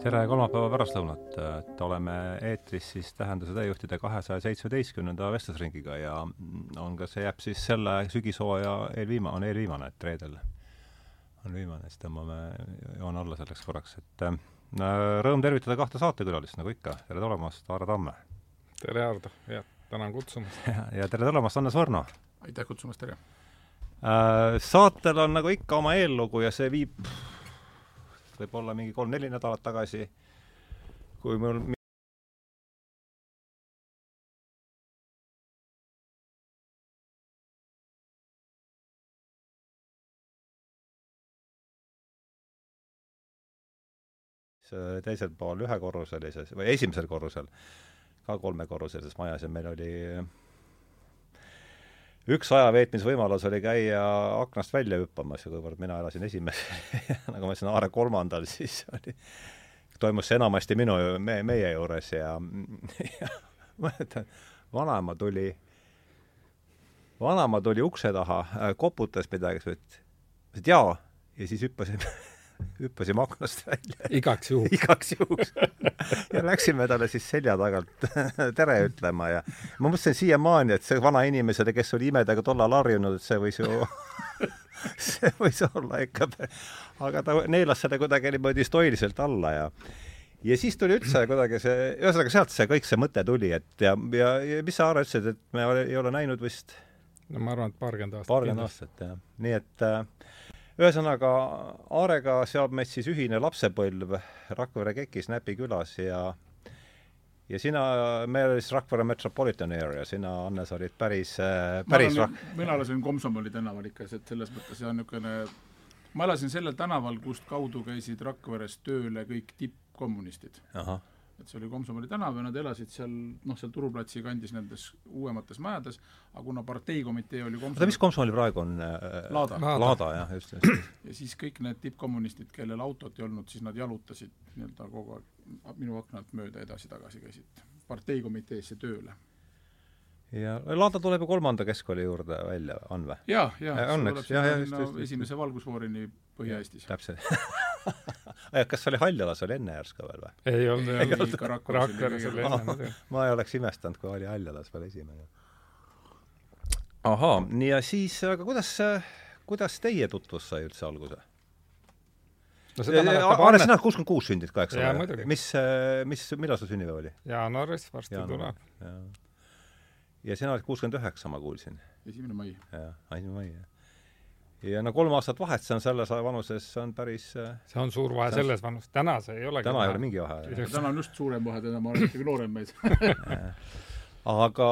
tere kolmapäeva pärastlõunat, et oleme eetris siis Tähenduse teejuhtide kahesaja seitsmeteistkümnenda vestlusringiga ja on ka, see jääb siis selle sügishooaja eelviima-, on eelviimane, et reedel on viimane, siis tõmbame joone alla selleks korraks, et äh, rõõm tervitada kahte saatekülalist, nagu ikka, tere tulemast, Aare Tamme! tere, Hardo, ja tänan kutsumast! ja tere tulemast, Hannes Võrno! aitäh kutsumast, tere! Äh, saatel on nagu ikka oma eellugu ja see viib võib-olla mingi kolm-neli nädalat tagasi, kui mul teisel pool ühekorruselises või esimesel korrusel, ka kolmekorruselises majas ja meil oli üks ajaveetmisvõimalus oli käia aknast välja hüppamas ja kuivõrd mina elasin esimesel nagu ma ütlesin, Aare kolmandal, siis oli, toimus see enamasti minu, me, meie juures ja, ja ma mäletan, vanaema tuli, vanaema tuli ukse taha, koputas midagi, siis ütles, et jaa, ja siis hüppasime hüppasime aknast välja. igaks juhuks igaks juhuks ja läksime talle siis selja tagant tere ütlema ja ma mõtlesin siiamaani, et see vanainimesele, kes oli imedega tollal harjunud, et see võis ju see võis olla ikka, aga ta neelas selle kuidagi niimoodi stoiliselt alla ja ja siis tuli üldse kuidagi see, ühesõnaga sealt see kõik see mõte tuli, et ja, ja, ja mis sa, Aare, ütlesid, et me ei ole näinud vist no ma arvan, et paarkümmend aastat. paarkümmend aastat, jah. nii et äh, ühesõnaga, Aarega seob meid siis ühine lapsepõlv Rakvere KEK-is Näpi külas ja ja sina, meil oli siis Rakvere Metropolitan Area, sina, Hannes, olid päris, päris ma olen, mina elasin Komsomoli tänaval ikka, et selles mõttes see on niisugune ma elasin sellel tänaval, kust kaudu käisid Rakveres tööle kõik tippkommunistid. Et see oli Komsomoli tänav ja nad elasid seal, noh, seal Turuplatsi kandis nendes uuemates majades, aga kuna parteikomitee oli oota, mis Komsomoli praegu on äh,? Laada. Laada, jah, just, just. ja siis kõik need tippkommunistid, kellel autot ei olnud, siis nad jalutasid nii-öelda kogu aeg minu akna alt mööda edasi-tagasi käisid parteikomiteesse tööle ja Laada tuleb ju kolmanda keskkooli juurde välja, on või? jaa, jaa, see tuleb sinna esimese valgusfoorini Põhja-Eestis. täpselt kas see oli Haljalas, oli enne järsku veel või? ei olnud, ei olnud, ikka Rakveres oli enne ma ei oleks imestanud, kui oli Haljalas veel esimene. ahaa, nii ja siis, aga kuidas, kuidas teie tutvus sai üldse alguse? no seda mäletab Anne. sina oled kuuskümmend kuus sündinud ka, eks ole? mis, mis, millal su sünnipäev oli? jaanuaris, varsti tuleb. Ja sina oled kuuskümmend üheksa, ma kuulsin. esimene mai. jah, esimene mai, jah ja no kolm aastat vahet, see on selles vanuses, see on päris see on suur vahe selles on... vanuses, täna see ei olegi täna ei ole mingi vahe. täna on just suurem vahe, täna ma olen ikkagi noorem mees aga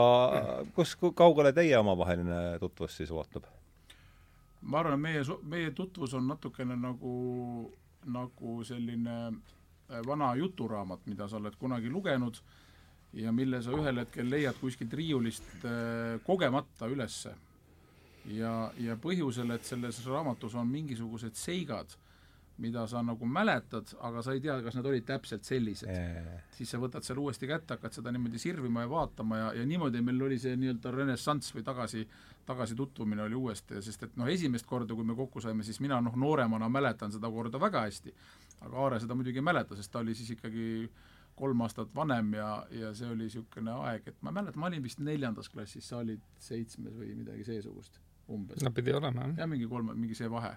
kus, kaugele teie omavaheline tutvus siis ulatub? ma arvan, et meie, meie tutvus on natukene nagu, nagu selline vana juturaamat, mida sa oled kunagi lugenud ja mille sa ühel hetkel leiad kuskilt riiulist kogemata ülesse. Ja, ja põhjusel, et selles raamatus on mingisugused seigad, mida sa nagu mäletad, aga sa ei tea, kas nad olid täpselt sellised. siis sa võtad selle uuesti kätte, hakkad seda niimoodi sirvima ja vaatama ja, ja niimoodi meil oli see nii-öelda renessanss või tagasi, tagasi tutvumine oli uuesti, sest et noh, esimest korda, kui me kokku saime, siis mina noh, nooremana mäletan seda korda väga hästi, aga Aare seda muidugi ei mäleta, sest ta oli siis ikkagi kolm aastat vanem ja, ja see oli niisugune aeg, et ma mäletan, ma olin vist neljandas klassis, sa olid seitsmes või midagi seesugust umbes. no pidi olema, jah. jah, mingi kolm, mingi see vahe.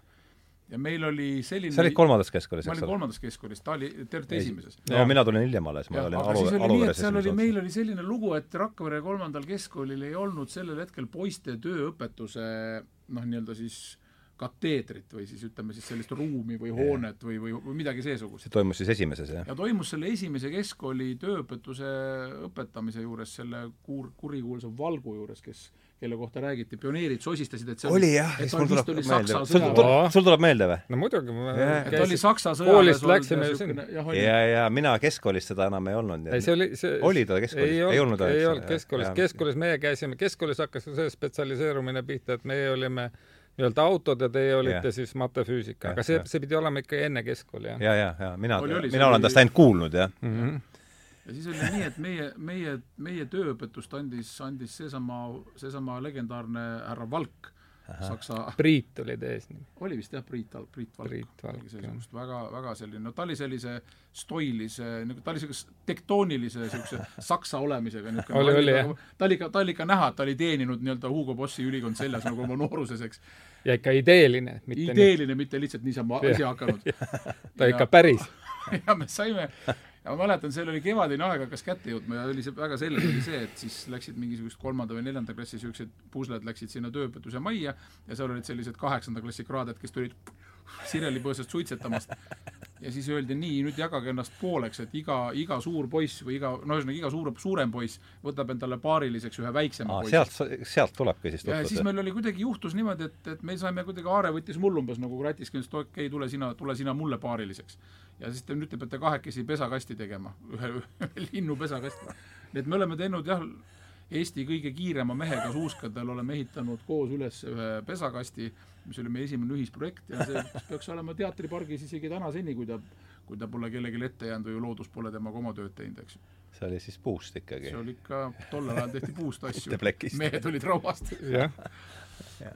ja meil oli selline sa olid kolmandas keskkoolis, eks ole? ma olin kolmandas keskkoolis, ta oli tervelt esimeses. no mina tulin hiljem alles, ma olin alu, aluveres seal oli, meil oli selline lugu, et Rakvere kolmandal keskkoolil ei olnud sellel hetkel poiste tööõpetuse noh, nii-öelda siis kateedrit või siis ütleme siis sellist ruumi või hoonet või, või, või midagi seesugust. see toimus siis esimeses, jah? ja toimus selle esimese keskkooli tööõpetuse õpetamise juures, selle kuur, kurikuulsa Valgu juures, kes kelle kohta räägiti, pioneerid sosistasid, et see oli jah, siis mul tuleb meelde. sul tuleb, sul tuleb meelde või? no muidugi. et oli Saksa sõjaväes koolist läksime sinna. ja, ja mina keskkoolis seda enam ei olnud. ei, see oli, see oli ta keskkoolis? ei olnud, ei olnud keskkoolis, keskkoolis meie käisime, keskkoolis hakkas see spetsialiseerumine pihta, et meie olime nii-öelda autod ja teie olite yeah. siis matefüüsika, aga see, see pidi olema ikka enne keskkooli, jah? ja, ja, ja mina, mina olen tast ainult kuulnud, jah mm. -hmm ja siis oli nii, et meie, meie, meie tööõpetust andis, andis seesama, seesama legendaarne härra Valk, Saksa Priit oli ta eesnimi. oli vist jah, Priit, Priit Valk. Priit Valk, jah. väga, väga selline, no ta oli sellise stoilise, nagu ta oli niisuguse tektoonilise niisuguse saksa olemisega niisugune oli, oli jah. ta oli ikka, ta oli ikka näha, et ta oli teeninud nii-öelda Hugo Bossi ülikond seljas nagu oma nooruses, eks. ja ikka ideeline. ideeline, mitte lihtsalt niisama asi hakanud. ta ikka päris ja me saime ja ma mäletan, seal oli kevadine aeg hakkas kätte jõudma ja oli see väga selge oli see, et siis läksid mingisugused kolmanda või neljanda klassi niisugused pusled läksid sinna tööõpetuse majja ja seal olid sellised kaheksanda klassi kraaded, kes tulid sirelipõõsast suitsetamast. ja siis öeldi nii, nüüd jagage ennast pooleks, et iga, iga suur poiss või iga, no ühesõnaga iga suur, suurem poiss võtab endale paariliseks ühe väiksema Aa, poissi. sealt, sealt tulebki siis tutvus? siis meil oli kuidagi, juhtus niimoodi, et, et meil saime kuidagi, Aare võttis mul umbes nagu kratis, ütles, et okei okay,, tule sina, tule sina mulle paariliseks ja siis te nüüd te peate kahekesi pesakasti tegema, ühe, ühe linnu pesakasti. nii et me oleme teinud jah, Eesti kõige kiirema mehega suuskadel oleme ehitanud koos üles ühe pesakasti, mis oli meie esimene ühisprojekt ja see peaks olema teatripargis isegi tänaseni, kui ta, kui ta pole kellelegi ette jäänud või loodus pole temaga oma tööd teinud, eks ju. See oli siis puust ikkagi? see oli ikka, tollel ajal tehti puust asju. Mehed olid rauast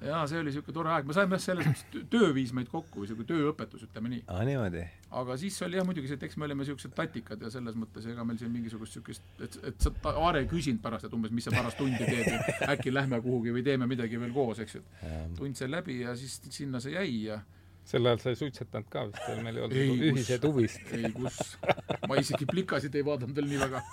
jaa, see oli niisugune tore aeg, me saime selles mõttes, töö viis meid kokku või niisugune tööõpetus, ütleme nii. aa, niimoodi? aga siis oli jah muidugi see, et eks me olime niisugused tatikad ja selles mõttes ega meil siin mingisugust niisugust, et, et sa, Aare ei küsinud pärast, et umbes, mis sa pärast tundi teed, et äkki lähme kuhugi või teeme midagi veel koos, eks ju. tund sai läbi ja siis sinna see jäi ja sel ajal sa ei suitsetanud ka vist, meil ei olnud ühiseid huvisid. ei kus, ma isegi plikasid ei vaadanud veel nii väga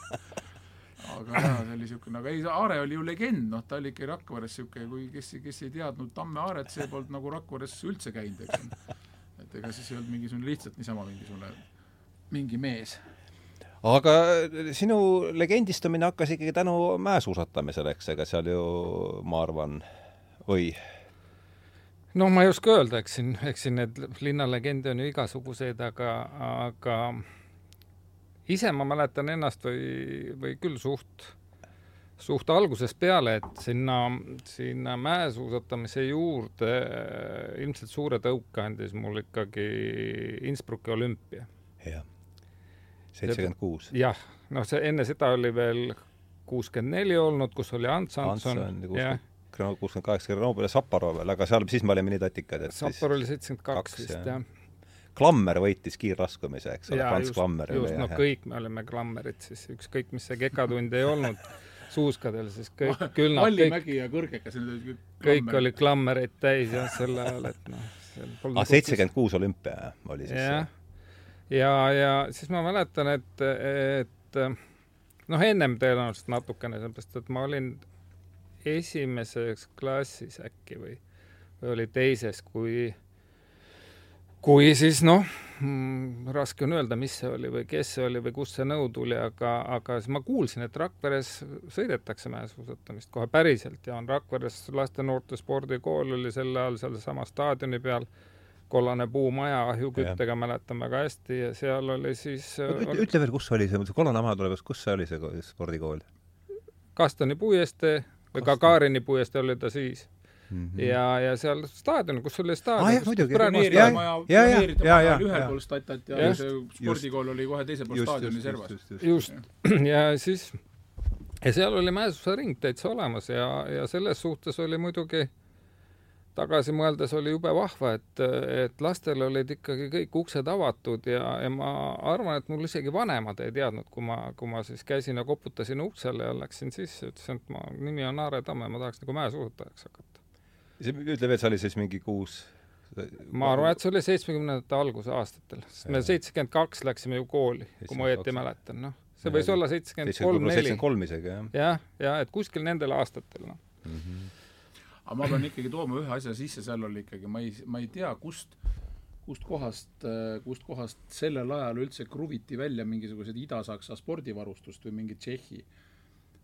aga jaa, see oli niisugune, aga ei, Aare oli ju legend, noh, ta oli ikka Rakveres niisugune, kui kes, kes ei teadnud Tamme Aaret, see polnud nagu Rakveres üldse käinud, eks ju. et ega siis ei olnud mingisugune lihtsalt niisama mingisugune, mingi mees aga sinu legendistumine hakkas ikkagi tänu mäesuusatamisele, eks, ega seal ju ma arvan, või? no ma ei oska öelda, eks siin, eks siin need linnalegende on ju igasuguseid, aga, aga ise ma mäletan ennast või, või küll suht, suht algusest peale, et sinna, sinna mäesuusatamise juurde ilmselt suure tõuke andis mul ikkagi Innsbrucki olümpia. jah, seitsekümmend kuus. jah, noh, see enne seda oli veel kuuskümmend neli olnud, kus oli Ants Antson. kuuskümmend kaheksa Grenoble ja Sapporo veel, aga seal siis me olime nii tatikad, et Sapporo oli seitsekümmend kaks vist, jah Klammer võitis kiirraskumise, eks ole, Franz Klammer. just, no kõik me olime klammerid siis, ükskõik mis see kekatund ei olnud suuskadel, siis kõik, küll nad Vallimägi ja Kõrgekas, olid kõik kõik oli klammereid täis jah, sel ajal, et noh. aa, seitsekümmend kuus olümpia oli siis ja, see? ja, ja siis ma mäletan, et, et noh, ennem tõenäoliselt natukene, sellepärast et ma olin esimeses klassis äkki või, või oli teises, kui kui siis noh mm,, raske on öelda, mis see oli või kes see oli või kust see nõu tuli, aga, aga siis ma kuulsin, et Rakveres sõidetakse mäesuusatamist kohe päriselt ja on Rakveres laste-noorte spordikool oli sel ajal sealsama staadioni peal, kollane puumaja ahjuküttega mäletan väga hästi ja seal oli siis ütle, oli... ütle veel, kus oli see, kollane maja tuleb, kus see oli, see spordikool? Kastani puiestee või Gagarini puiestee oli ta siis Mm -hmm. ja, ja seal staadion, kus oli staadion ah,. jah, muidugi. pioneerimaja, pioneerimaja ühel pool statat ja, ja see spordikool oli kohe teisel pool staadioni servas. just, ja siis, ja seal oli mäesuusaring täitsa olemas ja, ja selles suhtes oli muidugi tagasi mõeldes oli jube vahva, et, et lastel olid ikkagi kõik uksed avatud ja, ja ma arvan, et mul isegi vanemad ei teadnud, kui ma, kui ma siis käisin ja koputasin uksele ja läksin sisse, ütlesin, et ma, nimi on Aare Tamme, ma tahaks nagu mäesuusatajaks hakata ütle veel, see oli siis mingi kuus ma arvan, et see oli seitsmekümnendate alguse aastatel, sest me seitsekümmend kaks läksime ju kooli, kui ma õieti mäletan, noh. see võis olla seitsekümmend kolm, neli. seitsekümmend kolm isegi, jah. jah, ja et kuskil nendel aastatel, noh mm. -hmm. aga ma pean ikkagi tooma ühe asja sisse, seal oli ikkagi, ma ei, ma ei tea, kust, kust kohast, kust kohast sellel ajal üldse kruviti välja mingisugused Ida-Saksa spordivarustust või mingit Tšehhi äh,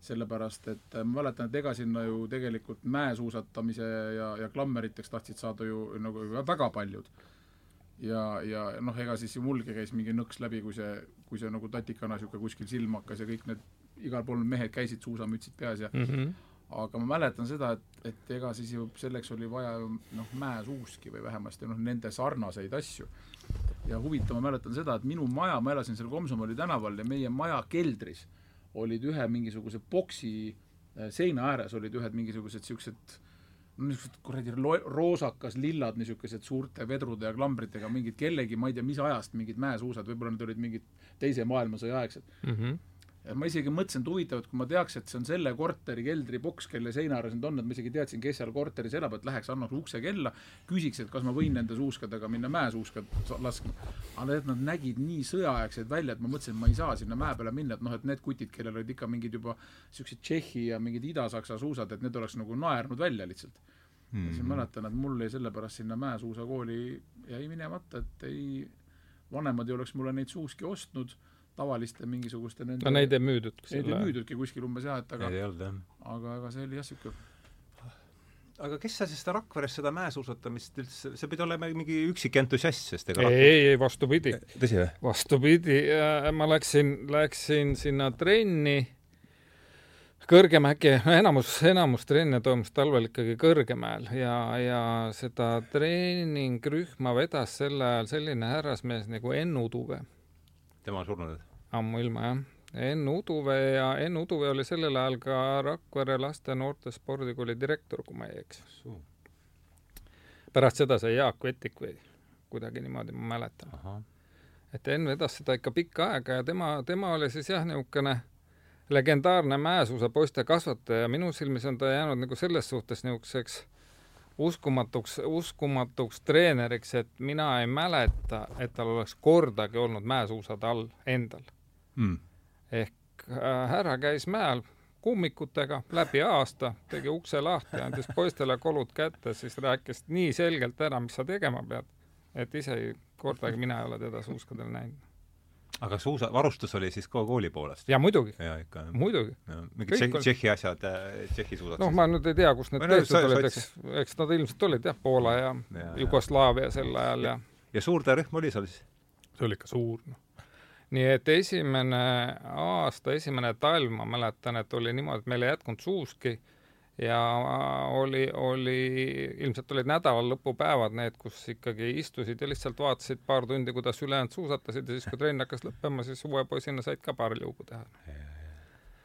sellepärast et äh, ma mäletan, et ega sinna ju tegelikult mäesuusatamise ja, ja klammeriteks tahtsid saada ju nagu väga paljud. ja, ja noh, ega siis ju mulgi käis mingi nõks läbi, kui see, kui see nagu tatikana niisugune kuskil silma hakkas ja kõik need, igal pool mehed käisid suusamütsid peas ja mm -hmm. aga ma mäletan seda, et, et ega siis ju selleks oli vaja ju noh, mäesuuski või vähemasti noh, nende sarnaseid asju. ja huvitav, ma mäletan seda, et minu maja, ma elasin seal Komsomoli tänaval ja meie maja keldris olid ühe mingisuguse boksi äh, seina ääres olid ühed mingisugused niisugused niisugused kuradi roosakas, lillad, niisugused suurte vedrude ja klambritega, mingid kellegi, ma ei tea, mis ajast mingid mäesuusad, võib-olla need olid mingid teise maailmasõja aegsed mm. -hmm. Ma isegi mõtlesin, et huvitav, et kui ma teaks, et see on selle korteri keldriboks, kelle seina ääres need on, et ma isegi teadsin, kes seal korteris elab, et läheks, annaks ukse kella, küsiks, et kas ma võin nende suuskadega minna mäesuuskad laskma. aga et nad nägid nii sõjaaegsed välja, et ma mõtlesin, et ma ei saa sinna mäe peale minna, et noh, et need kutid, kellel olid ikka mingid juba niisugused Tšehhi ja mingid Ida-Saksa suusad, et need oleks nagu naernud välja lihtsalt mm. ja siis mäletan, et mul jäi sellepärast sinna mäesuusakooli jäi minemata, et ei, vanemad ei oleks mulle neid suuski ostnud tavaliste mingisuguste nende no neid ei müüdud neid ei müüdudki kuskil umbes jah, et aga ei olnud jah. aga, aga see oli jah, niisugune aga kes seal siis seda Rakveres seda mäesuusatamist üldse, see pidi olema mingi üksik entusiast, sest ega ei, ei, ei vastupidi. tõsi või? vastupidi, ma läksin, läksin sinna trenni Kõrgemägi, enamus, enamus trenne toimus talvel ikkagi Kõrgemäel ja, ja seda treeningrühma vedas sel ajal selline härrasmees nagu Enn Uduve. tema on surnud? Ammuilma, jah. Enn Uduve ja Enn Uduve oli sellel ajal ka Rakvere laste noorte spordikooli direktor, kui ma ei eksi. pärast seda sai Jaak Vetik või kuidagi niimoodi, ma mäletan. et Enn vedas seda ikka pikka aega ja tema, tema oli siis jah, niisugune legendaarne mäesuusapoiste kasvataja, minu silmis on ta jäänud nagu selles suhtes niisuguseks uskumatuks, uskumatuks treeneriks, et mina ei mäleta, et tal oleks kordagi olnud mäesuusad all endal mm.. ehk äh, härra käis mäel kummikutega läbi aasta, tegi ukse lahti, andis poistele kolud kätte, siis rääkis nii selgelt ära, mis sa tegema pead, et ise ei, kordagi mina ei ole teda suuskadel näinud aga suusa, varustus oli siis ka kooli poolest? jaa, muidugi. jaa, ikka. muidugi. mingid Tšehhi, Tšehhi asjad, Tšehhi suusad? noh, ma nüüd ei tea, kust need tehtud olid, eks, eks nad ilmselt olid jah, Poola ja, ja Jugoslaavia sel ajal ja, ja. ja suurteerühm oli seal siis? see oli ikka suur, noh. Nii et esimene aasta, esimene talv, ma mäletan, et oli niimoodi, et meil ei jätkunud suuski ja oli, oli, ilmselt olid nädalalõpupäevad need, kus ikkagi istusid ja lihtsalt vaatasid paar tundi, kuidas ülejäänud suusatasid ja siis, kui trenn hakkas lõppema, siis uue poisina said ka paar liugu teha.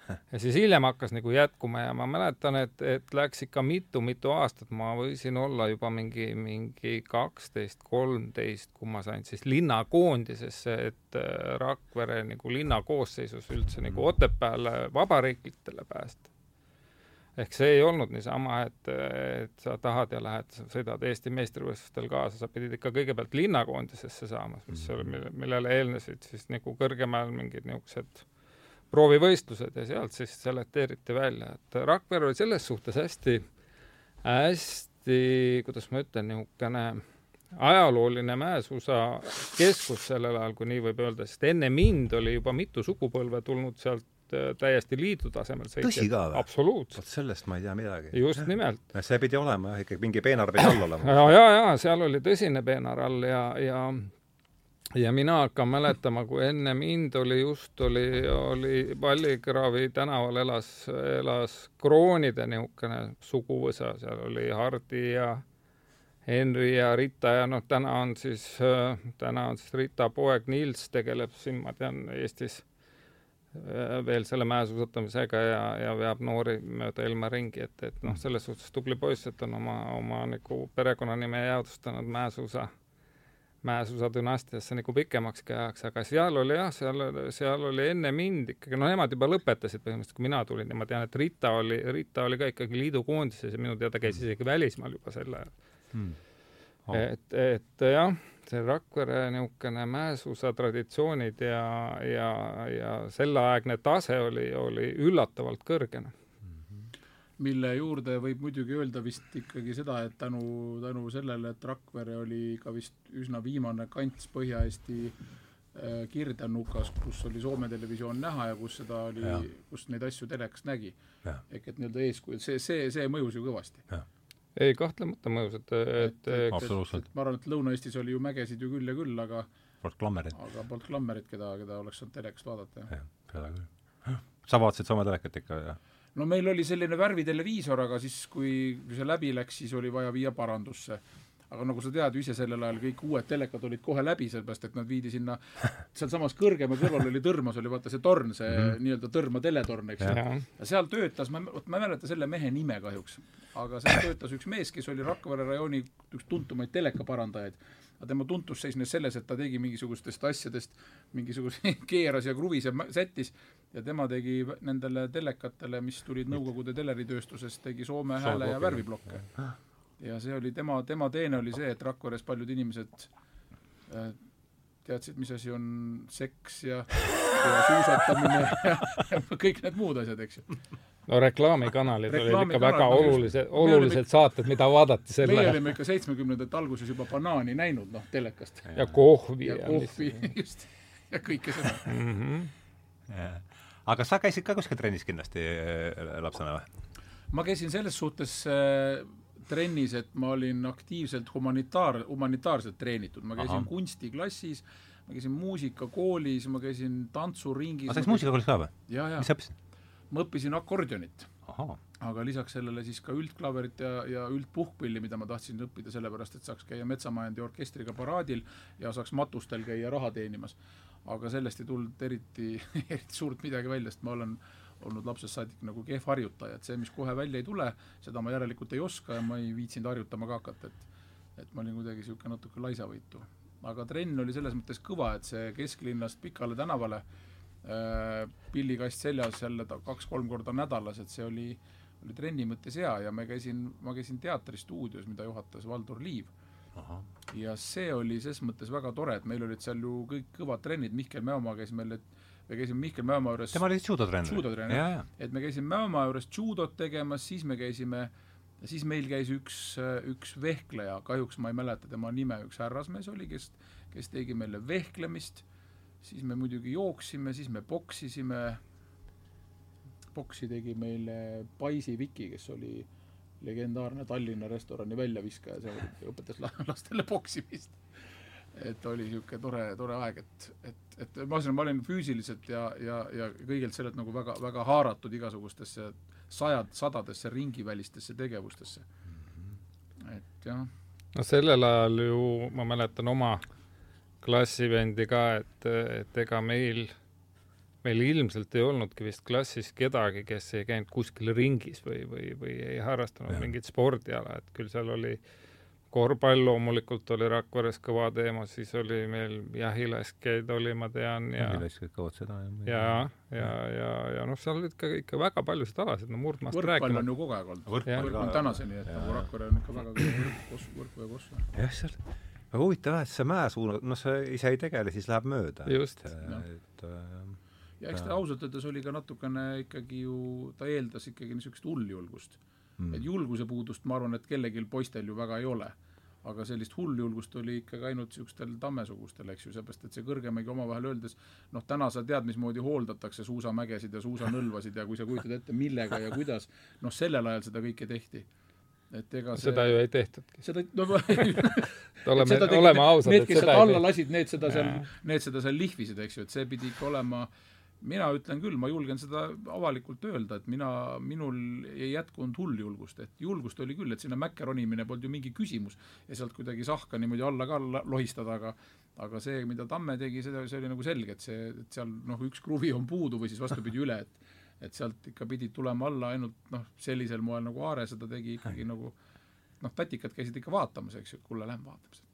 ja siis hiljem hakkas nagu jätkuma ja ma mäletan, et, et läks ikka mitu-mitu aastat, ma võisin olla juba mingi, mingi kaksteist, kolmteist, kui ma sain siis linnakoondisesse, et äh, Rakvere nagu linna koosseisus üldse nagu Otepääle vabariiklitele päästa. Ehk see ei olnud niisama, et, et sa tahad ja lähed, sõidad Eesti meistrivõistlustel kaasa, sa pidid ikka kõigepealt linnakoondisesse saama, mis oli, mhm. millele eelnesid siis nagu kõrgemal mingid niisugused proovivõistlused ja sealt siis selekteeriti välja, et Rakvere oli selles suhtes hästi, hästi, kuidas ma ütlen, niisugune ajalooline mäesuusakeskus sellel ajal, kui nii võib öelda, sest enne mind oli juba mitu sugupõlve tulnud sealt Äh, täiesti liidu tasemel sõitjad. tõsi ka või? absoluutselt. vot sellest ma ei tea midagi. just nimelt. see pidi olema jah, ikkagi mingi peenar pidi all olema. ja, ja, ja seal oli tõsine peenar all ja, ja ja mina hakkan mäletama, kui enne mind oli just, oli, oli Vallikraavi tänaval elas, elas kroonide niisugune suguvõsa, seal oli Hardi ja Henri ja Rita ja noh, täna on siis, täna on siis Rita poeg Nils tegeleb siin, ma tean, Eestis Äh, veel selle mäesuusatamisega ja, ja veab noori mööda ilma ringi, et, et noh, selles suhtes tubli poiss, et on oma, oma nagu perekonnanime jäädvustanud mäesuusa, mäesuusa dünastiasse nagu pikemakski ajaks, aga seal oli jah, seal, seal oli enne mind ikkagi, no nemad juba lõpetasid põhimõtteliselt, kui mina tulin ja ma tean, et Rita oli, Rita oli ka ikkagi liidukoondises ja minu teada käis isegi välismaal juba sel ajal hmm. Oh. et, et jah see Rakvere niisugune mäesuusa traditsioonid ja, ja, ja selleaegne tase oli, oli üllatavalt kõrgene mille juurde võib muidugi öelda vist ikkagi seda, et tänu, tänu sellele, et Rakvere oli ka vist üsna viimane kants Põhja-Eesti äh, kirdenukas, kus oli Soome televisioon näha ja kus seda oli, kus neid asju telekast nägi. ehk et nii-öelda eeskuju, see, see, see mõjus ju kõvasti ei, kahtlemata mõjus, et, et, et absoluutselt. ma arvan, et Lõuna-Eestis oli ju mägesid ju küll ja küll, aga polnud klammerit. aga polnud klammerit, keda, keda oleks saanud telekast vaadata, jah. jah, seda küll. sa vaatasid Soome telekat ikka, jah? No meil oli selline värviteleviisor, aga siis, kui, kui see läbi läks, siis oli vaja viia parandusse aga nagu sa tead ju ise, sellel ajal kõik uued telekad olid kohe läbi, sellepärast et nad viidi sinna, sealsamas kõrgema kõrval oli Tõrmas oli vaata see torn, see mm -hmm. nii-öelda Tõrma teletorn, eks ju. ja seal töötas, ma, vot ma ei mäleta selle mehe nime kahjuks, aga seal töötas üks mees, kes oli Rakvere rajooni üks tuntumaid telekaparandajaid. Aga tema tuntus seisnes selles, et ta tegi mingisugustest asjadest mingisuguseid keeras ja kruvis ja sättis ja tema tegi nendele telekatele, mis tulid Nõukogude teleritööstusest, tegi Soome hääle ja värviblokke. ja see oli tema, tema teene oli see, et Rakveres paljud inimesed äh, teadsid, mis asi on seks ja, ja suusatamine ja, ja kõik need muud asjad, eks ju. No reklaamikanalid olid ikka väga olulised, Me olime- olulised saated, mida vaadati sel meie ajal. olime ikka seitsmekümnendate alguses juba banaani näinud, noh, telekast. ja kohvi ja ja, kohvi, just, ja kõike seda. mm. -hmm. aga sa käisid ka kuskil trennis kindlasti äh, lapsena või? ma käisin selles suhtes äh, trennis, et ma olin aktiivselt humanitaar, humanitaarselt treenitud, ma käisin Ahah. kunstiklassis, ma käisin muusikakoolis, ma käisin tantsuringis. aga sa käisid muusikakoolis ka või? ja, ja mis sa õppisid? Ma õppisin akordionit, aga lisaks sellele siis ka üldklaverit ja, ja üldpuhkpilli, mida ma tahtsin õppida sellepärast, et saaks käia Metsamajandi orkestriga paraadil ja saaks matustel käia raha teenimas. aga sellest ei tulnud eriti, eriti suurt midagi välja, sest ma olen olnud lapsest saadik nagu kehv harjutaja, et see, mis kohe välja ei tule, seda ma järelikult ei oska ja ma ei viitsinud harjutama ka hakata, et et ma olin kuidagi niisugune natuke laisavõitu. aga trenn oli selles mõttes kõva, et see kesklinnast Pikale tänavale äh, pillikast seljas jälle kaks-kolm korda nädalas, et see oli, oli trenni mõttes hea ja me käisin, ma käisin teatristuudios, mida juhatas Valdur Liiv ja see oli ses mõttes väga tore, et meil olid seal ju kõik kõvad trennid, Mihkel Mäomaa käis meil, et me käisime Mihkel Mäomaa juures tema oli judotreener? Judotreener. jaa, jaa. et me käisime Mäomaa juures judot tegemas, siis me käisime, siis meil käis üks, üks vehkleja, kahjuks ma ei mäleta tema nime, üks härrasmees oli, kes, kes tegi meile vehklemist, siis me muidugi jooksime, siis me poksisime, poksi tegi meile Paisi Viki, kes oli legendaarne Tallinna restorani väljaviskaja, see õpetas la- lastele poksimist. et oli niisugune tore, tore aeg, et, et, et ma ütlesin, ma olin füüsiliselt ja, ja, ja kõigelt sellelt nagu väga, väga haaratud igasugustesse sajad, sadadesse ringivälistesse tegevustesse. et jah, no sellel ajal ju ma mäletan oma klassivendi ka, et, et ega meil, meil ilmselt ei olnudki vist klassis kedagi, kes ei käinud kuskil ringis või, või, või ei harrastanud Jah. mingit spordiala, et küll seal oli korvpall loomulikult oli Rakveres kõva teema, siis oli meil jahilaskeid oli, ma tean, ja jahilased kaovad seda ja, ja, ja, ja noh, seal olid ka ikka väga paljusid alasid, no murdmaast võrkpall rääkima on ju kogu aeg olnud. võrkpall võrk on tänaseni, et nagu Rakvere on ikka väga kõva võrk, võrku ja kossu. jah, seal, aga huvitav jah, et see mäesuuna, noh, sa ise ei tegele, siis läheb mööda. Just. Jah. et äh, ja eks ta ausalt öeldes oli ka natukene ikkagi ju, ta eeldas ikkagi niisugust hulljulgust. mm. et julguse puudust, ma arvan, et kellelgi poistel ju väga ei ole. aga sellist hulljulgust oli ikkagi ainult niisugustel tammesugustel, eks ju, seepärast et see kõrgemegi omavahel öeldes, noh, täna sa tead, mismoodi hooldatakse suusamägesid ja suusanõlvasid ja kui sa kujutad ette, millega ja kuidas, noh, sellel ajal seda kõike tehti. Et ega see seda ju ei tehtudki. seda, no oleme oleme ausad, need, et kes seda ei alla tehtud. lasid, need seda seal need seda seal lihvisid, eks ju, et see pidi ikka olema mina ütlen küll, ma julgen seda avalikult öelda, et mina, minul ei jätkunud hulljulgust, et julgust oli küll, et sinna mäkke ronimine polnud ju mingi küsimus ja sealt kuidagi sahka niimoodi alla ka lohistada, aga aga see, mida Tamme tegi, seda, see oli nagu selge, et see, et seal noh, üks kruvi on puudu või siis vastupidi üle, et et sealt ikka pidid tulema alla ainult noh, sellisel moel nagu Aare seda tegi ikkagi nagu noh, tatikad käisid ikka vaatamas, eks ju, lähme vaatame seda.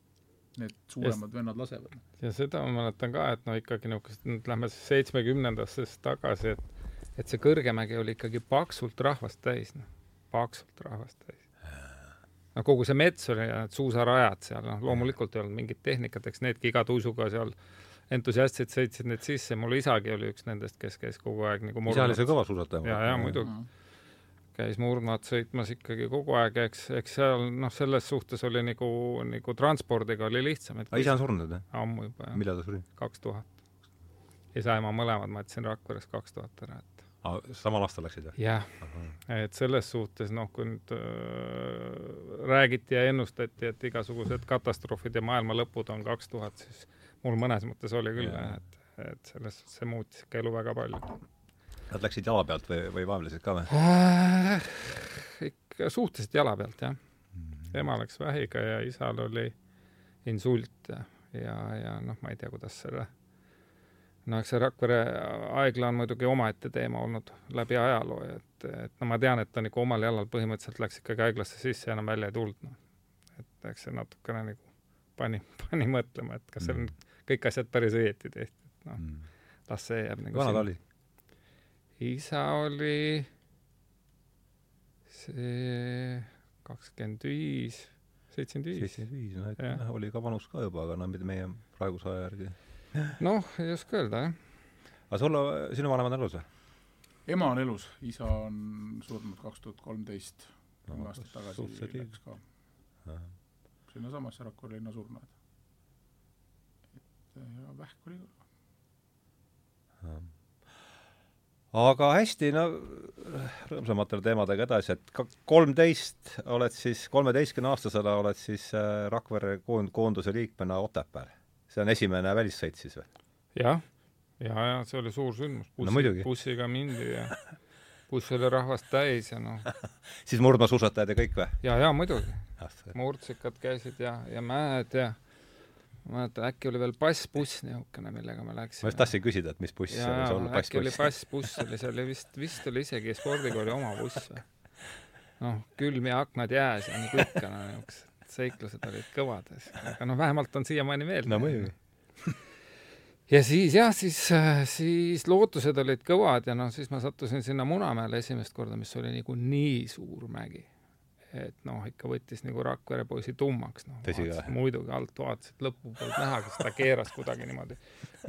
Need suuremad vennad lasevad. ja seda ma mäletan ka, et no ikkagi niisugust, nüüd lähme siis seitsmekümnendatest tagasi, et et see Kõrgemägi oli ikkagi paksult rahvast täis, noh, paksult rahvast täis. no kogu see mets oli ja need suusarajad seal, noh loomulikult ei olnud mingit tehnikat, eks needki iga tuisuga seal entusiastid sõitsid need sisse, mul isagi oli üks nendest, kes käis kogu aeg nagu isa oli see kõva suusataja? ja, ja muidugi käis murdmaad sõitmas ikkagi kogu aeg, eks, eks seal noh, selles suhtes oli nagu, nagu transpordiga oli lihtsam, et aga isa on surnud, jah? ammu juba jah, millal ta suri? kaks tuhat. isa-ema mõlemad ma jätsin Rakveres kaks tuhat ära, et aa, samal aastal läksid, jah? jah, et selles suhtes noh, kui nüüd äh, räägiti ja ennustati, et igasugused katastroofid ja maailma lõpud on kaks tuhat, siis mul mõnes mõttes oli küll jah, et, et selles suhtes see muutis ikka elu väga palju Nad läksid jala pealt või, või vaevlesid ka või? äh,. ikka suhteliselt jala pealt jah, ema läks vähiga ja isal oli insult ja, ja, ja noh, ma ei tea, kuidas selle no eks see Rakvere haigla on muidugi omaette teema olnud läbi ajaloo, et, et no ma tean, et ta nagu omal jalal põhimõtteliselt läks ikkagi haiglasse sisse ja enam välja ei tulnud, noh. et eks see natukene nagu pani, pani mõtlema, et kas seal on kõik asjad päris õieti tehtud, noh Mm. las see jääb nagu vana ta oli? isa oli see kakskümmend viis, seitsekümmend viis. seitsekümmend viis, noh et noh, oli ka vanus ka juba, aga no mitte meie praeguse aja järgi. noh, ei oska öelda, jah. aga sul, sinu vanemad on elus või? ema on elus, isa on surnud kaks tuhat kolmteist, kümme aastat tagasi läks ka sinnasamasse Rakvere linna surnuaeda. Ja vähk oli ka. aga hästi, no rõõmsamatele teemadega edasi, et kolmteist oled siis, kolmeteistkümneaastasena oled siis äh, Rakvere koond-, koonduse liikmena Otepääl. see on esimene välissõit siis või? jah, ja, ja see oli suur sündmus. No bussiga mindi ja buss oli rahvast täis ja noh, siis murdmaasuusatajad ja kõik või? ja, ja muidugi, see- murdsikad käisid ja, ja mäed ja ma mäletan, äkki oli veel passbuss niisugune, millega me ma läksime. just tahtsin küsida, et mis buss see ja, võis ja olla, äkki oli passbuss oli seal ja vist, vist oli isegi spordikooli oma buss või? noh, külm ja aknad jääs ja nagu ikka no niisugused seiklused olid kõvad, aga noh, vähemalt on siiamaani meelde no muidugi. ja siis jah, siis, siis lootused olid kõvad ja noh, siis ma sattusin sinna Munamäele esimest korda, mis oli nagu nii suur mägi. Et noh, ikka võttis nagu Rakvere poisi tummaks, noh. Muidugi alt vaatasid, lõppu polnud näha, kas ta keeras kuidagi niimoodi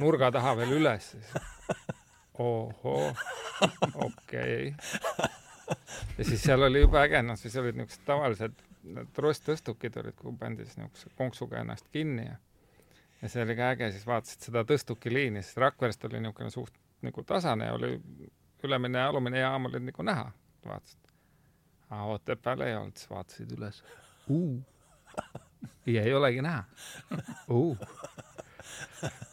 nurga taha veel üles. ohoh, okei okay. ja siis seal oli jube äge, noh siis olid niisugused tavalised need rosttõstukid olid, kuhu pandi siis niisuguse konksuga ennast kinni ja ja see oli ka äge, siis vaatasid seda tõstukiliini, sest Rakverest oli niisugune suht nagu tasane oli ülemine ja alumine jaam olid nagu näha, vaatasid. Aga Otepääl ei olnud, vaatasid üles. ja ei olegi näha.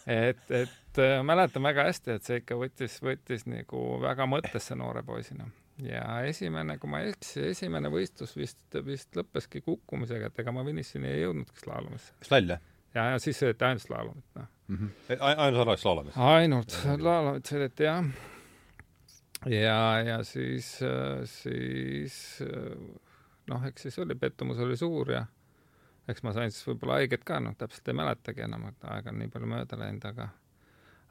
et, et äh, mäletan väga hästi, et see ikka võttis, võttis nagu väga mõttesse noore poisina. ja esimene, kui ma ei eksi, esimene võistlus vist, vist lõppeski kukkumisega, et ega ma finišini ei jõudnudki slaalomisse. slall, jah ja, ja siis sõideti ainult slaalomit, noh. mm -hmm.? ainult alati slaalomis? ainult slaalomit sõideti, jah. Ja, ja siis, siis noh, eks siis oli, pettumus oli suur ja eks ma sain siis võib-olla haiget ka, noh, täpselt ei mäletagi enam, et aega on nii palju mööda läinud, aga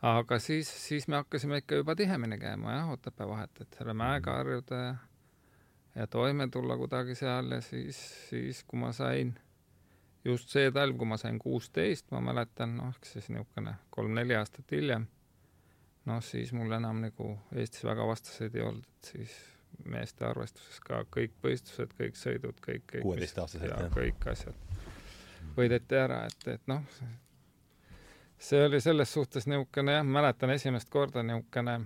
aga siis, siis me hakkasime ikka juba tihemini käima jah, Otepää vahet, et selle mäega harjuda ja ja toime tulla kuidagi seal ja siis, siis kui ma sain just see talv, kui ma sain kuusteist, ma mäletan, noh, eks siis niisugune kolm-neli aastat hiljem, noh, siis mul enam nagu Eestis väga vastaseid ei olnud, et siis meeste arvestuses ka kõik võistlused, kõik sõidud, kõik, kõik kuueteistaastaselt, ja jah? kõik asjad võideti ära, et, et noh, see oli selles suhtes niisugune jah, mäletan esimest korda niisugune,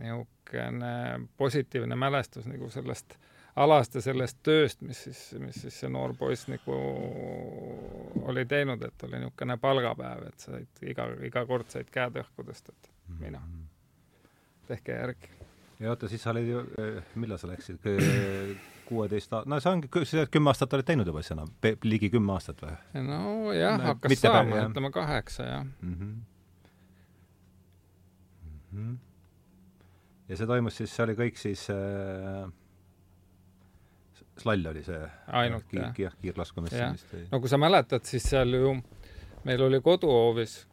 niisugune positiivne mälestus nagu sellest alast ja sellest tööst, mis siis, mis siis see noor poiss nagu oli teinud, et oli niisugune palgapäev, et said iga, iga kord said käed õhku tõsta, et mina, tehke järgi. ja oota, siis sa olid ju, millal sa läksid, kuueteist aast-, no see ongi, sa kümme aastat oled teinud juba siis enam, ligi kümme aastat või? nojah No, hakkas saama, ütleme kaheksa, jah. mm. -hmm. Mm -hmm. ja see toimus siis, see oli kõik siis äh, slall oli see? Ainult, kiir, jah. kiir, kiirlaskumist vist või? no kui sa mäletad, siis seal ju meil oli koduhoovis,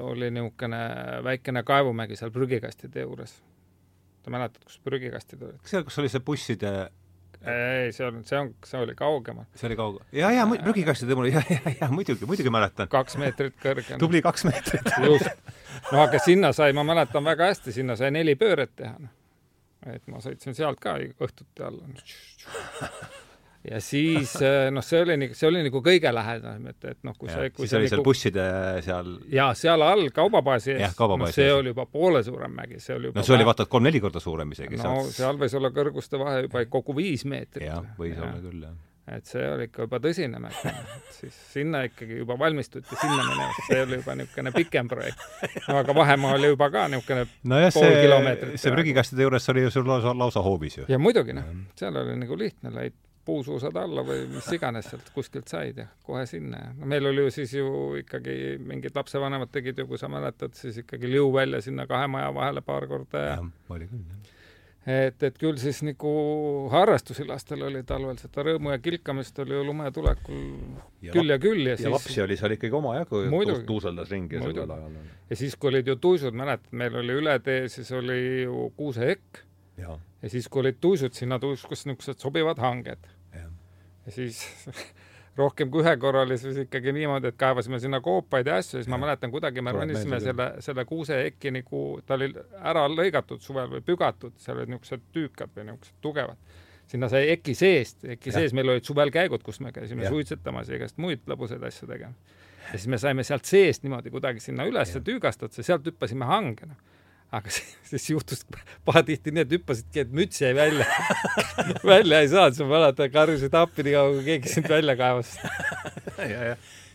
oli niisugune väikene kaevumägi seal prügikastide juures. sa mäletad, kus prügikastid olid? seal, kus oli see busside, ei, see on, see on, see oli kaugemal. see oli kaugel? ja, ja prügikastide mul, ja, ja, ja muidugi, muidugi mäletan. kaks meetrit kõrge. tubli kaks meetrit. just. no aga sinna sai, ma mäletan väga hästi, sinna sai neli pööret teha. noh. et ma sõitsin sealt ka õhtuti alla. ja siis noh, see oli see oli nagu kõige lähedam, et, et noh, kui Ja, sa, kui siis sa oli seal nagu busside seal, ja seal all kaubabaasi ees, no see ees. oli juba poole suurem mägi, see oli juba no see oli vaata kolm-neli korda suurem isegi. no seal võis olla kõrguste vahe juba kogu viis meetrit. jah, võis olla küll, jah. et see oli ikka juba tõsine mägi, et siis sinna ikkagi juba valmistuti sinna minema, see oli juba niisugune pikem projekt. no aga vahemaa oli juba ka niisugune nojah, see, see prügikastide juures oli ju sul lausa, lausa hoovis ju. ja muidugi noh, seal oli nagu lihtne, lõid puusuusad alla või mis iganes sealt kuskilt said ja kohe sinna. Ja no meil oli ju siis ju ikkagi mingid lapsevanemad tegid ju, kui sa mäletad, siis ikkagi liu välja sinna kahe maja vahele paar korda ja, jah, oli küll, jah. Et, et küll siis nagu harrastusi lastel oli talvel, seda rõõmu ja kilkamist oli ju lumetulekul ja küll ja küll ja, ja siis lapsi oli seal ikkagi omajagu, tuuseldas ringi sellel ajal. ja siis, kui olid ju tuisud, mäletad, meil oli üle tee, siis oli ju kuusehekk ja. ja siis, kui olid tuisud, sinna tuiskus niisugused sobivad hanged. ja siis rohkem kui ühe korra oli siis ikkagi niimoodi, et kaevasime sinna koopaid ja asju ja siis ma mäletan, kuidagi me ronisime selle, selle kuusehekki nagu, ta oli ära lõigatud suvel või pügatud, seal olid niisugused tüükad või niisugused tugevad. sinna sai eki seest, eki sees meil olid suvel käigud, kus me käisime ja. suitsetamas ja igast muid lõbusaid asju tegemas. ja siis me saime sealt seest niimoodi kuidagi sinna ülesse tüügastatud, sealt hüppasime hange, noh aga siis juhtus pahatihti nii, et hüppasidki, et müts jäi välja välja ei saanud, sa mäletad, karjusid appi nii kaua, kui keegi sind välja kaevas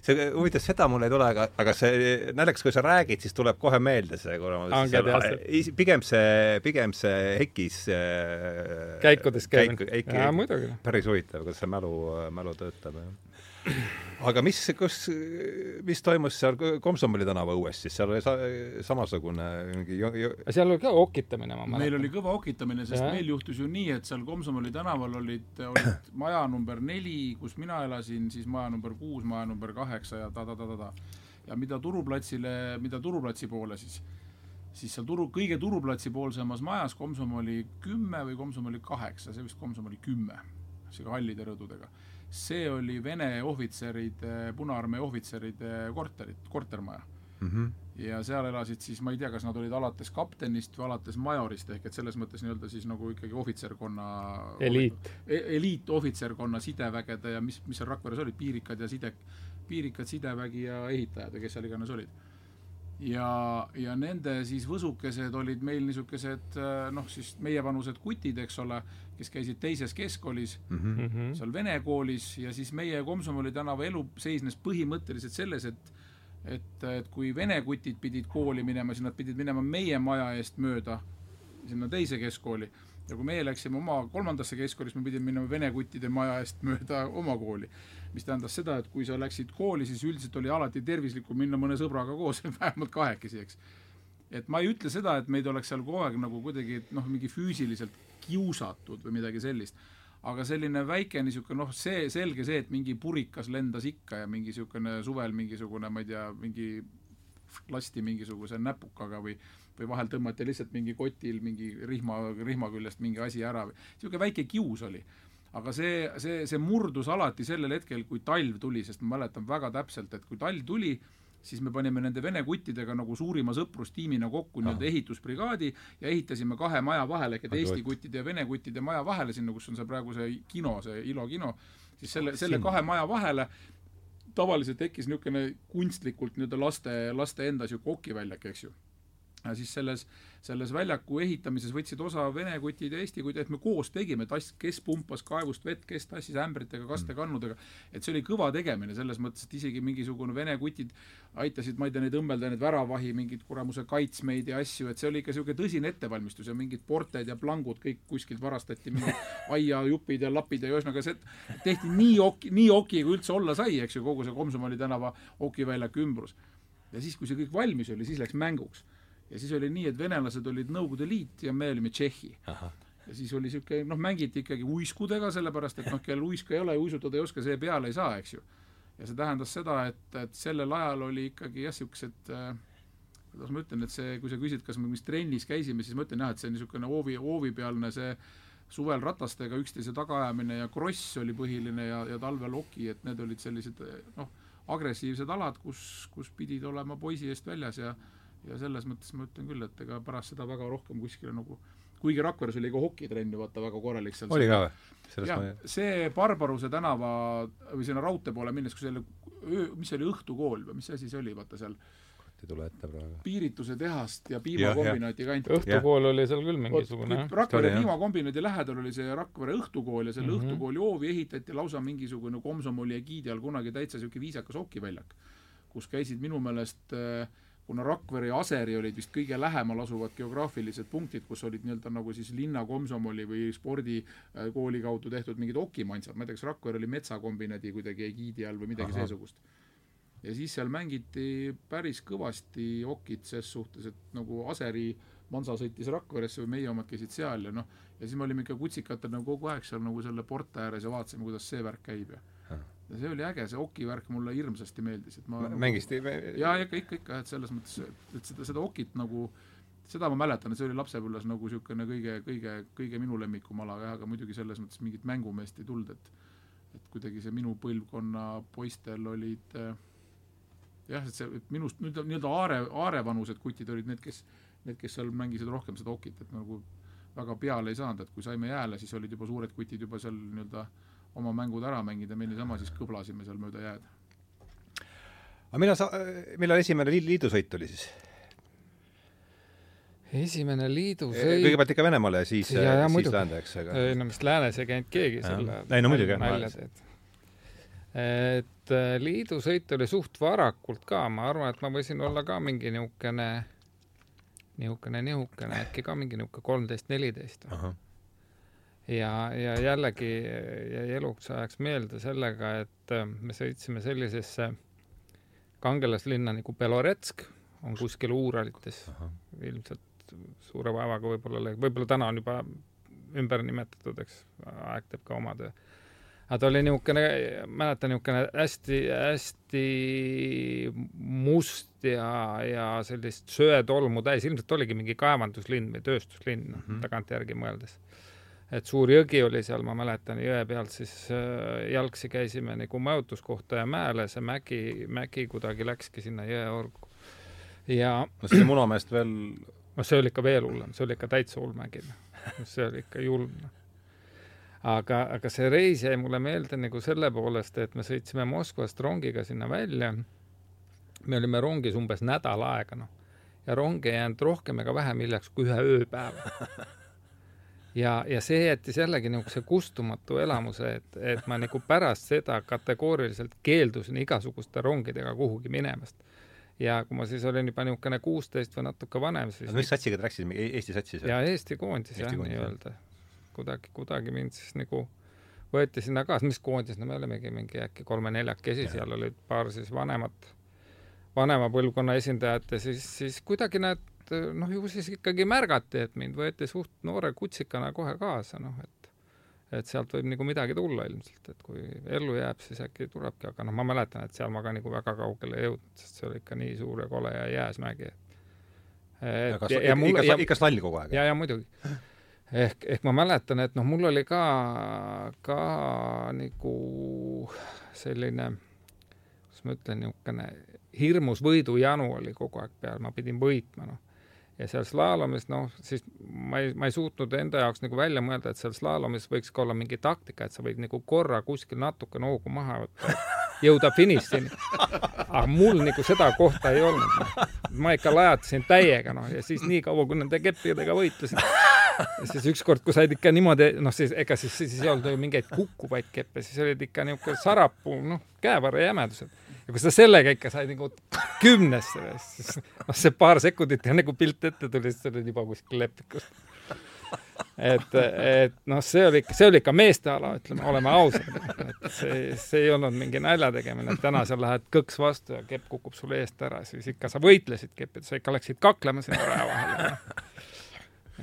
see huvitav, seda mul ei tule, aga, aga see naljakas, kui sa räägid, siis tuleb kohe meelde see kuule, pigem see, pigem see Hekis äh, käikudes käimine. jaa, muidugi. päris huvitav, kuidas see mälu, mälu töötab, aga mis, kus, mis toimus seal Komsomoli tänava õues siis, seal oli sa, samasugune mingi jo, jo... seal oli ka okitamine, ma mäletan. meil oli kõva okitamine, sest ja. meil juhtus ju nii, et seal Komsomoli tänaval olid, olid maja number neli, kus mina elasin, siis maja number kuus, maja number kaheksa ja ta-ta-ta-ta-ta. ja mida turuplatsile, mida turuplatsi poole siis, siis seal turu, kõige turuplatsi poolsemas majas Komsom oli kümme või Komsom oli kaheksa, see vist Komsom oli kümme, sihuke hallide rõdudega see oli Vene ohvitseride, Punaarmee ohvitseride korterit, kortermaja mm. -hmm. ja seal elasid siis, ma ei tea, kas nad olid alates kaptenist või alates majorist, ehk et selles mõttes nii-öelda siis nagu ikkagi ohvitserkonna eliit e, eliitohvitserkonna sidevägede ja mis, mis seal Rakveres olid, piirikad ja side, piirikad, sidevägi ja ehitajad ja kes seal iganes olid ja, ja nende siis võsukesed olid meil niisugused noh, siis meievanused kutid, eks ole, kes käisid teises keskkoolis mm, -hmm. seal vene koolis ja siis meie Komsomoli tänava elu seisnes põhimõtteliselt selles, et et, et kui vene kutid pidid kooli minema, siis nad pidid minema meie maja eest mööda sinna teise keskkooli ja kui meie läksime oma kolmandasse keskkooli, siis me pidime minema vene kuttide maja eest mööda oma kooli. Mis tähendas seda, et kui sa läksid kooli, siis üldiselt oli alati tervislikum minna mõne sõbraga koos vähemalt kahekesi, eks. et ma ei ütle seda, et meid oleks seal kogu aeg nagu kuidagi noh, mingi füüsiliselt kiusatud või midagi sellist, aga selline väike niisugune noh, see, selge see, et mingi purikas lendas ikka ja mingi niisugune suvel mingisugune, ma ei tea, mingi lasti mingisuguse näpukaga või või vahel tõmmati lihtsalt mingi kotil mingi rihma, rihma küljest mingi asi ära või niisugune väike kius oli. Aga see, see, see murdus alati sellel hetkel, kui talv tuli, sest ma mäletan väga täpselt, et kui talv tuli, siis me panime nende vene kuttidega nagu suurima sõprustiimina kokku nii-öelda ehitusbrigaadi ja ehitasime kahe maja vahele, ehk et Eesti kuttide ja vene kuttide maja vahele, sinna, kus on see praegu see kino, see Ilo kino, siis selle, selle kahe maja vahele tavaliselt tekkis niisugune kunstlikult nii-öelda laste, laste enda niisugune okiväljak, eks ju ja siis selles, selles väljaku ehitamises võtsid osa vene kutid ja eesti kutid, et me koos tegime, tass, kes pumpas kaevust vett, kes tassis ämbritega, kastekannudega, et see oli kõva tegemine selles mõttes, et isegi mingisugune vene kutid aitasid, ma ei tea, neid õmmelda, neid väravahi, mingeid kuramuse kaitsmeid ja asju, et see oli ikka niisugune tõsine ettevalmistus ja mingid ported ja plangud kõik kuskilt varastati, mingid aiajupid ja lapid ja ühesõnaga see tehti nii oki, nii oki, kui üldse olla sai, eks ju, kogu see Komsomoli tänava okiväljaku ümbrus. ja siis, kui see kõik valmis oli, siis läks mänguks ja siis oli nii, et venelased olid Nõukogude Liit ja me olime Tšehhi. ja siis oli niisugune, noh, mängiti ikkagi uiskudega, sellepärast et noh, kellel uisku ei ole ja uisutada ei oska, see peale ei saa, eks ju. ja see tähendas seda, et, et sellel ajal oli ikkagi jah, niisugused äh, kuidas ma ütlen, et see, kui sa küsid, kas me mis trennis käisime, siis ma ütlen jah, et see niisugune hoovi, hoovipealne see suvel ratastega üksteise tagaajamine ja kross oli põhiline ja, ja talvel oki, et need olid sellised noh, agressiivsed alad, kus, kus pidid olema poisi eest väljas ja ja selles mõttes ma ütlen küll, et ega pärast seda väga rohkem kuskile nagu kuigi Rakveres oli ka hokitrenn ju vaata väga korralik seal. oli ka või? jah see Barbaruse tänava või sinna raudtee poole minnes, kui selle öö, mis see oli, õhtukool või mis asi see oli, vaata seal ei tule ette praegu. piirituse tehast ja piimakombinaati kant. õhtukool ja. oli seal küll mingisugune. Rakvere piimakombinaadi lähedal oli see Rakvere õhtukool ja selle mm -hmm. õhtukooli hoovi ehitati lausa mingisugune Komsomoli egiidi all kunagi täitsa niisugune viisakas hokiväljak, kus käisid minu meelest äh, kuna Rakvere ja Aseri olid vist kõige lähemal asuvad geograafilised punktid, kus olid nii-öelda nagu siis linna komsomoli või spordikooli kaudu tehtud mingid okimansad, ma ei tea, kas Rakvere oli metsakombinati kuidagi egiidi all või midagi Aha. seesugust. ja siis seal mängiti päris kõvasti okit ses suhtes, et nagu Aseri Mansa sõitis Rakveresse või meie omad käisid seal ja noh, ja siis me olime ikka kutsikatel nagu kogu aeg seal nagu selle porte ääres ja vaatasime, kuidas see värk käib ja ja see oli äge, see oki värk mulle hirmsasti meeldis, et ma M mängisite nagu, jaa, ikka, ikka, ikka, et selles mõttes, et seda, seda okit nagu seda ma mäletan, et see oli lapsepõlves nagu niisugune kõige, kõige, kõige minu lemmikum ala aga muidugi selles mõttes mingit mängumeest ei tulnud, et et kuidagi see minu põlvkonna poistel olid äh, jah, et see, et minust nüüd nii-öelda aare, aarevanused kutid olid need, kes, need, kes seal mängisid rohkem seda okit, et nagu väga peale ei saanud, et kui saime jääle, siis olid juba suured kutid juba seal nii-öelda äh, oma mängud ära mängida, me niisama siis kõblasime seal mööda jääd. aga millal sa, millal esimene liidusõit oli siis? esimene liidusõit e, kõigepealt ikka Venemaale ja siis, siis läände, eks, aga ei no vist läänes ei käinud keegi selle ei no muidugi, jah. et äh, liidusõit oli suht varakult ka, ma arvan, et ma võisin olla ka mingi niisugune, niisugune, niisugune, äkki ka mingi niisugune kolmteist, neliteist ja, ja jällegi jäi eluks ajaks meelde sellega, et äh, me sõitsime sellisesse kangelaslinna nagu Beloretsk, on kuskil Uuralites, ilmselt suure vaevaga võib-olla, võib-olla täna on juba ümber nimetatud, eks, aeg teeb ka oma töö. aga ta oli niisugune, mäletan, niisugune hästi-hästi must ja, ja sellist söetolmu täis, ilmselt oligi mingi kaevanduslinn või tööstuslinn mm -hmm. tagantjärgi mõeldes et suur jõgi oli seal, ma mäletan, jõe pealt siis äh, jalgsi käisime nagu majutuskohta ja mäele, see mägi, mägi kuidagi läkski sinna jõe orgu. ja no see Munamäest veel no see oli ikka veel hullem, see oli ikka täitsa hull mägi, noh. see oli ikka julm. aga, aga see reis jäi mulle meelde nagu selle poolest, et me sõitsime Moskvast rongiga sinna välja. me olime rongis umbes nädal aega, noh. ja rong ei jäänud rohkem ega vähem hiljaks kui ühe ööpäeva ja, ja see jättis jällegi niisuguse kustumatu elamuse, et, et ma nagu pärast seda kategooriliselt keeldusin igasuguste rongidega kuhugi minemast. ja kui ma siis olin juba niisugune kuusteist või natuke vanem, siis mis satsiga te läksite, Eesti satsis? jaa, Eesti koondis jah, nii-öelda. kuidagi, kuidagi mind siis nagu võeti sinna kaasa, mis koondis, no me olimegi mingi äkki kolme-neljakesi, seal olid paar siis vanemat, vanema põlvkonna esindajat ja siis, siis kuidagi näed, et noh, ju siis ikkagi märgati, et mind võeti suht noore kutsikana kohe kaasa, noh, et et sealt võib nagu midagi tulla ilmselt, et kui ellu jääb, siis äkki tulebki, aga noh, ma mäletan, et seal ma ka nagu väga kaugele ei jõudnud, sest see oli ikka nii suur ja kole ja jääs mägi, et et ja, ja mul, ikka, ikka slalli kogu aeg? ja, ja muidugi. ehk, ehk ma mäletan, et noh, mul oli ka, ka nagu selline, kuidas ma ütlen, niisugune hirmus võidujanu oli kogu aeg peal, ma pidin võitma, noh ja seal slaalomis, noh, siis ma ei, ma ei suutnud enda jaoks nagu välja mõelda, et seal slaalomis võiks ka olla mingi taktika, et sa võid nagu korra kuskil natuke noogu maha võtta, jõuda finišini. aga mul nagu seda kohta ei olnud no.. ma ikka lajatasin täiega, noh, ja siis nii kaua, kui nende keppidega võitlesin. siis ükskord, kui said ikka niimoodi, noh, siis ega siis, siis ei olnud ju mingeid kukkuvaid keppe, siis olid ikka niisugune sarapuu, noh, käevarre jämedused ja kui sa sellega ikka said nagu kümnesse, siis noh, see paar sekundit ja nagu pilt ette tuli, siis olid juba kuskil lepikus. et, et noh, see oli see oli ikka meeste ala, ütleme, oleme ausad. et see, see ei olnud mingi nalja tegemine, et täna sa lähed kõks vastu ja kepp kukub sulle eest ära, siis ikka sa võitlesid keppides, sa ikka läksid kaklema sinna raja vahele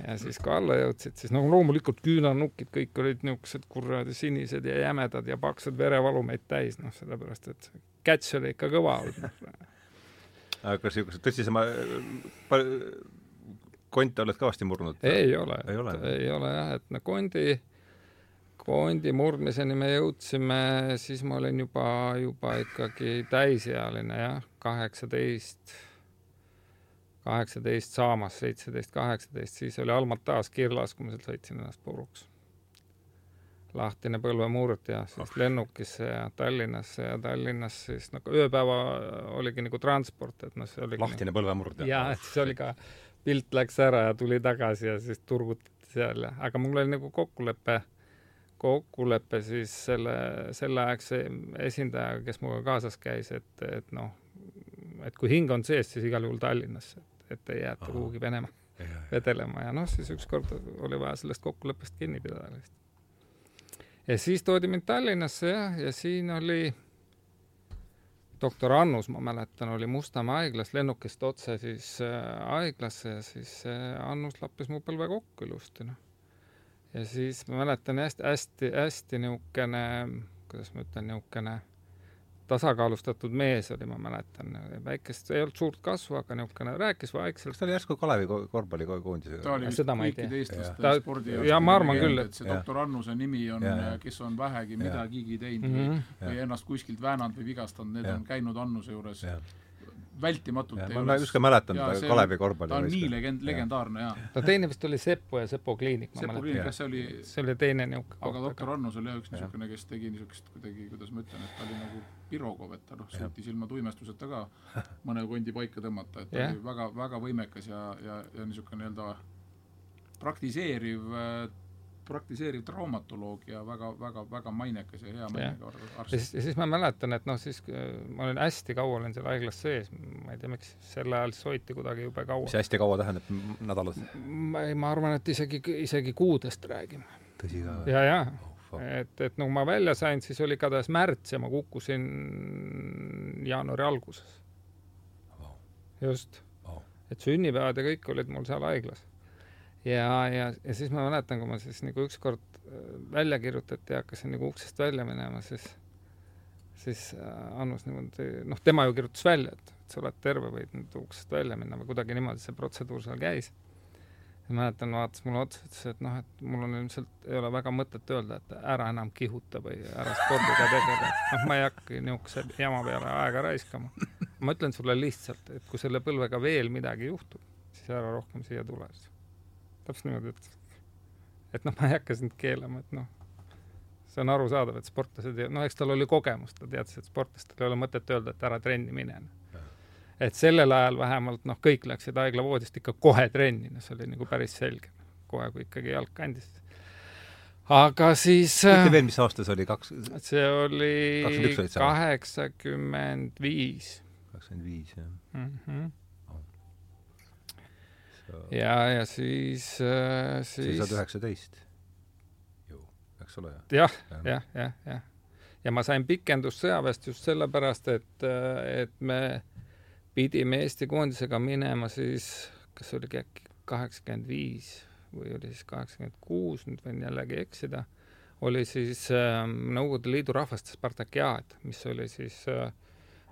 ja siis kui alla jõudsid, siis no loomulikult küünarnukid kõik olid niisugused kuradi sinised ja jämedad ja paksud verevalumeid täis, noh, sellepärast et catch oli ikka kõva olnud. aga kas niisuguse tõsisema konte oled kõvasti murdnud? ei ole, ei ole, ei ole jah, et no kondi, kondi murdmiseni me jõudsime, siis ma olin juba, juba ikkagi täisealine jah, kaheksateist kaheksateist saamas, seitseteist, kaheksateist, siis oli Almatas kirlas, kui ma sealt sõitsin ennast puruks. lahtine põlvemurd ja siis oh. lennukisse ja Tallinnasse ja Tallinnas siis nagu ööpäeva oligi nagu transport, et noh, see oli lahtine nagu, põlvemurd? jaa, et siis oli ka, pilt läks ära ja tuli tagasi ja siis turgutati seal ja, aga mul oli nagu kokkulepe, kokkulepe siis selle, selleaegse esindajaga, kes minuga kaasas käis, et, et noh, et kui hing on sees, siis igal juhul Tallinnasse, et ei jäeta kuhugi Venemaa vedelema ja noh, siis ükskord oli vaja sellest kokkuleppest kinni pidada lihtsalt. ja siis toodi mind Tallinnasse jah, ja siin oli doktor Annus, ma mäletan, oli Mustamäe haiglas, lennukist otse siis äh, haiglasse ja siis äh, Annus lappis mu põlve kokku ilusti, noh. ja siis ma mäletan hästi, hästi, hästi niisugune, kuidas ma ütlen, niisugune tasakaalustatud mees oli, ma mäletan, väikest, ei olnud suurt kasvu, aga niisugune rääkis vaikselt. kas ta oli järsku Kalevi ko- korvpallikoondisega? ta oli vist Seda ma ei kõikide eestlaste spordi ja ma arvan küll, et- see doktor Annuse nimi on Ja, ja., kes on vähegi Ja. midagigi teinud mm või -hmm. või ennast kuskilt väänanud või vigastanud, need Ja. on käinud Annuse juures jah, vältimatult. ei ma ükskord mäletan teda see Kalevi on- korvpalli ta on nii legend-, legendaarne jaa. no teine vist oli Seppo ja Sepo kliinik, ma Sepo mäletan. See oli see oli teine niisugune aga doktor Annus oli jah üks niisugune, kes tegi niisugust kuidagi, kuidas ma ütlen, et ta oli nagu pirokov, et ta noh, suutis ilma tuimestuseta ka mõne kondi paika tõmmata, et ta Jah. oli väga, väga võimekas ja, ja, ja niisugune nii-öelda praktiseeriv, praktiseeriv traumatoloog ja väga, väga, väga mainekas ja hea mainega ar- ja arst. siis, ja siis ma mäletan, et noh, siis äh, ma olin hästi kaua olin seal haiglas sees, ma ei tea, miks sel ajal siis hoiti kuidagi jube kaua. mis hästi kaua tähendab, nädalad? ma ei, ma arvan, et isegi, isegi kuudest räägime. tõsi ka või? ja, ja Oh, et, et no kui ma välja sain, siis oli igatahes märts ja ma kukkusin jaanuari alguses. just Vau. et sünnipäevad ja kõik olid mul seal haiglas. ja, ja, ja siis ma mäletan, kui ma siis nagu ükskord äh, välja kirjutati ja hakkasin nagu uksest välja minema, siis siis äh, Annus niimoodi, noh, tema ju kirjutas välja, et, sa oled terve, võid nüüd uksest välja minna või kuidagi niimoodi see protseduur seal käis. ja mäletan, vaatas mulle otsa, ütles, et noh, et mul on ilmselt, ei ole väga mõtet öelda, et ära enam kihuta või ära spordiga tegele, et noh, ma ei hakka niisuguse jama peale aega raiskama. ma ütlen sulle lihtsalt, et kui selle põlvega veel midagi juhtub, siis ära rohkem siia tule. Täpselt niimoodi ütles. et noh, ma ei hakka sind keelama, et noh, see on arusaadav, et sportlased, no eks tal oli kogemus, ta teadis, et sportlastel ei ole mõtet öelda, et ära trenni mine. et sellel ajal vähemalt noh, kõik läksid haiglavoodist ikka kohe trenni, noh, see oli nagu päris selge. kohe, kui ikkagi jalg kandis. aga siis ütle veel, mis aasta see oli, kaks, see oli 21 olid sa? kaheksakümmend viis. kakskümmend viis, jah. Mhm. ja, ja siis, siis siis sa oled üheksateist ju, eks ole? jah, jah, jah, jah. ja ma sain pikendust sõjaväest just sellepärast, et, et me pidime Eesti koondisega minema siis, kas oligi äkki kaheksakümmend viis või oli siis kaheksakümmend kuus, nüüd võin jällegi eksida, oli siis äh, Nõukogude Liidu rahvaste Spartakiaad, mis oli siis äh,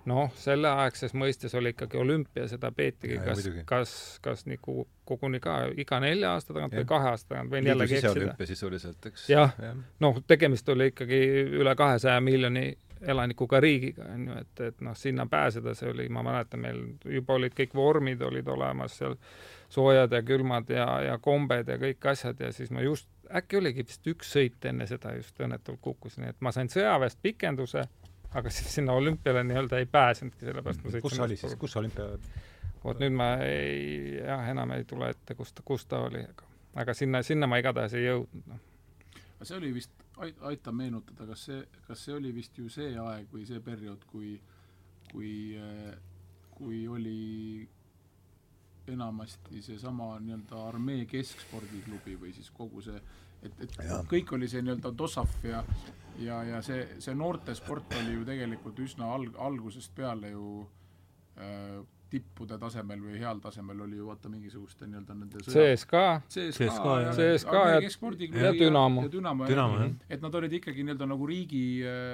noh, selleaegses mõistes oli ikkagi olümpia, seda peetigi Ja, ja kas kas, kas nagu koguni ka iga nelja aasta tagant või Jah. kahe aasta tagant, võin jällegi eksida siseolümpia sisuliselt, eks. Jah. noh, tegemist oli ikkagi üle kahesaja miljoni elanikuga riigiga, on ju, et, et noh, sinna pääseda, see oli, ma mäletan, meil juba olid kõik vormid olid olemas seal, soojad ja külmad ja, ja kombed ja kõik asjad ja siis ma just, äkki oligi vist üks sõit enne seda just õnnetult kukkusin, et ma sain sõjaväest pikenduse, aga siis sinna olümpiale nii-öelda ei pääsenudki, sellepärast ma sõitsin kus oli siis, kus olümpia vot nüüd ma ei, jah, enam ei tule ette, kus ta, kus ta oli, aga, aga sinna, sinna ma igatahes ei jõudnud, noh. aga see oli vist, aita meenutada, kas see, kas see oli vist ju see aeg või see periood, kui, kui, kui oli enamasti seesama nii-öelda armee keskspordiklubi või siis kogu see, et, et Ja. kõik oli see nii-öelda DOSAF ja ja, ja see, see noortesport oli ju tegelikult üsna alg-, algusest peale ju äh, tippude tasemel või heal tasemel oli ju vaata mingisuguste nii-öelda nende CSKA CSKA ja, CSKA ja- keskspordiklubi ja Dünamo. ja Dünamo, Dünamo, jah. et nad olid ikkagi nii-öelda nagu riigi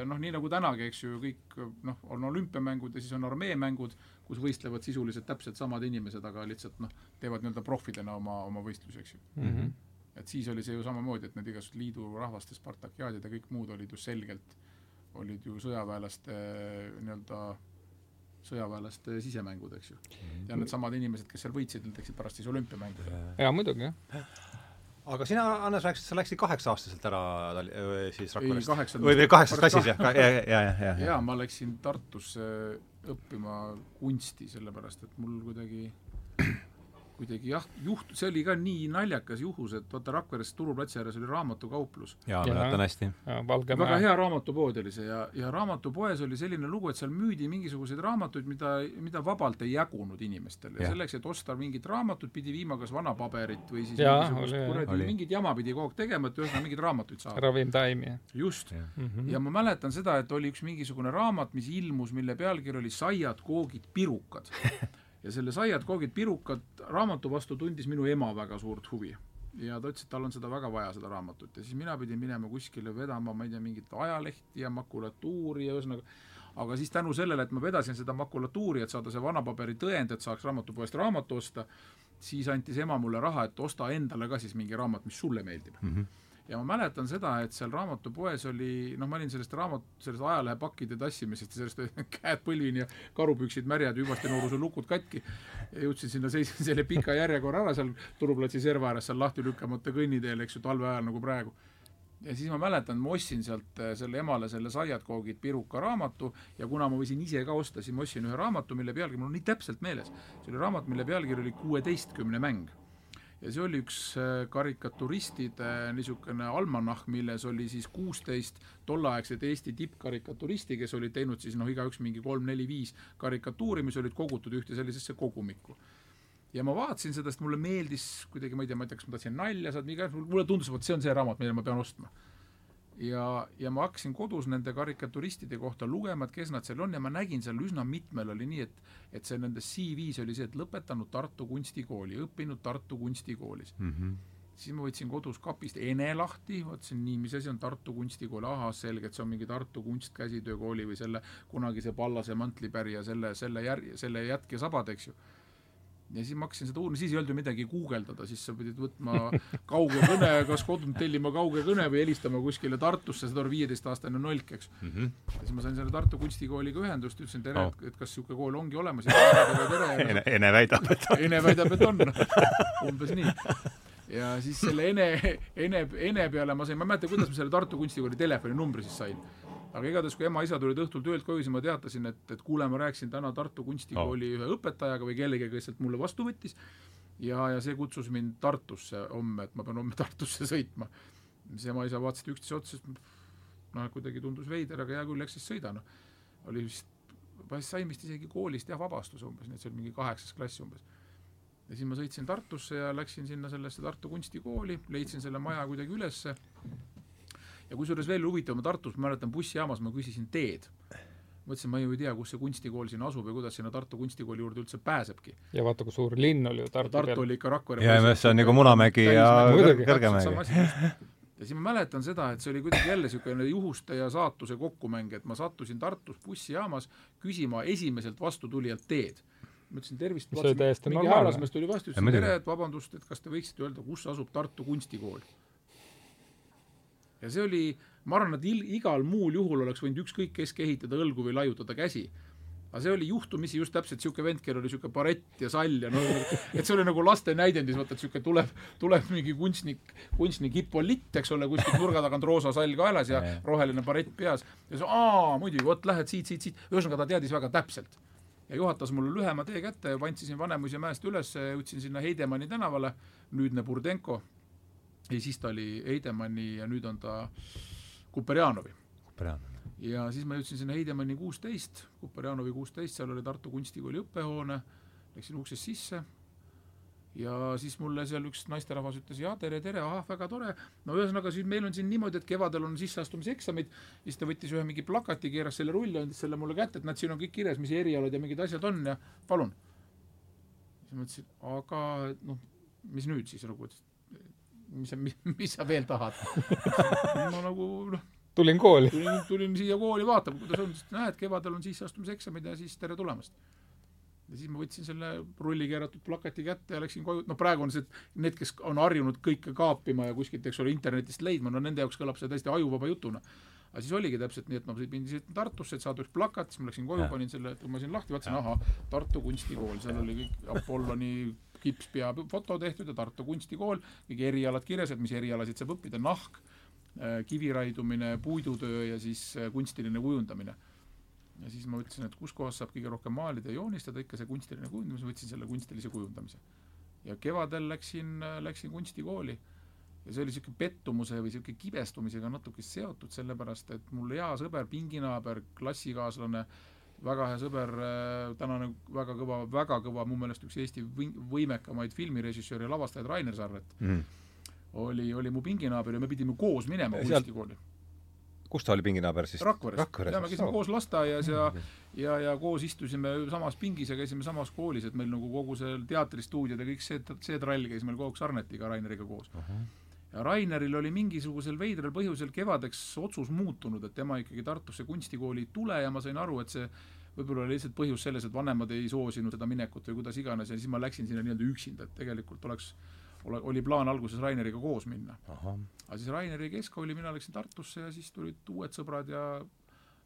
noh, nii nagu tänagi, eks ju, kõik noh, on olümpiamängud ja siis on armeemängud, kus võistlevad sisuliselt täpselt samad inimesed, aga lihtsalt noh, teevad nii-öelda profidena oma, oma võistlusi, eks ju. mm. -hmm. Et siis oli see ju samamoodi, et need igasugused liidu rahvaste Spartakiaadid ja kõik muud olid ju selgelt, olid ju sõjaväelaste nii-öelda sõjaväelaste sisemängud, eks ju. ja needsamad inimesed, kes seal võitsid, need läksid pärast siis olümpiamängudele. jaa, muidugi, jah. aga sina, Hannes, rääkisid, sa läksid kaheksa-aastaselt ära siis ei, Rakverest? või, või kaheksas klassis jah, ja, ja, ja, ja, ja jaa, ma läksin Tartusse õppima kunsti, sellepärast et mul kuidagi kuidagi jah, juht-, see oli ka nii naljakas juhus, et vaata Rakveres turuplatsi ääres oli raamatukauplus. jaa, mäletan hästi. Väga hea raamatupood oli see ja, ja raamatupoes oli selline lugu, et seal müüdi mingisuguseid raamatuid, mida, mida vabalt ei jagunud inimestele ja Jah. selleks, et osta mingit raamatut, pidi viima kas vana paberit või siis Jaa, mingisugust kuradi mingit jama pidi kogu aeg tegema, et ühesõnaga mingeid raamatuid saada. ravim taimi. just. Mhm. ja ma mäletan seda, et oli üks mingisugune raamat, mis ilmus, mille pealkiri oli Saiad, koogid, pirukad. ja selle Saiad, koogid, pirukad raamatu vastu tundis minu ema väga suurt huvi. ja ta ütles, et tal on seda väga vaja, seda raamatut ja siis mina pidin minema kuskile vedama, ma ei tea, mingit ajalehti ja makulatuuri ja ühesõnaga aga siis tänu sellele, et ma vedasin seda makulatuuri, et saada see vana paberi tõend, et saaks raamatupoest raamatu osta, siis andis ema mulle raha, et osta endale ka siis mingi raamat, mis sulle meeldib Mhm. Ja ma mäletan seda, et seal raamatupoes oli, noh, ma olin sellest raamat, sellest ajalehepakkide tassimisest ja sellest käed põlvini ja karupüksid märjad ja hüvasti nooruse lukud katki jõudsin sinna, seisin selle pika järjekorra ära seal Turuplatsi serva ääres, seal lahti lükkamata kõnniteel, eks ju, talve ajal nagu praegu. ja siis ma mäletan, ma ostsin sealt äh, selle emale selle Saiad koogid piruka raamatu ja kuna ma võisin ise ka osta, siis ma ostsin ühe raamatu, mille pealkiri mul on nii täpselt meeles. see oli raamat, mille pealkiri oli Kuueteistkümne mäng ja see oli üks äh, karikaturistide niisugune almanahh, milles oli siis kuusteist tolleaegset Eesti tippkarikaturisti, kes olid teinud siis noh, igaüks mingi kolm-neli-viis karikatuuri, mis olid kogutud ühte sellisesse kogumikku. ja ma vaatasin seda, sest mulle meeldis kuidagi, ma ei tea, ma ei tea, kas ma tahtsin nalja saada, mulle tundus, vot see on see raamat, mille ma pean ostma ja, ja ma hakkasin kodus nende karikaturistide kohta lugema, et kes nad seal on ja ma nägin seal üsna mitmel oli nii, et et see nende CV-s oli see, et lõpetanud Tartu kunstikooli, õppinud Tartu kunstikoolis. Mhm. siis ma võtsin kodus kapist Ene lahti, vaatasin nii, mis asi on Tartu kunstikool, ahah, selge, et see on mingi Tartu kunstkäsitöökooli või selle kunagise Pallase mantlipärija selle, selle järg, selle jätk ja sabad, eks ju ja siis ma hakkasin seda uurima, siis ei olnud ju midagi guugeldada, siis sa pidid võtma kauge kõne, kas kodunt tellima kauge kõne või helistama kuskile Tartusse, seda oli viieteistaastane nolk, eks. Mhm. ja siis ma sain selle Tartu kunstikooliga ühendust, ütlesin tere Oh. et kas niisugune kool ongi olemas ja tere, tere, Ene, Ene väidab, et Ene väidab, et on, umbes nii. ja siis selle Ene, Ene, Ene peale ma sain, ma ei mäleta, kuidas ma selle Tartu kunstikooli telefoninumbri siis sain. Aga igatahes, kui ema-isa tulid õhtul töölt koju, siis ma teatasin, et, et kuule, ma rääkisin täna Tartu kunstikooli oh. ühe õpetajaga või kellegagi, kes sealt mulle vastu võttis ja, ja see kutsus mind Tartusse homme, et ma pean homme Tartusse sõitma. siis ema-isa vaatasid üksteise otsa, siis noh, kuidagi tundus veider, aga hea küll, eks siis sõida, noh. oli vist, vahest sain vist isegi koolist jah, vabastuse umbes, nii et see oli mingi kaheksas klass umbes ja siis ma sõitsin Tartusse ja läksin sinna sellesse Tartu kunstikooli, leidsin selle maja kuidagi ülesse ja kusjuures veel huvitav, ma Tartus, ma mäletan bussijaamas ma küsisin teed. mõtlesin, ma ju ei tea, kus see kunstikool siin asub ja kuidas sinna Tartu kunstikooli juurde üldse pääsebki. ja vaata, kui suur linn oli ju Tartu Tartu peal. oli ikka Rakvere ja see on nagu Munamägi ja Muidugi. Kõrgemägi. ja siis ma mäletan seda, et see oli kuidagi jälle niisugune juhuste ja saatuse kokkumäng, et ma sattusin Tartus bussijaamas küsima esimeselt vastutulijalt teed. ma ütlesin tervist, See oli täiesti mingi normaalne. härrasmees tuli vastu, ütlesin tere, et vabandust, et kas te võiksite öelda, kus asub Tartu kunstikool. Ja see oli, ma arvan, et igal muul juhul oleks võinud ükskõik kes kehitada õlgu või laiutada käsi. aga see oli juhtumisi just täpselt niisugune vend, kellel oli niisugune barett ja sall ja no et see oli nagu laste näidendis, vaata, et niisugune tuleb, tuleb mingi kunstnik, kunstnik Hippolytt, eks ole, kuskilt nurga tagant roosa sall kaelas ja roheline barett peas. Ja siis aa, muidugi, vot lähed siit, siit, siit, ühesõnaga ta teadis väga täpselt. Ja juhatas mulle lühema tee kätte ja pantsisin Vanemuise mäest üles, jõudsin sinna Heidemanni tänavale, nüüdne Burdenko, ja siis ta oli Heidemanni ja nüüd on ta Kuperjanovi. ja siis ma jõudsin sinna Heidemanni kuusteist, Kuperjanovi kuusteist, seal oli Tartu kunstikooli õppehoone, läksin uksest sisse. Ja siis mulle seal üks naisterahvas ütles, jaa, tere, tere, ahah, väga tore, no ühesõnaga siis meil on siin niimoodi, et kevadel on sisseastumiseksamid, siis ta võttis ühe mingi plakati, keeras selle rulli, andis selle mulle kätte, et näed, siin on kõik kirjas, mis erialad ja mingid asjad on ja palun. siis ma ütlesin, aga noh, mis nüüd siis? Nagu, mis sa, mis sa veel tahad? ma nagu noh, tulin kooli. tulin, tulin siia kooli vaatama, kuidas on, sest näed, kevadel on sisseastumiseksamid ja siis tere tulemast. ja siis ma võtsin selle rulli keeratud plakati kätte ja läksin koju, no praegu on see, et need, kes on harjunud kõike kaapima ja kuskilt, eks ole, internetist leidma, no nende jaoks kõlab see täiesti ajuvaba jutuna. aga siis oligi täpselt nii, et ma pidin sõitma Tartusse, et saada üks plakat, siis ma läksin koju, panin selle, tõmbasin lahti, vaatasin, ahah, Tartu kunstikool, seal oli kõik Apolloni kipspea foto tehtud ja Tartu kunstikool, kõik erialad kirjas, et mis erialasid saab õppida, nahk, kiviraidumine, puidutöö ja siis äh, kunstiline kujundamine. ja siis ma ütlesin, et kus kohas saab kõige rohkem maalida ja joonistada, ikka see kunstiline kujundamine, siis võtsin selle kunstilise kujundamise. ja kevadel läksin, läksin kunstikooli. ja see oli niisugune pettumuse või niisugune kibestumisega natuke seotud, sellepärast et mul hea sõber, pinginaaber, klassikaaslane, väga hea sõber, tänane väga kõva, väga kõva, mu meelest üks Eesti võimekamaid filmirežissööre ja lavastajaid, Rainer Sarvet mm., oli, oli mu pinginaaber ja me pidime koos minema kunstikooli kus ta oli pinginaaber siis? Rakveres, Rakveres.. jaa, me käisime koos lasteaias ja ja, ja koos istusime samas pingis ja käisime samas koolis, et meil nagu kogu see teatristuudiod ja kõik see, see trall käis meil kogu aeg Sarnetiga, Raineriga koos uh. -huh. Ja Raineril oli mingisugusel veidral põhjusel kevadeks otsus muutunud, et tema ikkagi Tartusse kunstikooli ei tule ja ma sain aru, et see võib-olla oli lihtsalt põhjus selles, et vanemad ei soosinud seda minekut või kuidas iganes ja siis ma läksin sinna nii-öelda üksinda, et tegelikult oleks ole, oli plaan alguses Raineriga koos minna. aga siis Raineri keskkooli, mina läksin Tartusse ja siis tulid uued sõbrad ja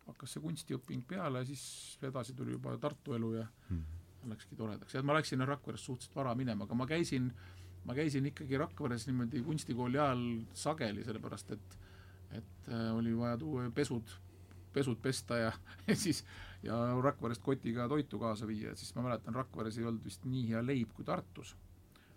hakkas see kunstiõping peale ja siis edasi tuli juba Tartu elu ja hmm. läkski toredaks. ja ma läksin Rakverest suhteliselt vara minema, aga ma käisin, ma käisin ikkagi Rakveres niimoodi kunstikooli ajal sageli, sellepärast et et äh, oli vaja tuua pesud, pesud pesta ja, ja siis ja Rakverest kotiga toitu kaasa viia, et siis ma mäletan, Rakveres ei olnud vist nii hea leib kui Tartus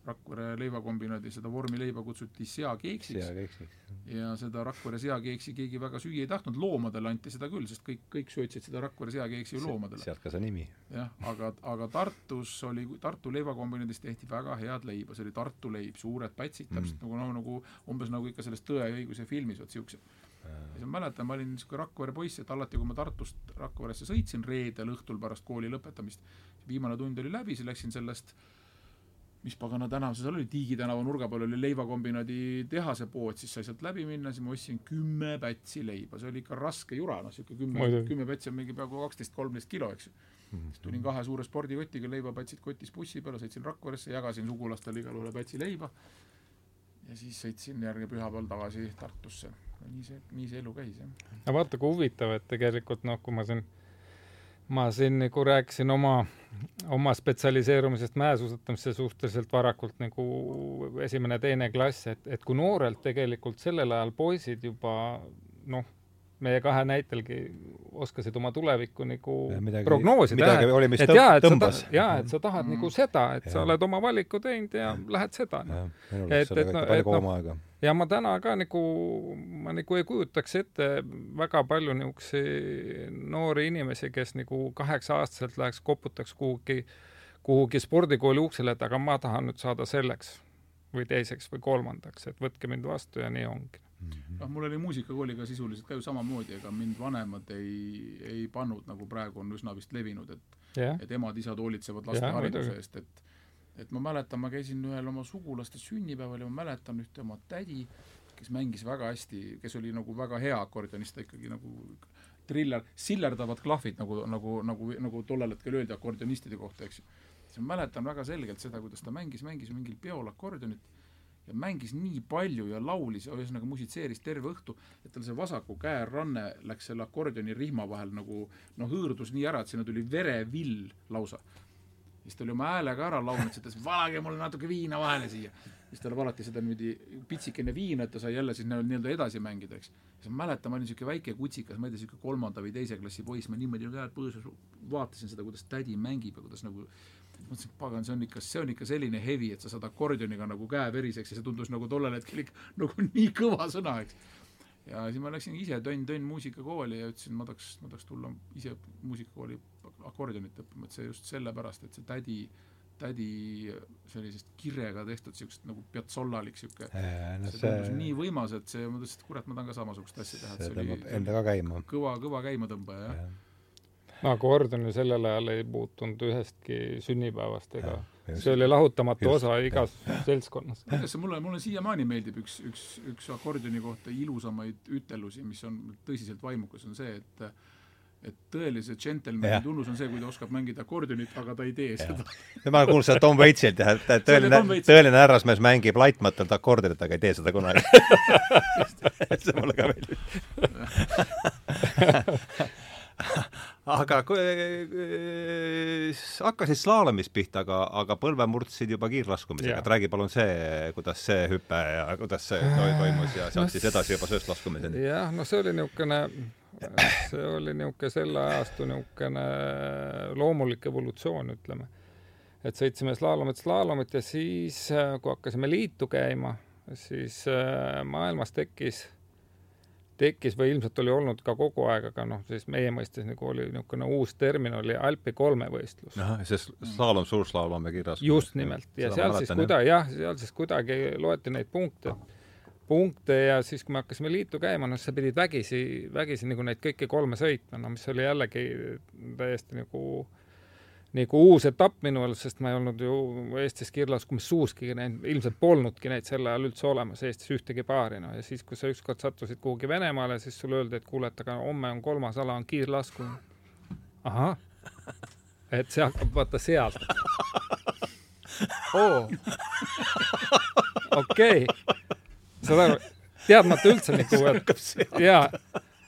Rakvere leivakombinaadi seda vormileiba kutsuti seakeeksiks sea ja seda Rakvere seakeeksi keegi väga süüa ei tahtnud, loomadele anti seda küll, sest kõik, kõik söötsid seda Rakvere seakeeksi ju loomadele. sealt ka see nimi. jah, aga, aga Tartus oli, Tartu leivakombinaadis tehti väga head leiba, see oli Tartu leib, suured pätsid mm., täpselt nagu, nagu, nagu umbes nagu ikka selles Tõe ja õiguse filmis, vot niisugused. ja siis ma mäletan, ma olin niisugune Rakvere poiss, et alati, kui ma Tartust Rakveresse sõitsin reedel õhtul pärast kooli lõpetamist, viimane tund oli läbi, siis läksin sellest äh, mis pagana tänav see seal oli, Tiigi tänava nurga peal oli leivakombinaadi tehase pood, siis sai sealt läbi minna, siis ma ostsin kümme pätsi leiba, see oli ikka raske jura, noh, niisugune kümme, kümme pätsi on mingi peaaegu kaksteist, kolmteist kilo, eks ju. Mm -hmm.. siis tulin kahe suure spordikotiga, leivapätsid kotis bussi peale, sõitsin Rakveresse, jagasin sugulastele igale ühele pätsi leiba. Ja siis sõitsin järgmine pühapäeval tagasi Tartusse. nii see, nii see elu käis, jah. no vaata, kui huvitav, et tegelikult noh, kui ma siin ma siin nagu rääkisin oma, oma spetsialiseerumisest mäesuusatamise suhteliselt varakult nagu esimene-teine klass, et, et kui noorelt tegelikult sellel ajal poisid juba noh, meie kahe näitelgi oskasid oma tulevikku nagu midagi, prognoosida. tõmbas. jaa, et sa, jaa, et sa tahad mm. nagu seda, et ja. sa oled oma valiku teinud ja, ja. lähed seda. et, et noh, et noh, ja ma täna ka nagu, ma nagu ei kujutaks ette väga palju niisuguseid noori inimesi, kes nagu kaheksa-aastaselt läheks, koputaks kuhugi, kuhugi spordikooli uksele, et aga ma tahan nüüd saada selleks või teiseks või kolmandaks, et võtke mind vastu ja nii ongi -hmm. noh, mul oli muusikakooliga sisuliselt ka ju samamoodi, ega mind vanemad ei, ei pannud, nagu praegu on üsna vist levinud, et yeah. et emad-isad hoolitsevad laste yeah, hariduse eest, et et ma mäletan, ma käisin ühel oma sugulaste sünnipäeval ja ma mäletan ühte oma tädi, kes mängis väga hästi, kes oli nagu väga hea akordionist, ta ikkagi nagu triller, sillerdavad klahvid, nagu, nagu, nagu, nagu tollel hetkel öeldi akordionistide kohta, eks ju. siis ma mäletan väga selgelt seda, kuidas ta mängis, mängis mingil peol akordionit ja mängis nii palju ja laulis, ühesõnaga musitseeris terve õhtu, et tal see vasaku käe ranne läks selle akordioni rihma vahel nagu noh, hõõrdus nii ära, et sinna tuli verevill lausa siis ta oli oma häälega ära laulnud, siis ütles, valage mulle natuke viina vahele siia. siis tal valati seda niimoodi pitsikene viina, et ta sai jälle siis nii-öelda edasi mängida, eks. siis ma mäletan, ma olin niisugune väike kutsikas, ma ei tea, niisugune kolmanda või teise klassi poiss, ma niimoodi käed põõsas vaatasin seda, kuidas tädi mängib ja kuidas nagu mõtlesin, et pagan, see on ikka, see on ikka selline hevi, et sa saad akordioniga nagu käe veriseks ja see tundus nagu tollel hetkel ikka nagu nii kõva sõna, eks ja siis ma läksin ise tönn-tönn muusikakooli ja ütlesin, ma tahaks, ma tahaks tulla ise muusikakooli akordionit õppima, et see just sellepärast, et see tädi, tädi sellisest kirega tehtud niisugust nagu piatsollalik niisugune no, see tundus nii võimas, et see, ma mõtlesin, et kurat, ma tahan ka samasugust asja teha, see, oli enda ka käima. kõva, kõva käimatõmbaja, jah. Ja no akordion ju sellel ajal ei puutunud ühestki sünnipäevast ega ja, see oli lahutamatu just, osa igas ja. seltskonnas. see mulle, mulle siiamaani meeldib üks, üks, üks akordioni kohta ilusamaid ütelusi, mis on tõsiselt vaimukas, on see, et et tõelise džentelmeni tunnus on see, kui ta oskab mängida akordionit, aga ta ei tee ja. seda. ma olen kuulnud seda Tom Waitsilt jah, et tõeline, tõeline härrasmees mängib laitmatult akordionit, aga ei tee seda kunagi see mulle ka meeldib aga hakkasid slaalomist pihta, aga, aga põlve murdsid juba kiirlaskumisega, et räägi palun see, kuidas see hüpe ja kuidas see toimus ja sealt no, siis edasi juba sööstlaskumiseni. jah, no see oli niisugune, see oli niisugune selle ajastu niisugune loomulik evolutsioon, ütleme. et sõitsime slaalomit, slaalomit ja siis, äh, kui hakkasime liitu käima, siis äh, maailmas tekkis, tekkis või ilmselt oli olnud ka kogu aeg, aga noh, siis meie mõistes nagu oli niisugune uus termin oli Alpi kolmevõistlus. ahah, see slaalom, suurslaalom ja kirjas. just nimelt ja seal siis kuidagi jah, seal siis kuidagi loeti neid punkte punkte ja siis, kui me hakkasime liitu käima, noh, sa pidid vägisi, vägisi nagu neid kõiki kolme sõitma, no mis oli jällegi täiesti nagu nagu uus etapp minu arust, sest ma ei olnud ju Eestis kirlaskumis suuski näinud, ilmselt polnudki neid sel ajal üldse olemas Eestis ühtegi paari, no ja siis, kui sa ükskord sattusid kuhugi Venemaale, siis sulle öeldi, et kuule, et aga homme on kolmas ala, on kiirlasku. ahah, et see hakkab vaata sealt. oo, okei, saad aru, teadmata üldse nagu, et ja,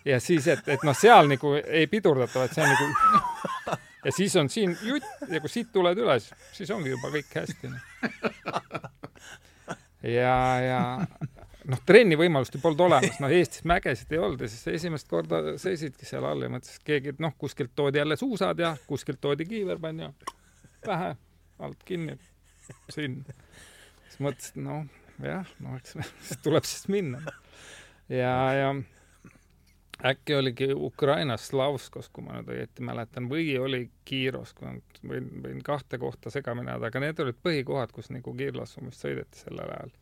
ja siis, et, et noh, seal nagu ei pidurdata, vaid see on nagu ja siis on siin jutt ja kui siit tuled üles, siis ongi juba kõik hästi. ja, ja noh, trenni võimalust ju polnud olemas, noh Eestis mägesid ei olnud ja siis esimest korda seisidki seal all ja mõtlesin, et keegi, noh, kuskilt toodi jälle suusad ja kuskilt toodi kiiverpann ja pähe alt kinni sinna. siis mõtlesin, noh jah, no eks tuleb siis minna. ja, ja äkki oligi Ukrainas Slavskos, kui ma nüüd õieti mäletan, või oli Kiiros, kui ma võin, võin kahte kohta segamini ajada, aga need olid põhikohad, kus nagu kiirlassumist sõideti sellel ajal.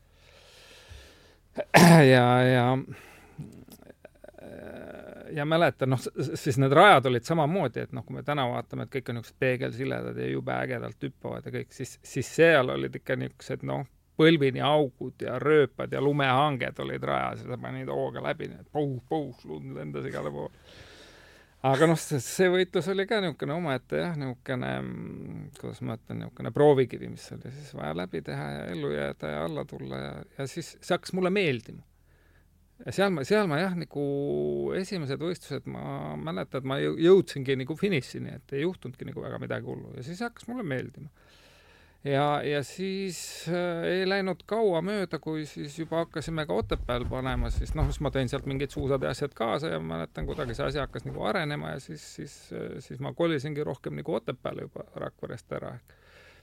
ja, ja ja mäletan, noh, siis need rajad olid samamoodi, et noh, kui me täna vaatame, et kõik on niisugused peegelsiledad ja jube ägedalt hüppavad ja kõik, siis, siis seal olid ikka niisugused noh, põlvini augud ja rööpad ja lumehanged olid rajas ja sa panid hooga läbi, nii et pauh-pauh, lund lendas igale poole. aga noh, see võitlus oli ka niisugune omaette jah, niisugune, kuidas ma ütlen, niisugune proovikivi, mis oli siis vaja läbi teha ja ellu jääda ja alla tulla ja, ja siis see hakkas mulle meeldima. ja seal ma, seal ma jah, nagu esimesed võistlused, ma mäletan, et ma jõudsingi nagu finišini, et ei juhtunudki nagu väga midagi hullu ja siis hakkas mulle meeldima ja, ja siis äh, ei läinud kaua mööda, kui siis juba hakkasime ka Otepääl panema, siis noh, siis ma tõin sealt mingid suusad ja asjad kaasa ja ma mäletan, kuidagi see asi hakkas nagu arenema ja siis, siis, äh, siis ma kolisingi rohkem nagu Otepääle juba Rakverest ära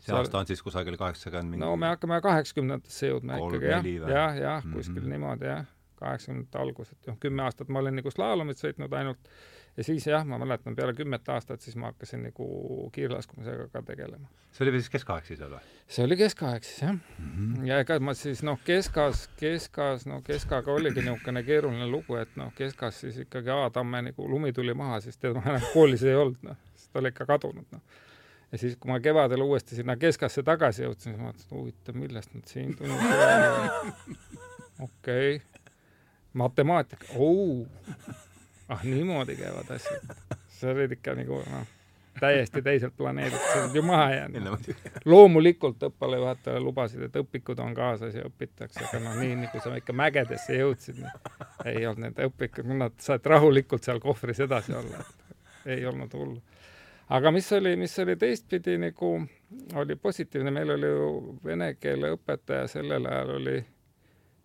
see aasta on siis kusagil kaheksakümmend mingi no me hakkame kaheksakümnendatesse jõudma ikkagi jah, jah, jah, kuskil mm -hmm. niimoodi jah, kaheksakümnendate algus, et noh, kümme aastat ma olen nagu slaalomit sõitnud ainult ja siis jah, ma mäletan, peale kümmet aastat siis ma hakkasin nagu kiirlaskumisega ka tegelema. see oli siis keskaeg siis või? see oli keskaeg siis jah mm. -hmm. ja ega ma siis noh, keskas, keskas, no keskaga oligi niisugune keeruline lugu, et noh, keskas siis ikkagi A-tamme nagu lumi tuli maha, siis teda enam koolis ei olnud, noh, siis ta oli ikka kadunud, noh ja siis, kui ma kevadel uuesti sinna keskasse tagasi jõudsin, siis ma mõtlesin, et huvitav, millest nad siin tunnivad. okei okay., matemaatika, oh ah niimoodi käivad asjad. sa olid ikka nagu noh, täiesti teiselt planeedilt, sa oled ju maha jäänud. loomulikult õppealajuhatajale lubasid, et õpikud on kaasas ja õpitakse, aga noh, nii nagu sa ikka mägedesse jõudsid, ei olnud need õpikud, nad said rahulikult seal kohvris edasi olla, et ei olnud hullu. aga mis oli, mis oli teistpidi nagu, oli positiivne, meil oli ju vene keele õpetaja sellel ajal oli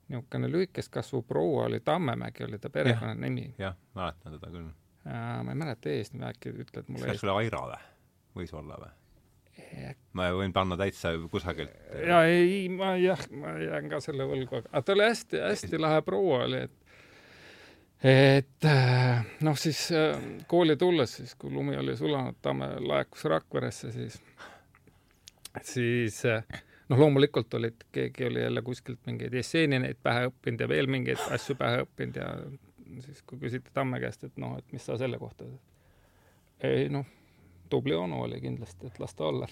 niisugune lühikest kasvu proua oli Tammemägi, oli ta perekonnanimi. jah, mäletan teda küll. ma ei mäleta eesnime, äkki ütled mulle kas see oli Aira või? võis olla või? ma võin panna täitsa kusagilt. ja ei, ma jah, ma jään ka selle võlgu, aga ta oli hästi-hästi lahe proua oli, et et äh, noh, siis äh, kooli tulles siis, kui lumi oli sulanud, Tamme laekus Rakveresse, siis, siis äh, noh, loomulikult olid, keegi oli jälle kuskilt mingeid esseeneid pähe õppinud ja veel mingeid asju pähe õppinud ja siis, kui küsiti Tamme käest, et noh, et mis sa selle kohta ei noh, tubli onu oli kindlasti, et las ta olla.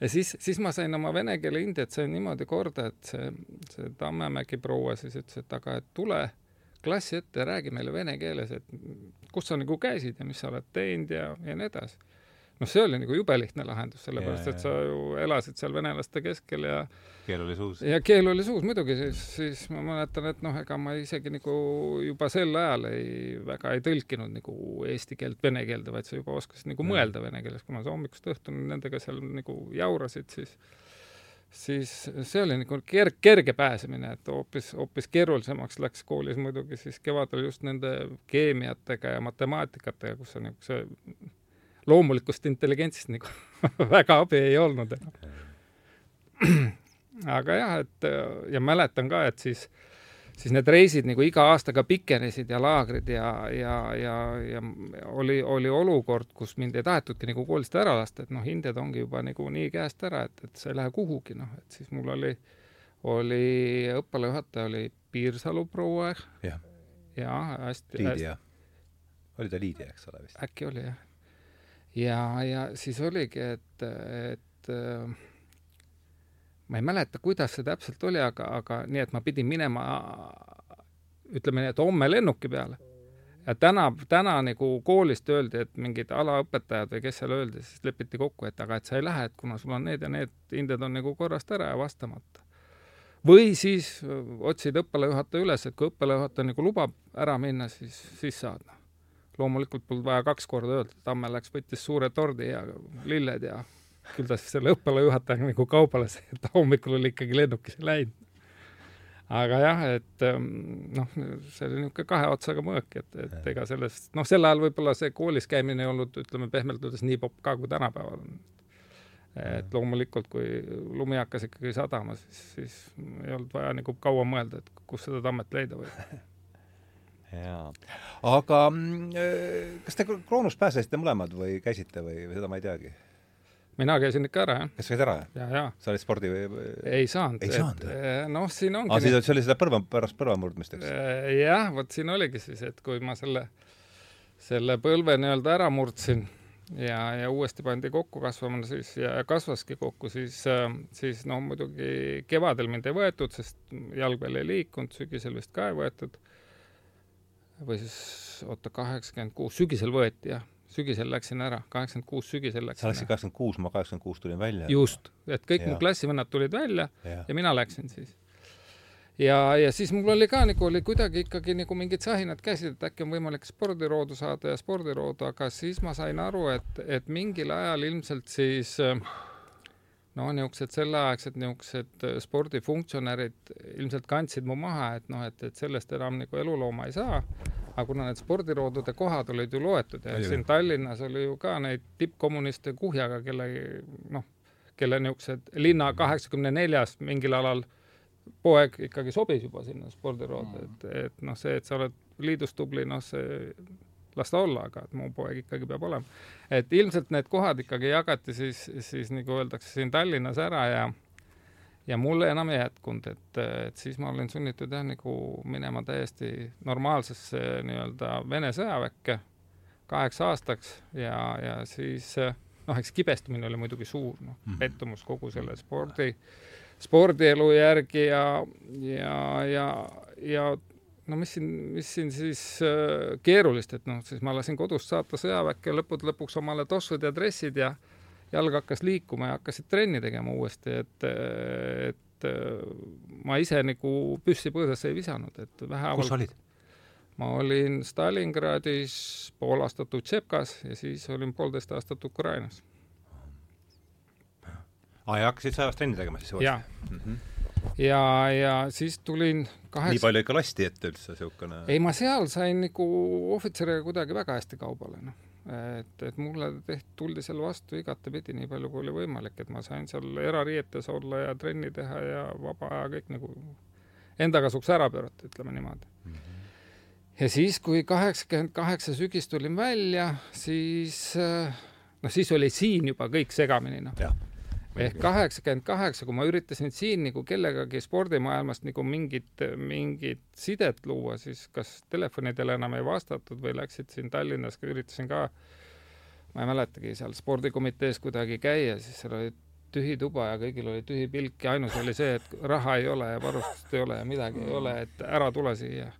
ja siis, siis ma sain oma vene keele indiat sain niimoodi korda, et see, see Tammemägi proua siis ütles, et aga et tule klassi ette ja räägi meile vene keeles, et kus sa nagu käisid ja mis sa oled teinud ja, ja nii edasi noh, see oli nagu jube lihtne lahendus, sellepärast et sa ju elasid seal venelaste keskel ja keel oli suus. ja keel oli suus muidugi, siis, siis ma mäletan, et noh, ega ma isegi nagu juba sel ajal ei, väga ei tõlkinud nagu eesti keelt vene keelde, vaid sa juba oskasid nagu mõelda vene keeles, kuna sa hommikust õhtuni nendega seal nagu jaurasid, siis siis see oli nagu kerge, kerge pääsemine, et hoopis, hoopis keerulisemaks läks koolis muidugi siis kevadel just nende keemiatega ja matemaatikatega, kus on niisuguse loomulikust intelligentsist nagu väga abi ei olnud enam. aga jah, et ja mäletan ka, et siis, siis need reisid nagu iga aastaga pikenesid ja laagrid ja, ja, ja, ja oli, oli olukord, kus mind ei tahetudki nagu koolist ära lasta, et noh, hinded ongi juba nagu nii käest ära, et, et sa ei lähe kuhugi, noh, et siis mul oli, oli õppealajuhataja oli Piirsalu proua jah ja hästi. Liidia hästi. oli ta Liidia, eks ole vist? äkki oli jah. Ja, ja siis oligi, et, et äh, ma ei mäleta, kuidas see täpselt oli, aga, aga nii, et ma pidin minema ütleme nii, et homme lennuki peale. ja täna, täna nagu koolist öeldi, et mingid alaõpetajad või kes seal öeldi, siis lepiti kokku, et aga et sa ei lähe, et kuna sul on need ja need hinded on nagu korrast ära ja vastamata. või siis otsid õppealajuhataja üles, et kui õppealajuhataja nagu lubab ära minna, siis, siis saad. Loomulikult polnud vaja kaks korda öelda, Tamme läks, võttis suure tordi ja lilled ja küll ta siis selle õppealajuhatajaga nagu kaubales, et hommikul oli ikkagi lennukisse läinud. aga jah, et ähm, noh, see oli niisugune kahe otsaga mõõk, et, et ega sellest, noh, sel ajal võib-olla see koolis käimine ei olnud, ütleme pehmelt öeldes nii popp ka, kui tänapäeval on. et loomulikult, kui lumi hakkas ikkagi sadama, siis, siis ei olnud vaja nagu kaua mõelda, et kus seda tammet leida võib jaa. aga mm, äh, kas te Kroonust pääsesite mõlemad või käisite või, või seda ma ei teagi? mina käisin ikka ära, jah. kas käid ära, jah? ja, ja. sa olid spordi või? ei saanud. ei saanud või? Eh, noh, siin ongi aa, siis see oli seda põrva, pärast põrva murdmist, eks? Eh, jah, vot siin oligi siis, et kui ma selle, selle põlve nii-öelda ära murdsin ja, ja uuesti pandi kokku kasvama, siis ja kasvaski kokku, siis, äh, siis no muidugi kevadel mind ei võetud, sest jalg veel ei liikunud, sügisel vist ka ei võetud. Või siis oota, kaheksakümmend kuus, sügisel võeti jah sügisel läksin ära, kaheksakümmend kuus sügisel läksin. sa läksid kaheksakümmend kuus, ma kaheksakümmend kuus tulin välja. just, et kõik ja. mu klassivennad tulid välja ja. ja mina läksin siis. ja, ja siis mul oli ka nagu oli kuidagi ikkagi nagu mingid sahinad käisid, et äkki on võimalik spordiroodu saada ja spordiroodu, aga siis ma sain aru, et, et mingil ajal ilmselt siis no niisugused selleaegsed niisugused spordifunktsionärid ilmselt kandsid mu maha, et noh, et, et sellest enam nagu elulooma ei saa. Aga kuna need spordiroodude kohad olid ju loetud ja siin Tallinnas oli ju ka neid tippkommuniste kuhjaga, kelle noh, kelle niisugused linna kaheksakümne neljas mingil alal poeg ikkagi sobis juba sinna spordiroodu mm., et, et noh, see, et sa oled liidus tubli, noh, see las ta olla, aga et mu poeg ikkagi peab olema. et ilmselt need kohad ikkagi jagati siis, siis nagu öeldakse siin Tallinnas ära ja ja mulle enam ei jätkunud, et, et siis ma olin sunnitud jah, nagu minema täiesti normaalsesse nii-öelda Vene sõjaväkke kaheks aastaks ja, ja siis noh, eks kibestumine oli muidugi suur, noh, mhm. pettumus kogu selle spordi, spordielu järgi ja, ja, ja, ja no mis siin, mis siin siis äh, keerulist, et noh, siis ma lasin kodust saata sõjaväkke lõppude lõpuks omale tossud ja dressid ja jalg hakkas liikuma ja hakkasid trenni tegema uuesti, et, et ma ise nagu püssi põõsasse ei visanud, et vähehaaval kus olid? ma olin Stalingradis, pool aastat Utšepkas ja siis olin poolteist aastat Ukrainas. aa, ja hakkasid sõjaväes trenni tegema siis uuesti? mm -hmm. Ja, ja siis tulin kaheksa nii palju ikka lasti ette üldse, niisugune ei, ma seal sain nagu ohvitseriga kuidagi väga hästi kaubale, noh et, et mulle tehti, tuldi seal vastu igatepidi, nii palju kui oli võimalik, et ma sain seal erariietes olla ja trenni teha ja vaba aja kõik nagu enda kasuks ära pöörata, ütleme niimoodi mm. -hmm. ja siis, kui kaheksakümmend kaheksa sügis tulin välja, siis noh, siis oli siin juba kõik segamini, noh ehk kaheksakümmend kaheksa, kui ma üritasin siin nagu kellegagi spordimaailmast nagu mingit, mingit sidet luua, siis kas telefonidele enam ei vastatud või läksid siin Tallinnas, üritasin ka, ma ei mäletagi, seal spordikomitees kuidagi käia, siis seal oli tühi tuba ja kõigil oli tühi pilk ja ainus oli see, et raha ei ole ja varustust ei ole ja midagi ei ole, et ära tule siia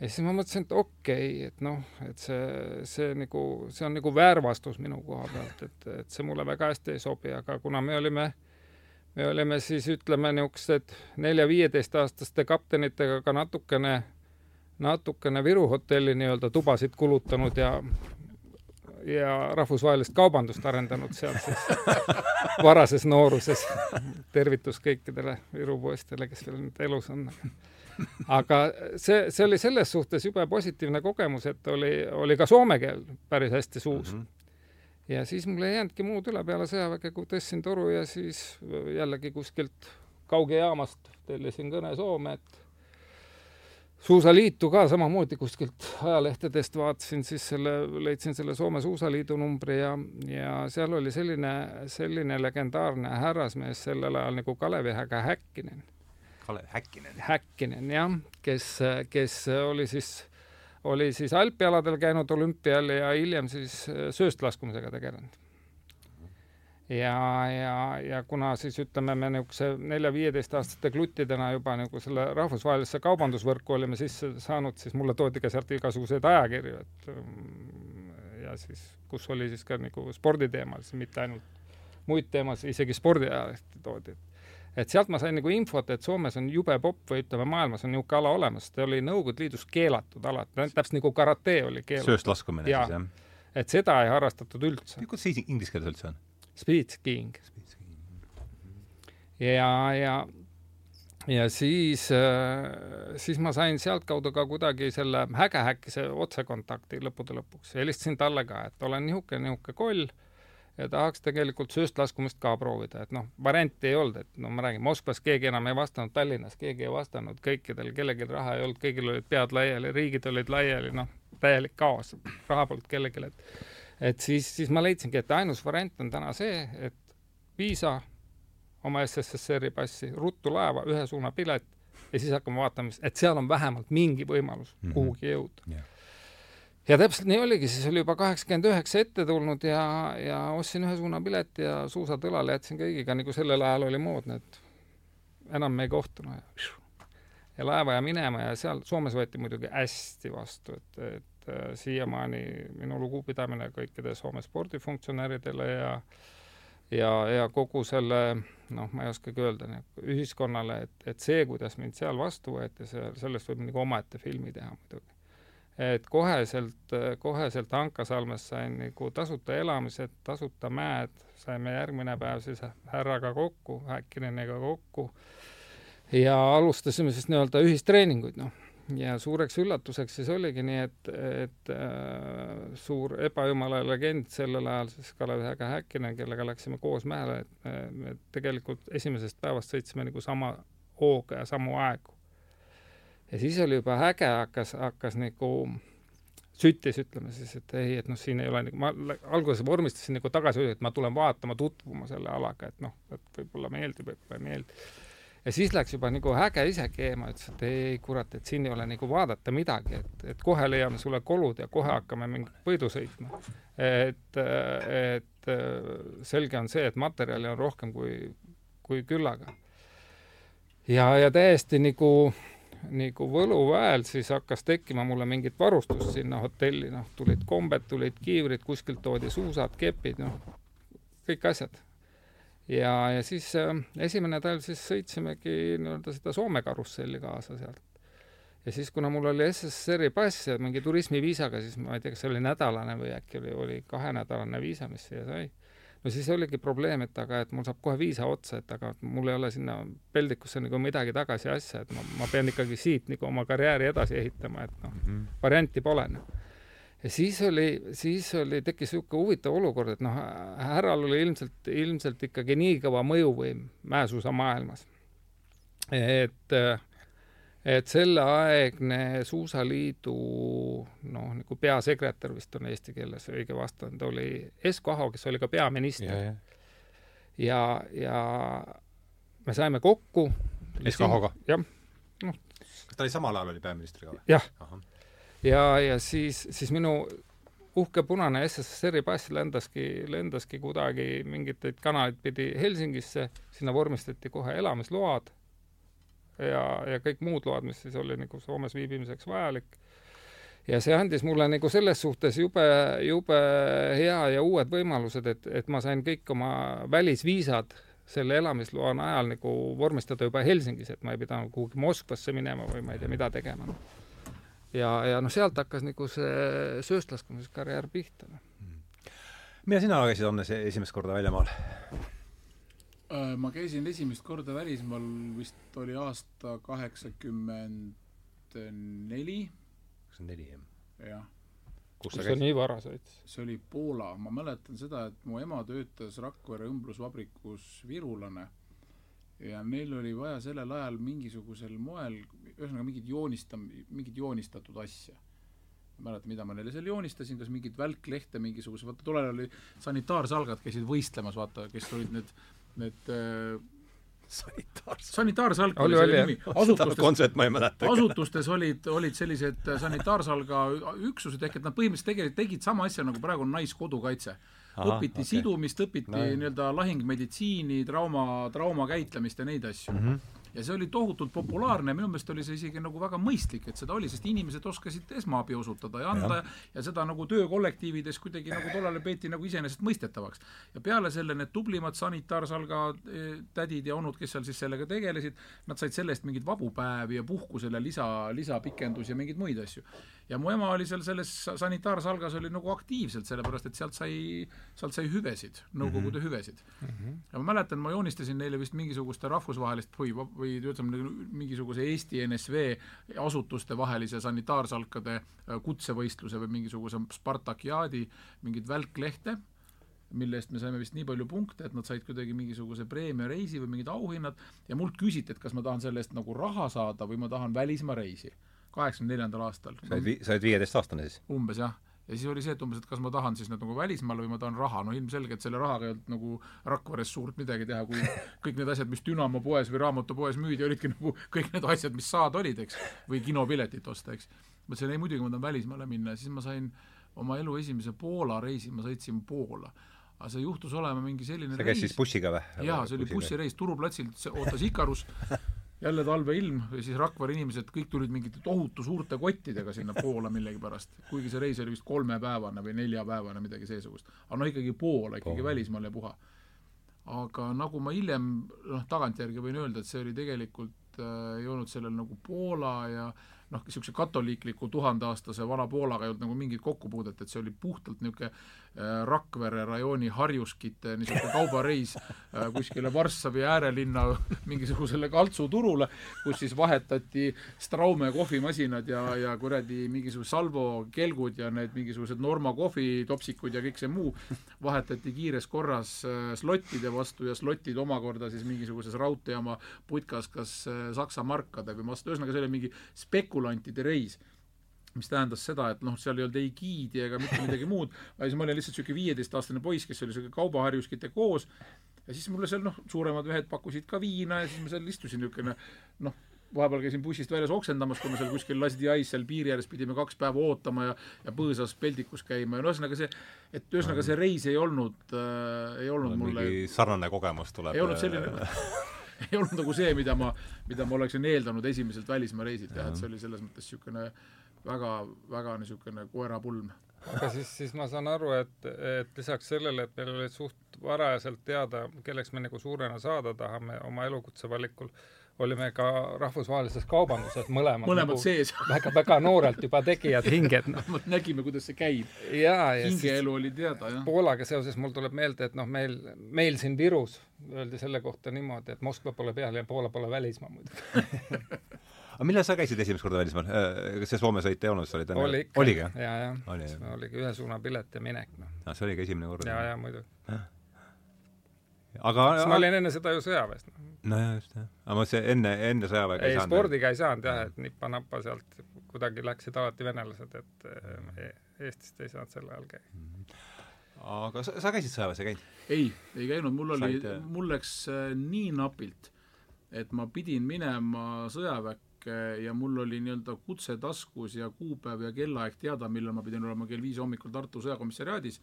ja siis ma mõtlesin, et okei okay,, et noh, et see, see nagu, see on nagu väärvastus minu koha pealt, et, et see mulle väga hästi ei sobi, aga kuna me olime, me olime siis ütleme niisugused nelja-viieteistaastaste kaptenitega ka natukene, natukene Viru hotelli nii-öelda tubasid kulutanud ja ja rahvusvahelist kaubandust arendanud seal siis varases nooruses. tervitus kõikidele Viru poistele, kes veel nüüd elus on aga see, see oli selles suhtes jube positiivne kogemus, et oli, oli ka soome keel päris hästi suus mm. -hmm ja siis mul ei jäänudki muud üle peale sõjaväge, kui tõstsin toru ja siis jällegi kuskilt kaugejaamast tellisin kõne Soome, et suusaliitu ka samamoodi kuskilt ajalehtedest vaatasin siis selle, leidsin selle Soome Suusaliidu numbri ja, ja seal oli selline, selline legendaarne härrasmees sellel ajal nagu Kalevi Häga Häkkinen. Kalev Häkkinen? Häkkinen, jah, kes, kes oli siis oli siis alpialadel käinud olümpial ja hiljem siis äh, sööstlaskumisega tegelenud. ja, ja, ja kuna siis ütleme, me niisuguse nelja-viieteistaastaste kluttidena juba nagu selle rahvusvahelisse kaubandusvõrku olime sisse saanud, siis mulle toodi ka sealt igasuguseid ajakirju, et mm, ja siis, kus oli siis ka nagu sporditeemalisi, mitte ainult muid teemasid, isegi spordiajalehti toodi, et et sealt ma sain nagu infot, et Soomes on jube popp või ütleme, maailmas on niisugune ala olemas, ta oli Nõukogude Liidus keelatud ala, täpselt nagu karate oli keelatud. sööstlaskumine ja. siis, jah? et seda ei harrastatud üldse. kuidas see inglise keeles üldse on? Speed skiing. ja, ja ja siis, äh, siis ma sain sealtkaudu ka kuidagi selle häge-häkkise otsekontakti lõppude lõpuks. helistasin talle ka, et olen niisugune, niisugune koll ja tahaks tegelikult sööstlaskumist ka proovida, et noh, varianti ei olnud, et no ma räägin, Moskvas keegi enam ei vastanud, Tallinnas keegi ei vastanud, kõikidel, kellelgi raha ei olnud, kõigil olid pead laiali, riigid olid laiali, noh, täielik kaos, raha polnud kellelgi, et et siis, siis ma leidsingi, et ainus variant on täna see, et viisa, oma SSSR-i passi, ruttu laeva, ühe suuna pilet ja siis hakkame vaatama, et seal on vähemalt mingi võimalus mm -hmm. kuhugi jõuda yeah ja täpselt nii oligi, siis oli juba kaheksakümmend üheksa ette tulnud ja, ja ostsin ühe suunapileti ja suusad õlale jätsin kõigiga, nagu sellel ajal oli moodne, et enam me ei kohtunud. Ja, ja laeva ja minema ja seal Soomes võeti muidugi hästi vastu, et, et äh, siiamaani minu lugupidamine kõikide Soome spordifunktsionääridele ja ja, ja kogu selle noh, ma ei oskagi öelda, nagu ühiskonnale, et, et see, kuidas mind seal vastu võeti, see, sellest võib nagu omaette filmi teha muidugi et koheselt, koheselt Hankasalmes sain nagu tasuta elamised, tasuta mäed, saime järgmine päev siis härraga kokku, Häkkineniga kokku ja alustasime siis nii-öelda ühistreeninguid, noh. ja suureks üllatuseks siis oligi nii, et, et äh, suur ebajumala legend sellel ajal siis Kalev Häga Häkkinen, kellega läksime koos mäele, et me tegelikult esimesest päevast sõitsime nagu sama hooga ja samu aegu ja siis oli juba äge, hakkas, hakkas nagu süttis, ütleme siis, et ei, et noh, siin ei ole nagu, ma alguses vormistasin nagu tagasi, et ma tulen vaatama, tutvuma selle alaga, et noh, et võib-olla meeldib, võib-olla ei meeldi. ja siis läks juba nagu äge ise keema, ütles, et ei kurat, et siin ei ole nagu vaadata midagi, et, et kohe leiame sulle kolud ja kohe hakkame mingit võidu sõitma. et, et selge on see, et materjali on rohkem kui, kui küllaga. ja, ja täiesti nagu nagu võluväel siis hakkas tekkima mulle mingit varustust sinna hotelli, noh, tulid kombed, tulid kiivrid, kuskilt toodi suusad, kepid, noh, kõik asjad. ja, ja siis äh, esimene talv siis sõitsimegi nii-öelda seda Soome karusselli kaasa sealt. ja siis, kuna mul oli SSSR-i pass ja mingi turismiviisaga, siis ma ei tea, kas see oli nädalane või äkki oli, oli kahenädalane viisa, mis siia sai no siis oligi probleem, et aga, et mul saab kohe viisa otsa, et aga mul ei ole sinna peldikusse nagu midagi tagasi asja, et ma, ma pean ikkagi siit nagu oma karjääri edasi ehitama, et noh mm -hmm., varianti pole noh. ja siis oli, siis oli, tekkis niisugune huvitav olukord, et noh, härral oli ilmselt, ilmselt ikkagi nii kõva mõjuvõim mäesuusa maailmas, et äh, et selleaegne Suusaliidu noh, nagu peasekretär vist on eesti keeles õige vastand, oli Esko Aho, kes oli ka peaminister. ja, ja me saime kokku. Esko Ahoga? jah, noh. kas ta oli samal ajal oli peaministriga või? jah. ja, ja siis, siis minu uhke punane SSSR-i pass lendaski, lendaski kuidagi mingit kanaleid pidi Helsingisse, sinna vormistati kohe elamisload ja, ja kõik muud load, mis siis oli nagu Soomes viibimiseks vajalik. ja see andis mulle nagu selles suhtes jube, jube hea ja uued võimalused, et, et ma sain kõik oma välisviisad selle elamisloa najal nagu vormistada juba Helsingis, et ma ei pidanud kuhugi Moskvasse minema või ma ei tea, mida tegema. ja, ja noh, sealt hakkas nagu see sööstlaskumiskarjäär pihta. millal sina käisid, Hannes, esimest korda väljamaal? Äh, ma käisin esimest korda välismaal, vist oli aasta kaheksakümmend neli. kaheksakümmend neli, jah? jah. kus sa nii vara sõitsid? see oli Poola, ma mäletan seda, et mu ema töötas Rakvere õmblusvabrikus virulane ja neil oli vaja sellel ajal mingisugusel moel, ühesõnaga mingit joonistam-, mingit joonistatud asja. ma ei mäleta, mida ma neile seal joonistasin, kas mingit välklehte mingisuguse, vaata tollel ajal oli sanitaarsalgad käisid võistlemas, vaata, kes olid need, need äh, sanitaarse. sanitaarsalk Oli, oli oli, selle nimi, asutustes kontsept ma ei mäleta. asutustes olid, olid sellised sanitaarsalga üksused ehk et nad põhimõtteliselt tegelikult tegid sama asja nagu praegu on Naiskodukaitse. õpiti okay. sidumist, õpiti No nii-öelda lahingmeditsiini, trauma, trauma käitlemist ja neid asju mm. -hmm ja see oli tohutult populaarne minu meelest oli see isegi nagu väga mõistlik, et seda oli, sest inimesed oskasid esmaabi osutada ja anda ja, ja seda nagu töökollektiivides kuidagi nagu tollal peeti nagu iseenesestmõistetavaks. ja peale selle need tublimad sanitaarsalga eh, tädid ja onud, kes seal siis sellega tegelesid, nad said selle eest mingeid vabu päevi ja puhkusele lisa, lisapikendusi ja mingeid muid asju. Ja mu ema oli seal selles sanitaarsalgas oli nagu aktiivselt, sellepärast et sealt sai, sealt sai hüvesid, Nõukogude mm -hmm. hüvesid ja ma mäletan, ma joonistasin neile vist mingisuguste rahvusvahelist või, või ütleme mingisuguse Eesti NSV asutuste vahelise sanitaarsalkade äh, kutsevõistluse või mingisuguse Spartakiaadi mingeid välklehte, mille eest me saime vist nii palju punkte, et nad said kuidagi mingisuguse preemiareisi või mingid auhinnad ja mult küsiti, et kas ma tahan selle eest nagu raha saada või ma tahan välismaa reisi. Kaheksakümne neljandal aastal. sa olid, sa olid viieteistaastane siis? umbes jah, ja siis oli see, et umbes, et kas ma tahan siis nüüd nagu välismaale või ma tahan raha, no ilmselgelt selle rahaga ei olnud nagu Rakveres suurt midagi teha, kui kõik need asjad, mis Dünamo poes või raamatupoes müüdi, olidki nagu kõik need asjad, mis saada olid, eks, või kinopiletit osta, eks. ma ütlesin, ei muidugi ma tahan välismaale minna ja siis ma sain oma elu esimese Poola reisi, ma sõitsin Poola. aga see juhtus olema mingi selline sa käisid siis bussiga või? jaa, see oli bussireis, Turu platsil see ootas Ikarus, jälle talveilm ja siis Rakvere inimesed kõik tulid mingite tohutu suurte kottidega sinna Poola millegipärast, kuigi see reis oli vist kolmepäevane või neljapäevane, midagi seesugust. aga noh, ikkagi Poola, ikkagi Poola. välismaal ja puha. aga nagu ma hiljem noh, tagantjärgi võin öelda, et see oli tegelikult äh, ei olnud sellel nagu Poola ja noh, niisuguse katoliikliku tuhandeaastase vana Poolaga ei olnud nagu mingit kokkupuudet, et see oli puhtalt niisugune äh, Rakvere rajooni harjuskite niisugune kaubareis äh, kuskile Varssavi äärelinna mingisugusele kaltsuturule, kus siis vahetati Straume kohvimasinad ja, ja kuradi mingisugused Salvo kelgud ja need mingisugused Norma kohvitopsikud ja kõik see muu. Vahetati kiires korras äh, slottide vastu ja slotid omakorda siis mingisuguses raudteejaama putkas kas Saksa markadega vastu, ühesõnaga see oli mingi spekulantide reis mis tähendas seda, et noh, seal ei olnud ei giidi ega mitte midagi muud, vaid ma olin lihtsalt niisugune viieteistaastane poiss, kes oli niisugune kaubaharjuskite koos ja siis mulle seal noh, suuremad mehed pakkusid ka viina ja siis ma seal istusin niisugune noh, vahepeal käisin bussist väljas oksendamas, kui me seal kuskil Lasdi Ais seal piiri ääres pidime kaks päeva ootama ja ja põõsas peldikus käima ja no ühesõnaga see, et ühesõnaga see reis ei olnud äh,, ei olnud mulle mingi sarnane kogemus tuleb. ei olnud selline ei olnud nagu see, mida ma, mida ma oleksin eeldanud esimeselt välismaa reisilt jah, et see oli selles mõttes niisugune väga, väga niisugune koerapulm. aga siis, siis ma saan aru, et, et lisaks sellele, et meil oli suht varajaselt teada, kelleks me nagu suurena saada tahame oma elukutse valikul, olime ka rahvusvahelises kaubanduses mõlemad, mõlemad nagu sees. väga, väga noorelt juba tegijad hinged, noh. nägime, kuidas see käib. ja hingeelu oli teada, jah. Poolaga seoses mul tuleb meelde, et noh, meil, meil siin Virus öeldi selle kohta niimoodi, et Moskva pole peal ja Poola pole välismaa muidugi. aga millal sa käisid esimest korda välismaal? kas see Soome sõit ei olnud, sa olid enne oli ikka. oligi, jaa, jaa Oli, ja. jah.. oligi ühesuunapilet ja minek, noh. jah? see oligi esimene kord. jaa, jaa, muidugi. aga siis ma olin enne seda ju sõjaväes, noh. nojah, just jah. aga ma see enne, enne sõjaväega ei, saanud. spordiga ei saanud jah, et nipa-napa sealt kuidagi läksid alati venelased, et eh, Eestist ei saanud sel ajal käia. aga sa, sa käisid sõjaväes, ei käinud? ei, ei käinud, mul oli mul läks äh, nii napilt, et ma pidin minema sõjaväkke ja mul oli nii-öelda kutse taskus ja kuupäev ja kellaaeg teada, millal ma pidin olema kell viis hommikul Tartu sõjakomissariaadis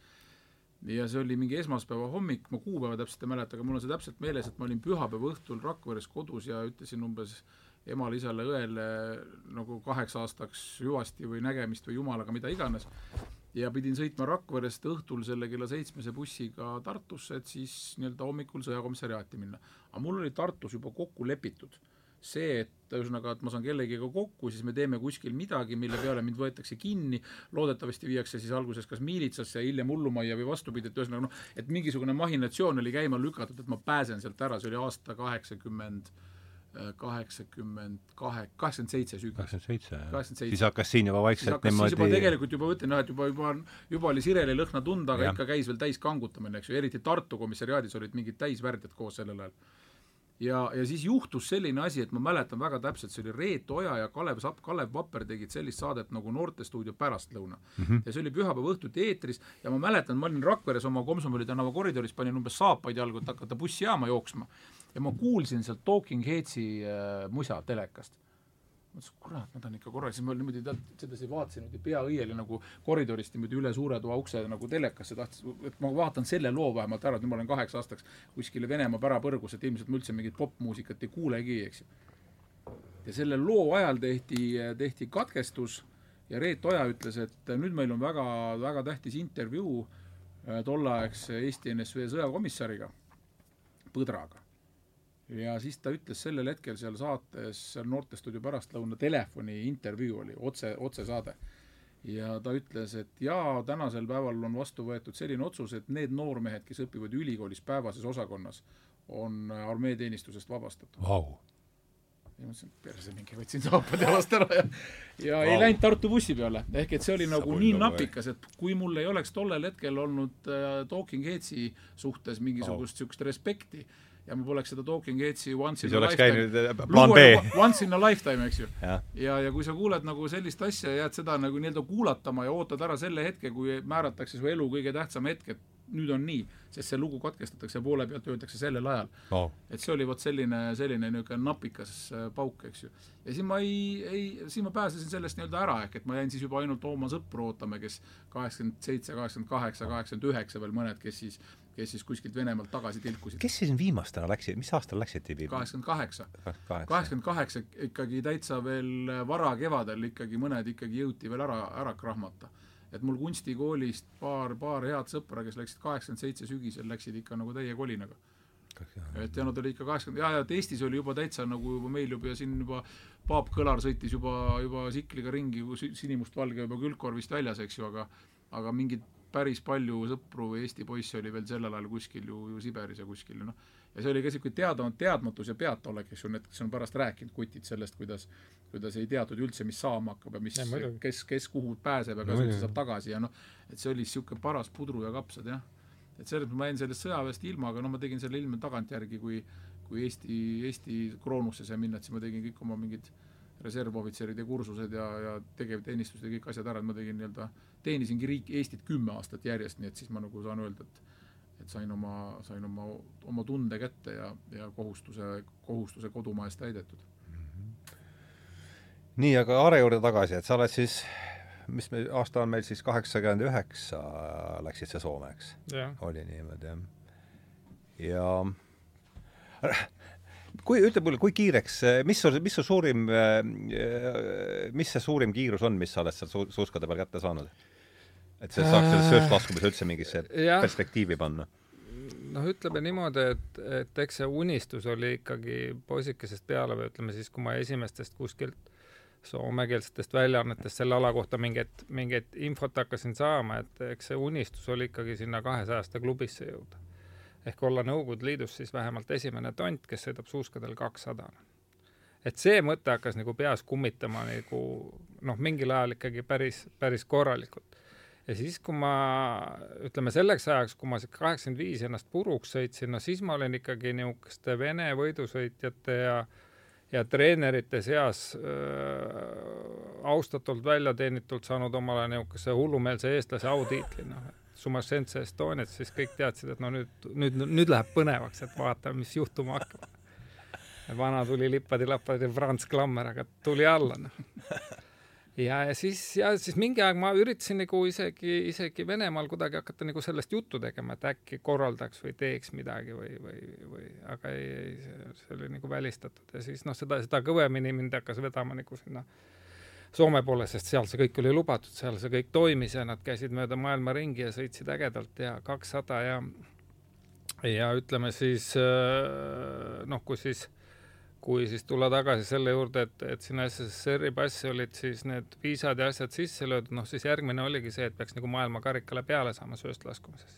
ja see oli mingi esmaspäeva hommik, ma kuupäeva täpselt ei mäleta, aga mul on see täpselt meeles, et ma olin pühapäeva õhtul Rakveres kodus ja ütlesin umbes emale, isale, õele nagu kaheks aastaks hüvasti või nägemist või jumalaga, mida iganes. ja pidin sõitma Rakverest õhtul selle kella seitsmese bussiga Tartusse, et siis nii-öelda hommikul sõjakomissariaati minna. aga mul oli Tartus juba kokku lepitud see, et ühesõnaga, et ma saan kellegiga kokku, siis me teeme kuskil midagi, mille peale mind võetakse kinni, loodetavasti viiakse siis alguses kas miilitsasse ja hiljem hullumajja või vastupidi, et ühesõnaga noh, et mingisugune mahinatsioon oli käima lükatud, et ma pääsen sealt ära, see oli aasta kaheksakümmend kaheksakümmend kahe, kaheksakümmend seitse sügis. kaheksakümmend seitse, siis hakkas siin juba vaikselt hakkas siis juba niimoodi tegelikult juba ütlen jah, et juba, juba, juba oli sireli lõhna tunda, aga Jah. ikka käis veel täiskangutamine, eks ju, eriti Tartu komissariaadis olid mingid täisvärdjad koos sellel ajal. Ja, ja siis juhtus selline asi, et ma mäletan väga täpselt, see oli Reet Oja ja Kalev Sapp, Kalev Vapper tegid sellist saadet nagu Noortestuudio pärastlõuna mm. -hmm. ja see oli pühapäeva õhtuti eetris ja ma mäletan, ma olin Rakveres oma Komsomoli tänava koridoris, panin umbes saapaid jalgu, et hakata bussijaama jooksma ja ma kuulsin sealt Talking Headsi äh, musa telekast mõtlesin, kurat, ma tahan ikka korra, siis ma niimoodi sedasi vaatasin niimoodi pea õieli nagu koridorist niimoodi üle suure toa ukse nagu telekasse, tahtis, et ma vaatan selle loo vähemalt ära, et nüüd ma olen kaheks aastaks kuskile Venemaa pärapõrgus, et ilmselt ma üldse mingit popmuusikat ei kuulegi, eks ju. ja selle loo ajal tehti, tehti katkestus ja Reet Oja ütles, et nüüd meil on väga, väga tähtis intervjuu äh, tolleaegse Eesti NSV sõjakomissariga, Põdraga ja siis ta ütles sellel hetkel seal saates, seal Noortestuudio pärastlõuna telefoni intervjuu oli, otse, otsesaade. ja ta ütles, et jaa, tänasel päeval on vastu võetud selline otsus, et need noormehed, kes õpivad ülikoolis päevases osakonnas, on armeeteenistusest vabastatud. Vau. ja ma mõtlesin, perse mingi, võtsin saapad jalast ära ja ja wow. ei läinud Tartu bussi peale. ehk et see oli nagu Saab nii olla napikas, et kui mul ei oleks tollel hetkel olnud äh, Talking Headsi suhtes mingisugust niisugust wow. respekti ja ma poleks seda Talking Headsi Once in a lifetime äh, plaan B. Once in a lifetime, eks ju. jah, ja, ja kui sa kuuled nagu sellist asja ja jääd seda nagu nii-öelda kuulatama ja ootad ära selle hetke, kui määratakse su elu kõige tähtsam hetk, et nüüd on nii, sest see lugu katkestatakse poole pealt, öeldakse sellel ajal. vau. et see oli vot selline, selline niisugune napikas äh, pauk, eks ju. ja siis ma ei, ei, siis ma pääsesin sellest nii-öelda ära, ehk et ma jäin siis juba ainult oma sõpru ootama, kes kaheksakümmend seitse, kaheksakümmend kaheksa, kaheksakümmend üheksa veel mõned, kes siis, kes siis kuskilt Venemaalt tagasi tilkusid. kes siis viimastena läksid, mis aastal läksite Viivi? kaheksakümmend kaheksa kaheksa. kaheksakümmend kaheksa ikkagi täitsa veel varakevadel ikkagi mõned ikkagi jõuti veel ära, ära krahmata. Et mul kunstikoolist paar, paar head sõpra, kes läksid kaheksakümmend seitse sügisel, läksid ikka nagu täie kolinaga. et ja nad olid ikka kaheksakümmend, jaa, ja et Eestis oli juba täitsa nagu juba meil juba siin juba Paap Kõlar sõitis juba, juba tsikliga ringi si- sinimustvalge juba külgkorvist väljas, eks ju, aga aga mingid päris palju sõpru Eesti poisse oli veel sellel ajal kuskil ju, ju Siberis ja kuskil ja noh, ja see oli ka niisugune teada, teadmatus ja peataolek, eks ju, need, kes on pärast rääkinud, kutid sellest, kuidas kuidas ei teatud üldse, mis saama hakkab ja mis kes, kes kuhu pääseb ja kas üldse saab tagasi ja noh, et see oli niisugune paras pudru ja kapsad, jah. et selles mõttes ma jäin sellest sõjaväest ilma, aga no ma tegin selle ilme tagantjärgi, kui kui Eesti, Eesti kroonusse sai minna, et siis ma tegin kõik oma mingid reservohvitseride kursused ja, ja tegevteenistused ja kõik asjad ära, et ma tegin nii-öelda, teenisingi riik, Eestit kümme aastat järjest, nii et siis ma nagu saan öelda, et et sain oma, sain oma, oma tunde kätte ja, ja kohustuse, kohustuse kodumaa eest täidetud. nii, aga Aare juurde tagasi, et sa oled siis, mis me, aasta on meil siis kaheksakümmend üheksa, läksid sa Soome, eks? oli niimoodi, jah. ja kui, ütle mulle, kui kiireks, mis su, mis su suurim, mis see suurim kiirus on, mis sa oled seal su-, suuskade peal kätte saanud? Et see saaks sellest sööstlaskumise üldse mingisse jah, perspektiivi panna. noh, ütleme niimoodi, et, et eks see unistus oli ikkagi poisikesest peale või ütleme siis, kui ma esimestest kuskilt soomekeelsetest väljaannetest selle ala kohta mingeid, mingeid infot hakkasin saama, et eks see unistus oli ikkagi sinna kahesajaste klubisse jõuda. ehk olla Nõukogude Liidus siis vähemalt esimene tont, kes sõidab suuskadel kakssada. et see mõte hakkas nagu peas kummitama nagu noh, mingil ajal ikkagi päris, päris korralikult ja siis, kui ma ütleme selleks ajaks, kui ma kaheksakümmend viis ennast puruks sõitsin, no siis ma olin ikkagi niisuguste Vene võidusõitjate ja ja treenerite seas äh, austatult välja teenitult saanud omale niisuguse hullumeelse eestlase autiitli, noh, Sumašense Estoniat, siis kõik teadsid, et no nüüd, nüüd, nüüd läheb põnevaks, et vaatame, mis juhtuma hakkab. vana tuli lippadi-lappadi Franz Klammer, aga tuli alla, noh ja, ja siis, ja siis mingi aeg ma üritasin nagu isegi, isegi Venemaal kuidagi hakata nagu sellest juttu tegema, et äkki korraldaks või teeks midagi või, või, või aga ei, ei, see oli nagu välistatud. Ja siis noh, seda, seda kõvemini mind hakkas vedama nagu sinna Soome poole, sest seal see kõik oli lubatud, seal see kõik toimis ja nad käisid mööda maailma ringi ja sõitsid ägedalt ja kakssada ja ja ütleme siis noh, kui siis kui siis tulla tagasi selle juurde, et, et sinna SSSR-i passi olid siis need viisad ja asjad sisse löödud, noh siis järgmine oligi see, et peaks nagu maailmakarikale peale saama sööstlaskumises.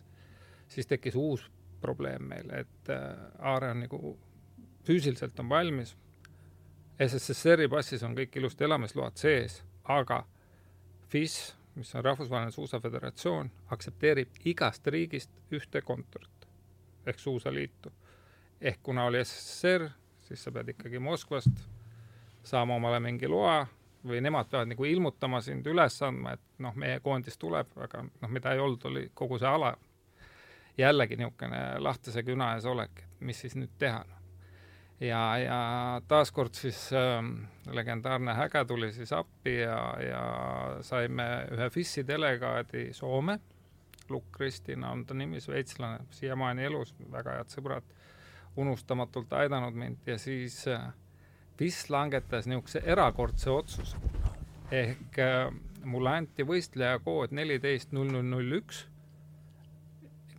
siis tekkis uus probleem meil, et äh, Aare on nagu füüsiliselt on valmis, SSSR-i passis on kõik ilusti elamisload sees, aga FIS, mis on Rahvusvaheline Suusaföderatsioon, aktsepteerib igast riigist ühte kontorit ehk suusaliitu. ehk kuna oli SSSR, siis sa pead ikkagi Moskvast saama omale mingi loa või nemad peavad nagu ilmutama sind üles andma, et noh, meie koondis tuleb, aga noh, mida ei olnud, oli kogu see ala jällegi niisugune lahtise küna ees olek, et mis siis nüüd teha no ja, ja taaskord siis äh, legendaarne Häge tuli siis appi ja, ja saime ühe FIS-i delegaadi Soome, Lukk Kristina on ta nimi, šveitslane, siiamaani elus, väga head sõbrad, unustamatult aidanud mind ja siis äh, FIS langetas niisuguse erakordse otsuse. ehk äh, mulle anti võistleja kood neliteist null null null üks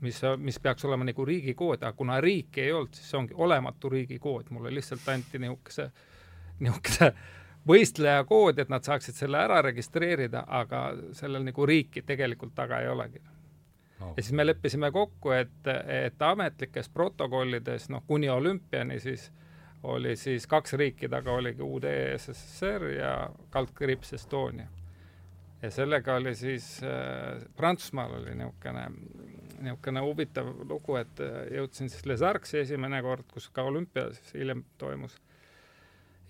mis, mis peaks olema nagu riigikood, aga kuna riiki ei olnud, siis see ongi olematu riigikood, mulle lihtsalt anti niisuguse, niisuguse võistleja kood, et nad saaksid selle ära registreerida, aga sellel nagu riiki tegelikult taga ei olegi no.. ja siis me leppisime kokku, et, et ametlikes protokollides, noh, kuni olümpiani siis oli siis kaks riiki taga, oligi UdSSR ja kaldkriips Estonia. ja sellega oli siis äh, Prantsusmaal oli niisugune niisugune huvitav lugu, et äh, jõudsin siis Les Arcsi esimene kord, kus ka olümpia siis hiljem toimus.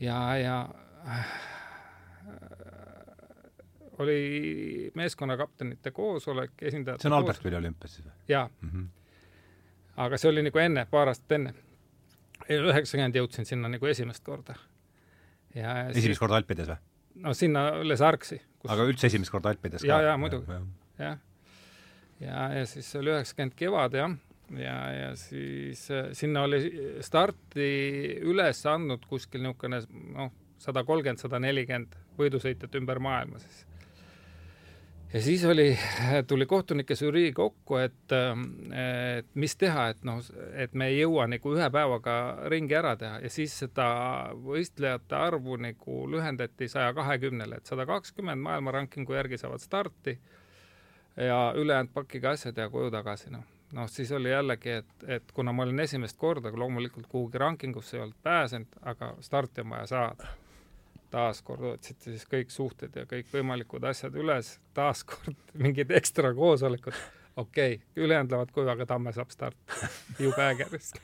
ja, ja äh, oli meeskonnakaptenite koosolek, esindajate see on Albertville olümpias siis või? jaa mm. -hmm. aga see oli nagu enne, paar aastat enne. üheksakümmend jõudsin sinna nagu esimest korda. esimest siis... korda Alpides või? no sinna Les Arcsi kus.... aga üldse esimest korda Alpides ka? jaa, jaa, muidugi, jah ja, ja siis see oli üheksakümmend kevad jah, ja, ja siis äh, sinna oli starti üles andnud kuskil niisugune noh, sada kolmkümmend, sada nelikümmend võidusõitjat ümber maailma siis. Ja siis oli, tuli kohtunike žürii kokku, et, et mis teha, et noh, et me ei jõua nagu ühe päevaga ringi ära teha ja siis seda võistlejate arvu nagu lühendati saja kahekümnele, et sada kakskümmend maailma rankingu järgi saavad starti ja ülejäänud pakige asjad ja koju tagasi, noh. noh, siis oli jällegi, et, et kuna ma olin esimest korda, loomulikult kuhugi rankingusse ei olnud pääsenud, aga starti on vaja saada. Taaskord otsiti siis kõik suhted ja kõikvõimalikud asjad üles, taaskord mingid ekstra koosolekud, okei okay,, ülejäänud lähevad koju, aga Tamme saab starti. jube äge risk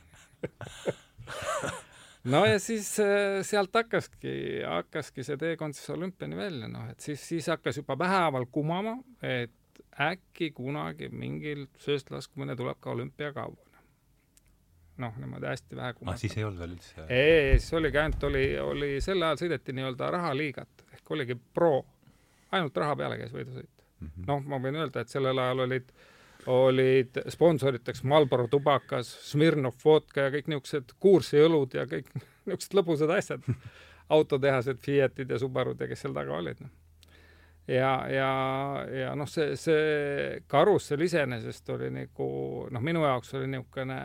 no ja siis äh, sealt hakkaski, hakkaski see teekond siis olümpiani välja, noh, et siis, siis hakkas juba vähehaaval kumama, et äkki kunagi mingil sööstlaskumine tuleb ka olümpiakauba. Noh, niimoodi hästi vähe kumata. ah, siis ei olnud veel üldse? ei, siis oligi ainult, oli, oli sel ajal sõideti nii-öelda rahaliigat ehk oligi pro, ainult raha peale käis võidusõit mm -hmm.. noh, ma võin öelda, et sellel ajal olid olid sponsoriteks Marlboro tubakas, Smirnov vodka ja kõik niisugused kuursiõlud ja kõik niisugused lõbusad asjad autotehased, Fiatid ja Subarud ja kes seal taga olid, noh ja, ja, ja noh, see, see karussell iseenesest oli nagu noh, minu jaoks oli niisugune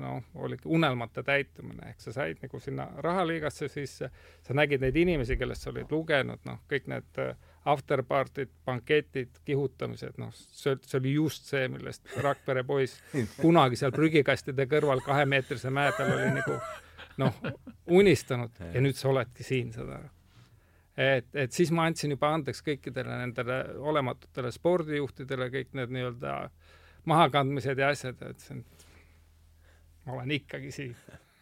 noh, oligi unelmate täitumine, ehk sa said nagu sinna rahaliigasse sisse, sa nägid neid inimesi, kellest sa olid lugenud, noh, kõik need äh, afterpartid, banketid, kihutamised, noh, see, see oli just see, millest Rakvere poiss kunagi seal prügikastide kõrval kahemeetrise mäe peal oli nagu noh, unistanud. Ja nüüd sa oledki siin, saad aru et, et siis ma andsin juba andeks kõikidele nendele olematutele spordijuhtidele kõik need nii-öelda mahakandmised ja asjad ja ütlesin, et ma olen ikkagi siin.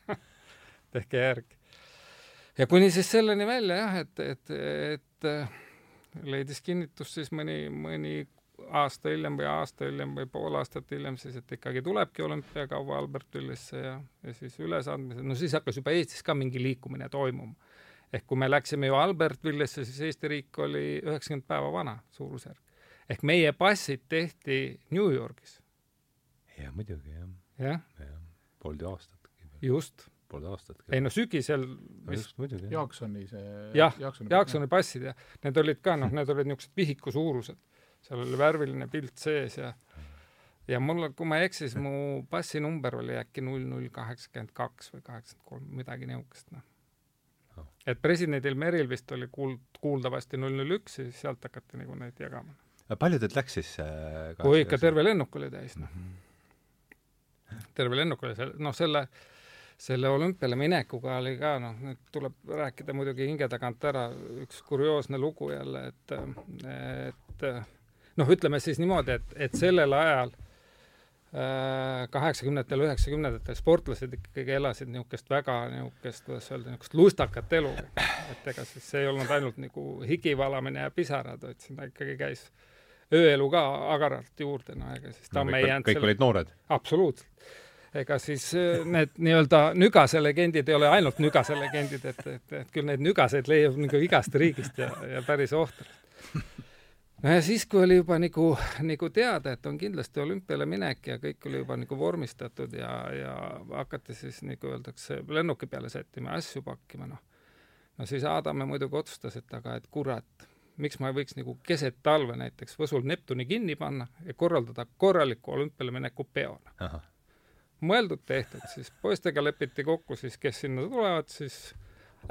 Tehke järgi. ja kuni siis selleni välja jah, et, et, et leidis kinnitust siis mõni, mõni aasta hiljem või aasta hiljem või pool aastat hiljem siis, et ikkagi tulebki olümpiakauba Albertvillesse ja, ja siis ülesandmised, no siis hakkas juba Eestis ka mingi liikumine toimuma ehk kui me läksime ju Albertvillesse, siis Eesti riik oli üheksakümmend päeva vana, suurusjärk. ehk meie passid tehti New Yorgis. jah, muidugi, jah. jah ja,. poolteist aastat. just. poolteist aastat. ei no sügisel vist no Jaaksoni see jah, Jaaksoni passid jah, need olid ka noh, need olid niisugused vihiku suurused, seal oli värviline pilt sees ja ja mul, kui ma ei eksi, siis mu passinumber oli äkki null null kaheksakümmend kaks või kaheksakümmend kolm, midagi niisugust, noh et presidendil Meril vist oli kuuld-, kuuldavasti null null üks ja siis sealt hakati nagu neid jagama. palju teid läks siis äh, kui ikka terve lennuk oli täis, noh. Mm -hmm.. terve lennuk oli seal, noh selle, selle olümpiale minekuga oli ka noh, nüüd tuleb rääkida muidugi hinge tagant ära üks kurioosne lugu jälle, et, et noh, ütleme siis niimoodi, et, et sellel ajal äh, kaheksakümnendatel, üheksakümnendatel sportlased ikkagi elasid niisugust väga niisugust, kuidas öelda, niisugust lustakat elu. et ega siis see ei olnud ainult nagu higivalamine ja pisarad, vaid sinna ikkagi käis ööelu ka agaralt juurde, no ega siis Tamme no, ei jäänud kõik selle... olid noored? absoluutselt ega siis äh, need nii-öelda Nügase legendid ei ole ainult Nügase legendid, et, et, et küll neid Nügaseid leiab nagu igast riigist ja, ja päris ohtralt. No ja siis, kui oli juba nagu, nagu teada, et on kindlasti olümpiale minek ja kõik oli juba nagu vormistatud ja, ja hakati siis nagu öeldakse, lennuki peale sättima, asju pakkima, noh. no siis Aadame muidugi otsustas, et aga et kurat, miks ma ei võiks nagu keset talve näiteks Võsul Neptuni kinni panna ja korraldada korraliku olümpiale mineku peona. Mõeldud-tehtud, siis poistega lepiti kokku siis, kes sinna tulevad, siis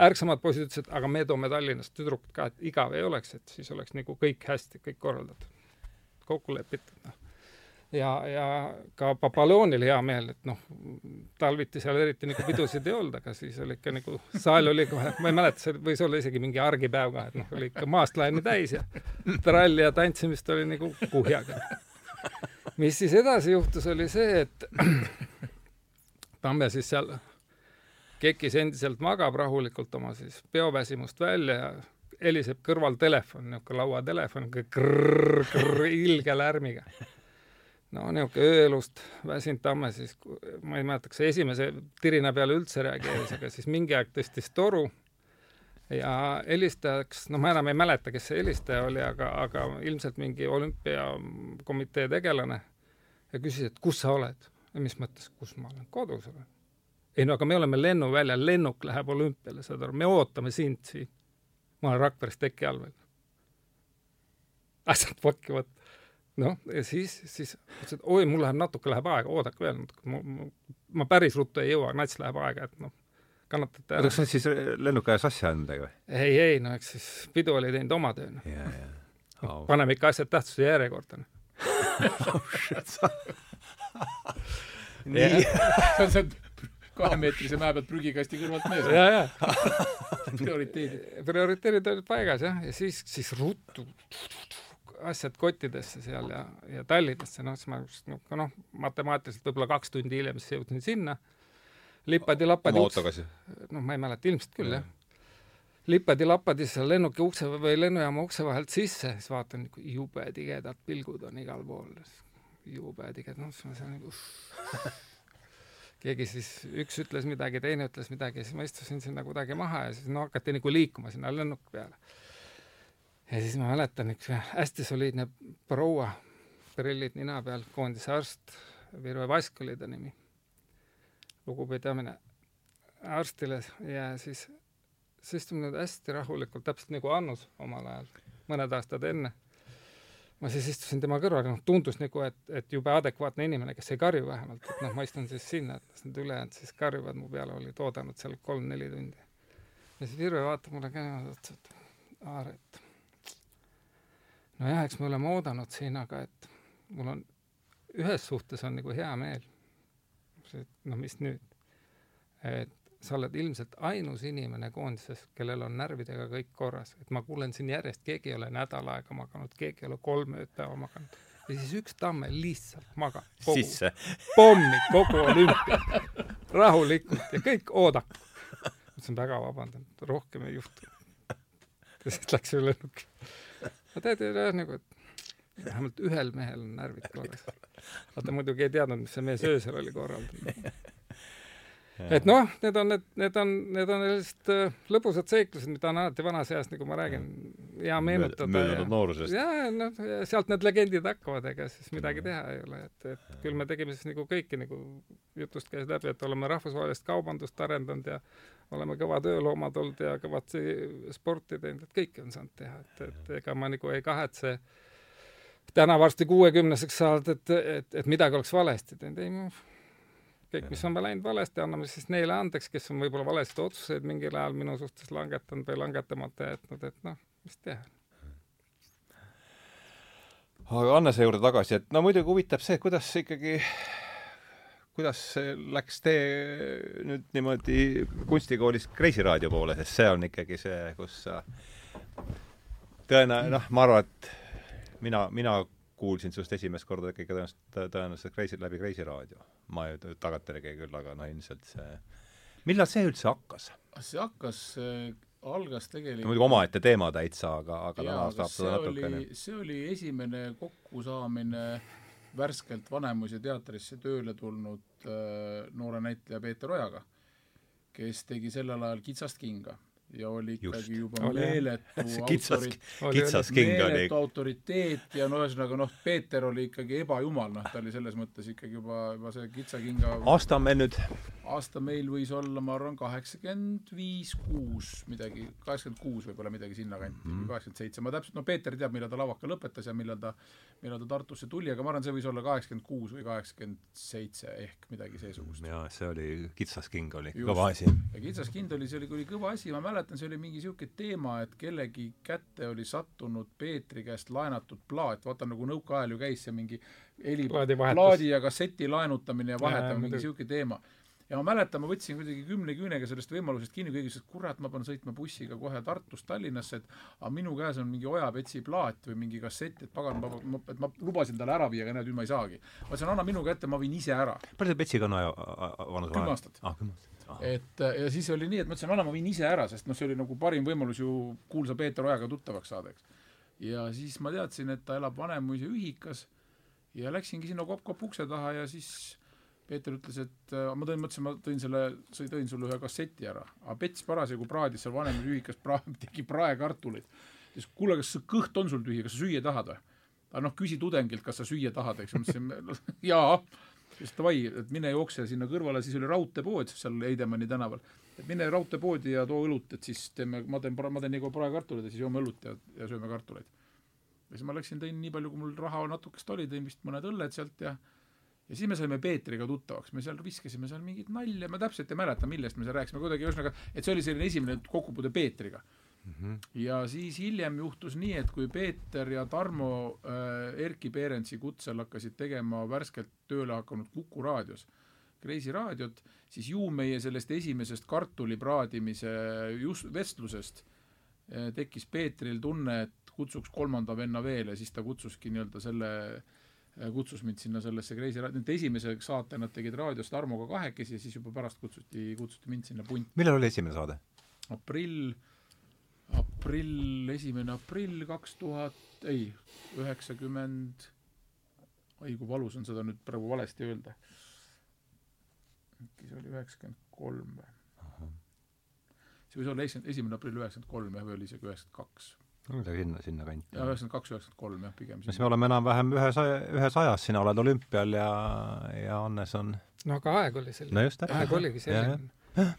ärksamad poisid ütlesid, aga me toome Tallinnast tüdrukut ka, et igav ei oleks, et siis oleks nagu kõik hästi, kõik korraldatud. kokku lepitud, noh. ja, ja ka Papaloonil hea meel, et noh, talviti seal eriti nagu pidusid ei olnud, aga siis oli ikka nagu, saal oli kohe, ma ei mäleta, see võis olla isegi mingi argipäev ka, et noh, oli ikka maast laeni täis ja tralli ja tantsimist oli nagu kuhjaga mis siis edasi juhtus, oli see, et Tamme siis seal kekis endiselt magab rahulikult oma siis peoväsimust välja ja heliseb kõrval telefon, niisugune lauatelefon, ilge lärmiga. no niisugune ööelust väsinud Tamme siis, ma ei mäleta, kas esimese tirina peale üldse reageeris, aga siis mingi aeg tõstis toru ja helistajaks, noh, ma enam ei mäleta, kes see helistaja oli, aga, aga ilmselt mingi olümpiakomitee tegelane ja küsis, et kus sa oled mis mõttes, kus ma olen, kodus olen. Ei no aga me oleme lennuväljal, lennuk läheb olümpiale, saad aru, me ootame sind siin. ma olen Rakveres teki all veel. asjad pakivad. noh, ja siis, siis ütlesin, et oi, mul läheb natuke, läheb aega, oodake veel natuke, ma, ma päris ruttu ei jõua, nats läheb aega, et noh, kannatate ära. kas on siis lennuk ajas asja andega või? ei, ei, no eks siis pidu oli teinud oma töö, noh. paneme ikka asjad tähtsuse järjekorda, noh nii. see on see kahemeetrise mäe pealt prügikasti kõrvalt mees. ja, ja. prioriteedid. prioriteedid olid paigas jah, ja siis, siis ruttu asjad kottidesse seal ja, ja Tallinnasse, noh, siis ma just noh, noh, matemaatiliselt võib-olla kaks tundi hiljem siis jõudsin sinna. lipadi-lapadi. oma autoga siis? noh, ma ei mäleta, ilmselt küll jah lipadi-lapadi seal lennuki ukse või lennujaama ukse vahelt sisse, siis vaatan, jube tigedad pilgud on igal pool jube tigedad, noh, siis ma seal nagu keegi siis, üks ütles midagi, teine ütles midagi, siis ma istusin sinna kuidagi maha ja siis no hakati nagu liikuma sinna lennuki peale. ja siis ma mäletan, üks hästi soliidne proua, prillid nina peal, koondise arst, Virve Vask oli ta nimi, lugupidamine arstile ja siis, siis istume nüüd hästi rahulikult, täpselt nagu Annus omal ajal, mõned aastad enne ma siis istusin tema kõrval, noh, tundus nagu, et, et jube adekvaatne inimene, kes ei karju vähemalt, et noh, ma istun siis sinna, et las need ülejäänud siis karjuvad mu peale, olid oodanud seal kolm-neli tundi. ja siis Virve vaatab mulle ka niimoodi otsa, et Aar, et nojah, eks me oleme oodanud siin, aga et mul on, ühes suhtes on nagu hea meel. noh, mis nüüd? et sa oled ilmselt ainus inimene koondises, kellel on närvidega kõik korras, et ma kuulen siin järjest, keegi ei ole nädal aega maganud, keegi ei ole kolm ööd päeva maganud. ja siis üks tamme lihtsalt magab kogu, sisse pommi kogu olümpia, rahulikult ja kõik oodaku. ma ütlesin väga vabandan, rohkem ei juhtu. ja siis läks üle lennuk. no tead, nagu, et vähemalt ühel mehel on närvid korras. vaata muidugi ei teadnud, mis see mees öösel oli korraldanud et noh, need on need, need on, need on sellised äh, lõbusad seiklused, mida on alati vanas eas, nagu ma räägin, hea meenutada. möödunud noorusest. ja noh, sealt need legendid hakkavad, ega siis midagi teha ei ole, et, et küll me tegime siis nagu kõiki nagu jutust käis läbi, et oleme rahvusvahelist kaubandust arendanud ja oleme kõvad ööloomad olnud ja kõvat sporti teinud, et kõike on saanud teha, et, et ega ma nagu ei kahetse täna varsti kuuekümneseks saanud, et, et, et midagi oleks valesti teinud, ei ma kõik, mis on läinud valesti, anname siis neile andeks, kes on võib-olla valesid otsuseid mingil ajal minu suhtes langetanud või langetamata jätnud, et noh, mis teha. aga Annese juurde tagasi, et no muidugi huvitab see, kuidas ikkagi, kuidas läks tee nüüd niimoodi kunstikoolist Kreisiraadio poole, sest see on ikkagi see, kus sa tõena-, noh, ma arvan, et mina, mina kuulsin sinust esimest korda ikkagi tõenäoliselt, tõenäoliselt Kreisi, läbi Kreisiraadio. ma ju tagantjärgi küll, aga noh, ilmselt see millal see üldse hakkas? see hakkas äh, algas tegelikult muidugi omaette teema täitsa, aga, aga täna saab seda natukene see oli esimene kokkusaamine värskelt Vanemuise teatrisse tööle tulnud äh, noore näitleja Peeter Ojaga, kes tegi sellel ajal Kitsast kinga ja oli ikkagi Just. juba Oli, meeletu kitsas, autorit- kitsas king oli autoriteet ja no ühesõnaga noh, Peeter oli ikkagi ebajumal, noh, ta oli selles mõttes ikkagi juba, juba see kitsakinga aasta on meil nüüd aasta meil võis olla, ma arvan, kaheksakümmend viis, kuus, midagi, kaheksakümmend kuus võib-olla midagi sinnakanti Mhm. või kaheksakümmend seitse, ma täpselt, no Peeter teab, millal ta lavaka lõpetas ja millal ta, millal ta Tartusse tuli, aga ma arvan, see võis olla kaheksakümmend kuus või kaheksakümmend seitse ehk midagi seesugust. jaa, see oli, kitsas king oli Just. kõva asi. ja kitsas kind oli, see oli, oli kõva asi, ma mäletan, see oli mingi niisugune teema, et kellegi kätte oli sattunud Peetri käest laenatud plaat, vaata nagu nõukaajal ju käis see mingi heli, plaadi ja kasseti laenutamine ja vahetamine, mingi niisugune teema ja ma mäletan, ma võtsin kuidagi kümne küünega sellest võimalusest kinni, kuigi ütles, et kurat, ma pean sõitma bussiga kohe Tartust Tallinnasse, et aga minu käes on mingi Oja-Petsi plaat või mingi kassett, et pagan, ma, et ma lubasin talle ära viia, aga näed, nüüd ma ei saagi. ma ütlesin, anna minu kätte, ma viin ise ära. palju see Petsiga on aja, vanus kümme aastat. ah, kümme aastat ah. Et ja siis oli nii, et ma ütlesin, anna, ma viin ise ära, sest noh, see oli nagu parim võimalus ju kuulsa Peeter Ojaga tuttavaks saada, eks. ja siis ma teadsin, et ta elab Vanemuise ühikas ja läksingi sinna kopp-kopp ukse taha ja siis Peeter ütles, et äh, ma tõin, mõtlesin, ma tõin selle, tõin sulle ühe kasseti ära, aga Pets parasjagu praadis seal Vanemuise ühikas pra-, tegi praekartuleid. ütles, kuule, kas kõht on sul tühi, kas sa süüa tahad või? aga noh, küsi tudengilt, kas sa süüa tahad, eks, ma ütlesin jaa siis davai, et mine jookse sinna kõrvale, siis oli raudteepood seal Heidemanni tänaval. et mine raudteepoodi ja too õlut, et siis teeme, ma teen, ma teen nii kaua praekartuleid ja siis joome õlut ja, ja sööme kartuleid. ja siis ma läksin, tõin nii palju, kui mul raha natukest oli, tõin vist mõned õlled sealt ja ja siis me saime Peetriga tuttavaks, me seal viskasime seal mingit nalja, ma täpselt ei mäleta, millest me seal rääkisime, kuidagi ühesõnaga, et see oli selline esimene kokkupuude Peetriga Mm -hmm. ja siis hiljem juhtus nii, et kui Peeter ja Tarmo äh, Erkki Peerentsi kutsel hakkasid tegema värskelt tööle hakanud Kuku raadios, Kreisi raadiot, siis ju meie sellest esimesest kartuli praadimise just vestlusest äh, tekkis Peetril tunne, et kutsuks kolmanda venna veel ja siis ta kutsuski nii-öelda selle äh, kutsus mind sinna sellesse Kreisi raadio, nüüd esimese saate nad tegid raadios Tarmoga kahekesi ja siis juba pärast kutsuti, kutsuti mind sinna punti. millal oli esimene saade? aprill aprill, esimene aprill kaks tuhat, ei, üheksakümmend, oi kui valus on seda nüüd praegu valesti öelda. äkki see oli üheksakümmend kolm või? see võis olla esimene, esimene aprill üheksakümmend kolm jah, või oli isegi üheksakümmend kaks. midagi sinna, sinnakanti. jah, üheksakümmend kaks, üheksakümmend kolm jah, pigem. siis me oleme enam-vähem ühes, ühes ajas, sina oled olümpial ja, ja Hannes on no aga aeg oli selline no aeg oligi selline.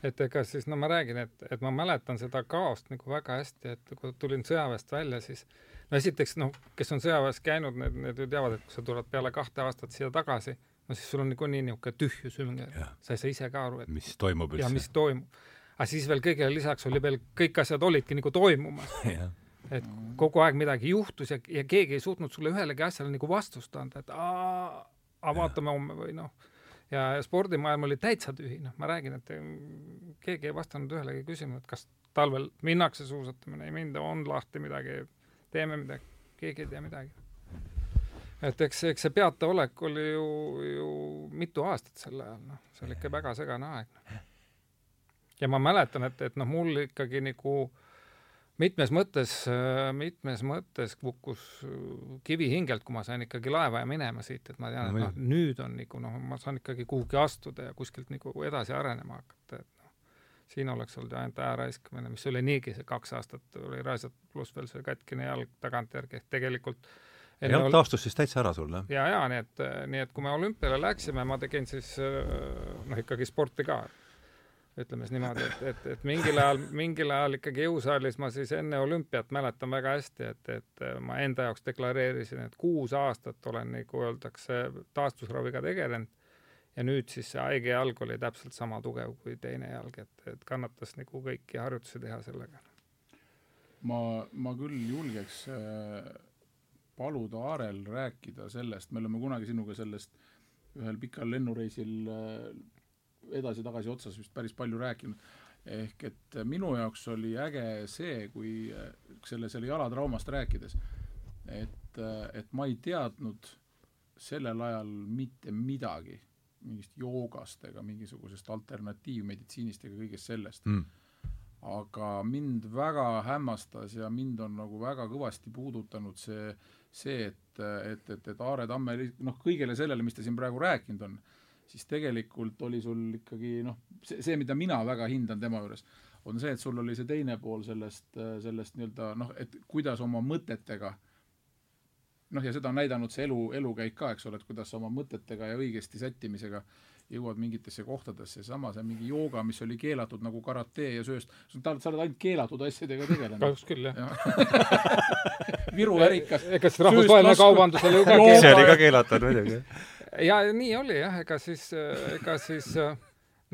Et ega siis, no ma räägin, et, et ma mäletan seda kaost nagu väga hästi, et kui tulin sõjaväest välja, siis no esiteks, noh, kes on sõjaväes käinud, need, need ju teavad, et kui sa tuled peale kahte aastat siia tagasi, no siis sul on niikuinii niisugune tühjus ümber. sa ei saa ise ka aru, et mis toimub ja üldse. mis toimub. aga siis veel kõigele lisaks oli veel, kõik asjad olidki nagu toimumas. et kogu aeg midagi juhtus ja, ja keegi ei suutnud sulle ühelegi asjale nagu vastust anda, et aa, aa, vaatame homme või noh ja spordimaailm oli täitsa tühi, noh, ma räägin, et mm, keegi ei vastanud ühelegi küsimusele, et kas talvel minnakse suusatamine, ei minda, on lahti midagi, teeme midagi, keegi ei tea midagi. et eks, eks see peataolek oli ju, ju mitu aastat sel ajal, noh, see oli ikka väga segane aeg. ja ma mäletan, et, et noh, mul ikkagi nagu mitmes mõttes, mitmes mõttes kukkus kivi hingelt, kui ma sain ikkagi laeva ja minema siit, et ma tean, et noh, nüüd on nagu noh, ma saan ikkagi kuhugi astuda ja kuskilt nagu edasi arenema hakata, et noh, siin oleks olnud ainult aja raiskamine, mis oli niigi see kaks aastat oli raisatud, pluss veel see katkine jalg tagantjärgi, ehk tegelikult jalg taastus siis täitsa ära sul, jah? ja, ja nii et, nii et kui me olümpiale läksime, ma tegin siis noh, ikkagi sporti ka ütleme siis niimoodi, et, et, et mingil ajal, mingil ajal ikkagi jõusaalis ma siis enne olümpiat mäletan väga hästi, et, et ma enda jaoks deklareerisin, et kuus aastat olen, nagu öeldakse, taastusraviga tegelenud ja nüüd siis see haige jalg oli täpselt sama tugev kui teine jalg, et, et kannatas nagu kõiki harjutusi teha sellega. ma, ma küll julgeks äh, paluda Aarel rääkida sellest, me oleme kunagi sinuga sellest ühel pikal lennureisil äh, edasi-tagasi otsas vist päris palju rääkinud, ehk et minu jaoks oli äge see, kui äh, selle, selle jalatraumast rääkides, et, äh, et ma ei teadnud sellel ajal mitte midagi mingist joogast ega mingisugusest alternatiivmeditsiinist ega kõigest sellest. Mm. Aga mind väga hämmastas ja mind on nagu väga kõvasti puudutanud see, see, et, et, et, et Aare Tamme noh, kõigele sellele, mis ta siin praegu rääkinud on, siis tegelikult oli sul ikkagi noh, see, see, mida mina väga hindan tema juures, on see, et sul oli see teine pool sellest, sellest nii-öelda noh, et kuidas oma mõtetega noh, ja seda on näidanud see elu, elukäik ka, eks ole, et kuidas oma mõtetega ja õigesti sättimisega jõuad mingitesse kohtadesse, sama see mingi jooga, mis oli keelatud nagu karate ja sööst, sa oled ainult keelatud asjadega tegelenud. kahjuks küll, jah ja. Viru värikas. ega siis rahvusvaheline kaubandus oli ju ka keelatud. see oli ka keelatud muidugi. Ja nii oli jah, ega siis, ega siis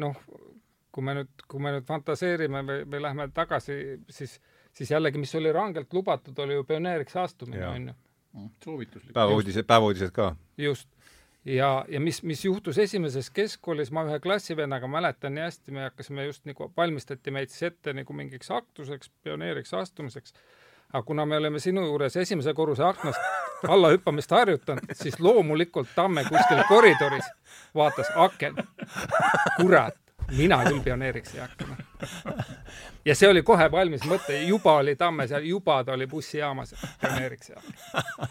noh, kui me nüüd, kui me nüüd fantaseerime või, või lähme tagasi, siis, siis jällegi, mis oli rangelt lubatud, oli ju pioneeriks astumine, on ju. soovituslik. päevauudised, päevauudised ka. just ja, ja mis, mis juhtus esimeses keskkoolis, ma ühe klassivennaga mäletan nii hästi, me hakkasime just nagu, valmistati meid siis ette nagu mingiks aktuseks, pioneeriks astumiseks, aga kuna me oleme sinu juures esimese korruse aknast alla hüppamist harjutanud, siis loomulikult Tamme kuskil koridoris vaatas aken. kurat, mina küll pioneeriks ei hakka. Ja see oli kohe valmis mõte, juba oli Tamme seal, juba ta oli bussijaamas pioneeriks ei hakka.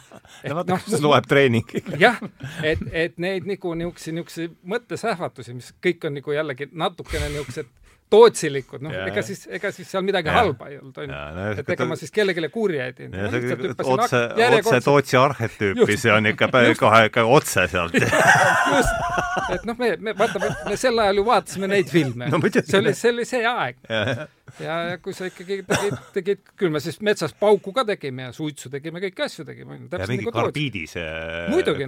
no vaata no,, kas loeb treening. jah, et, et neid nagu niisuguseid, niisuguseid mõttesähvatusi, mis kõik on nagu jällegi natukene niisugused tootsilikud, noh, ega siis, ega siis seal midagi ja. halba ei olnud, onju. et ega ma siis kellelegi kurja ei teinud. otse, otse Tootsi arhetüüpi, see on ikka kohe ikka otse sealt just, et noh, me, me vaata, me sel ajal ju vaatasime neid filme no,. see oli, see oli see aeg ja, ja kui sa ikkagi tegid, tegid, küll me siis metsas pauku ka tegime ja suitsu tegime, kõiki asju tegime. ja mingi nagu karbiidise,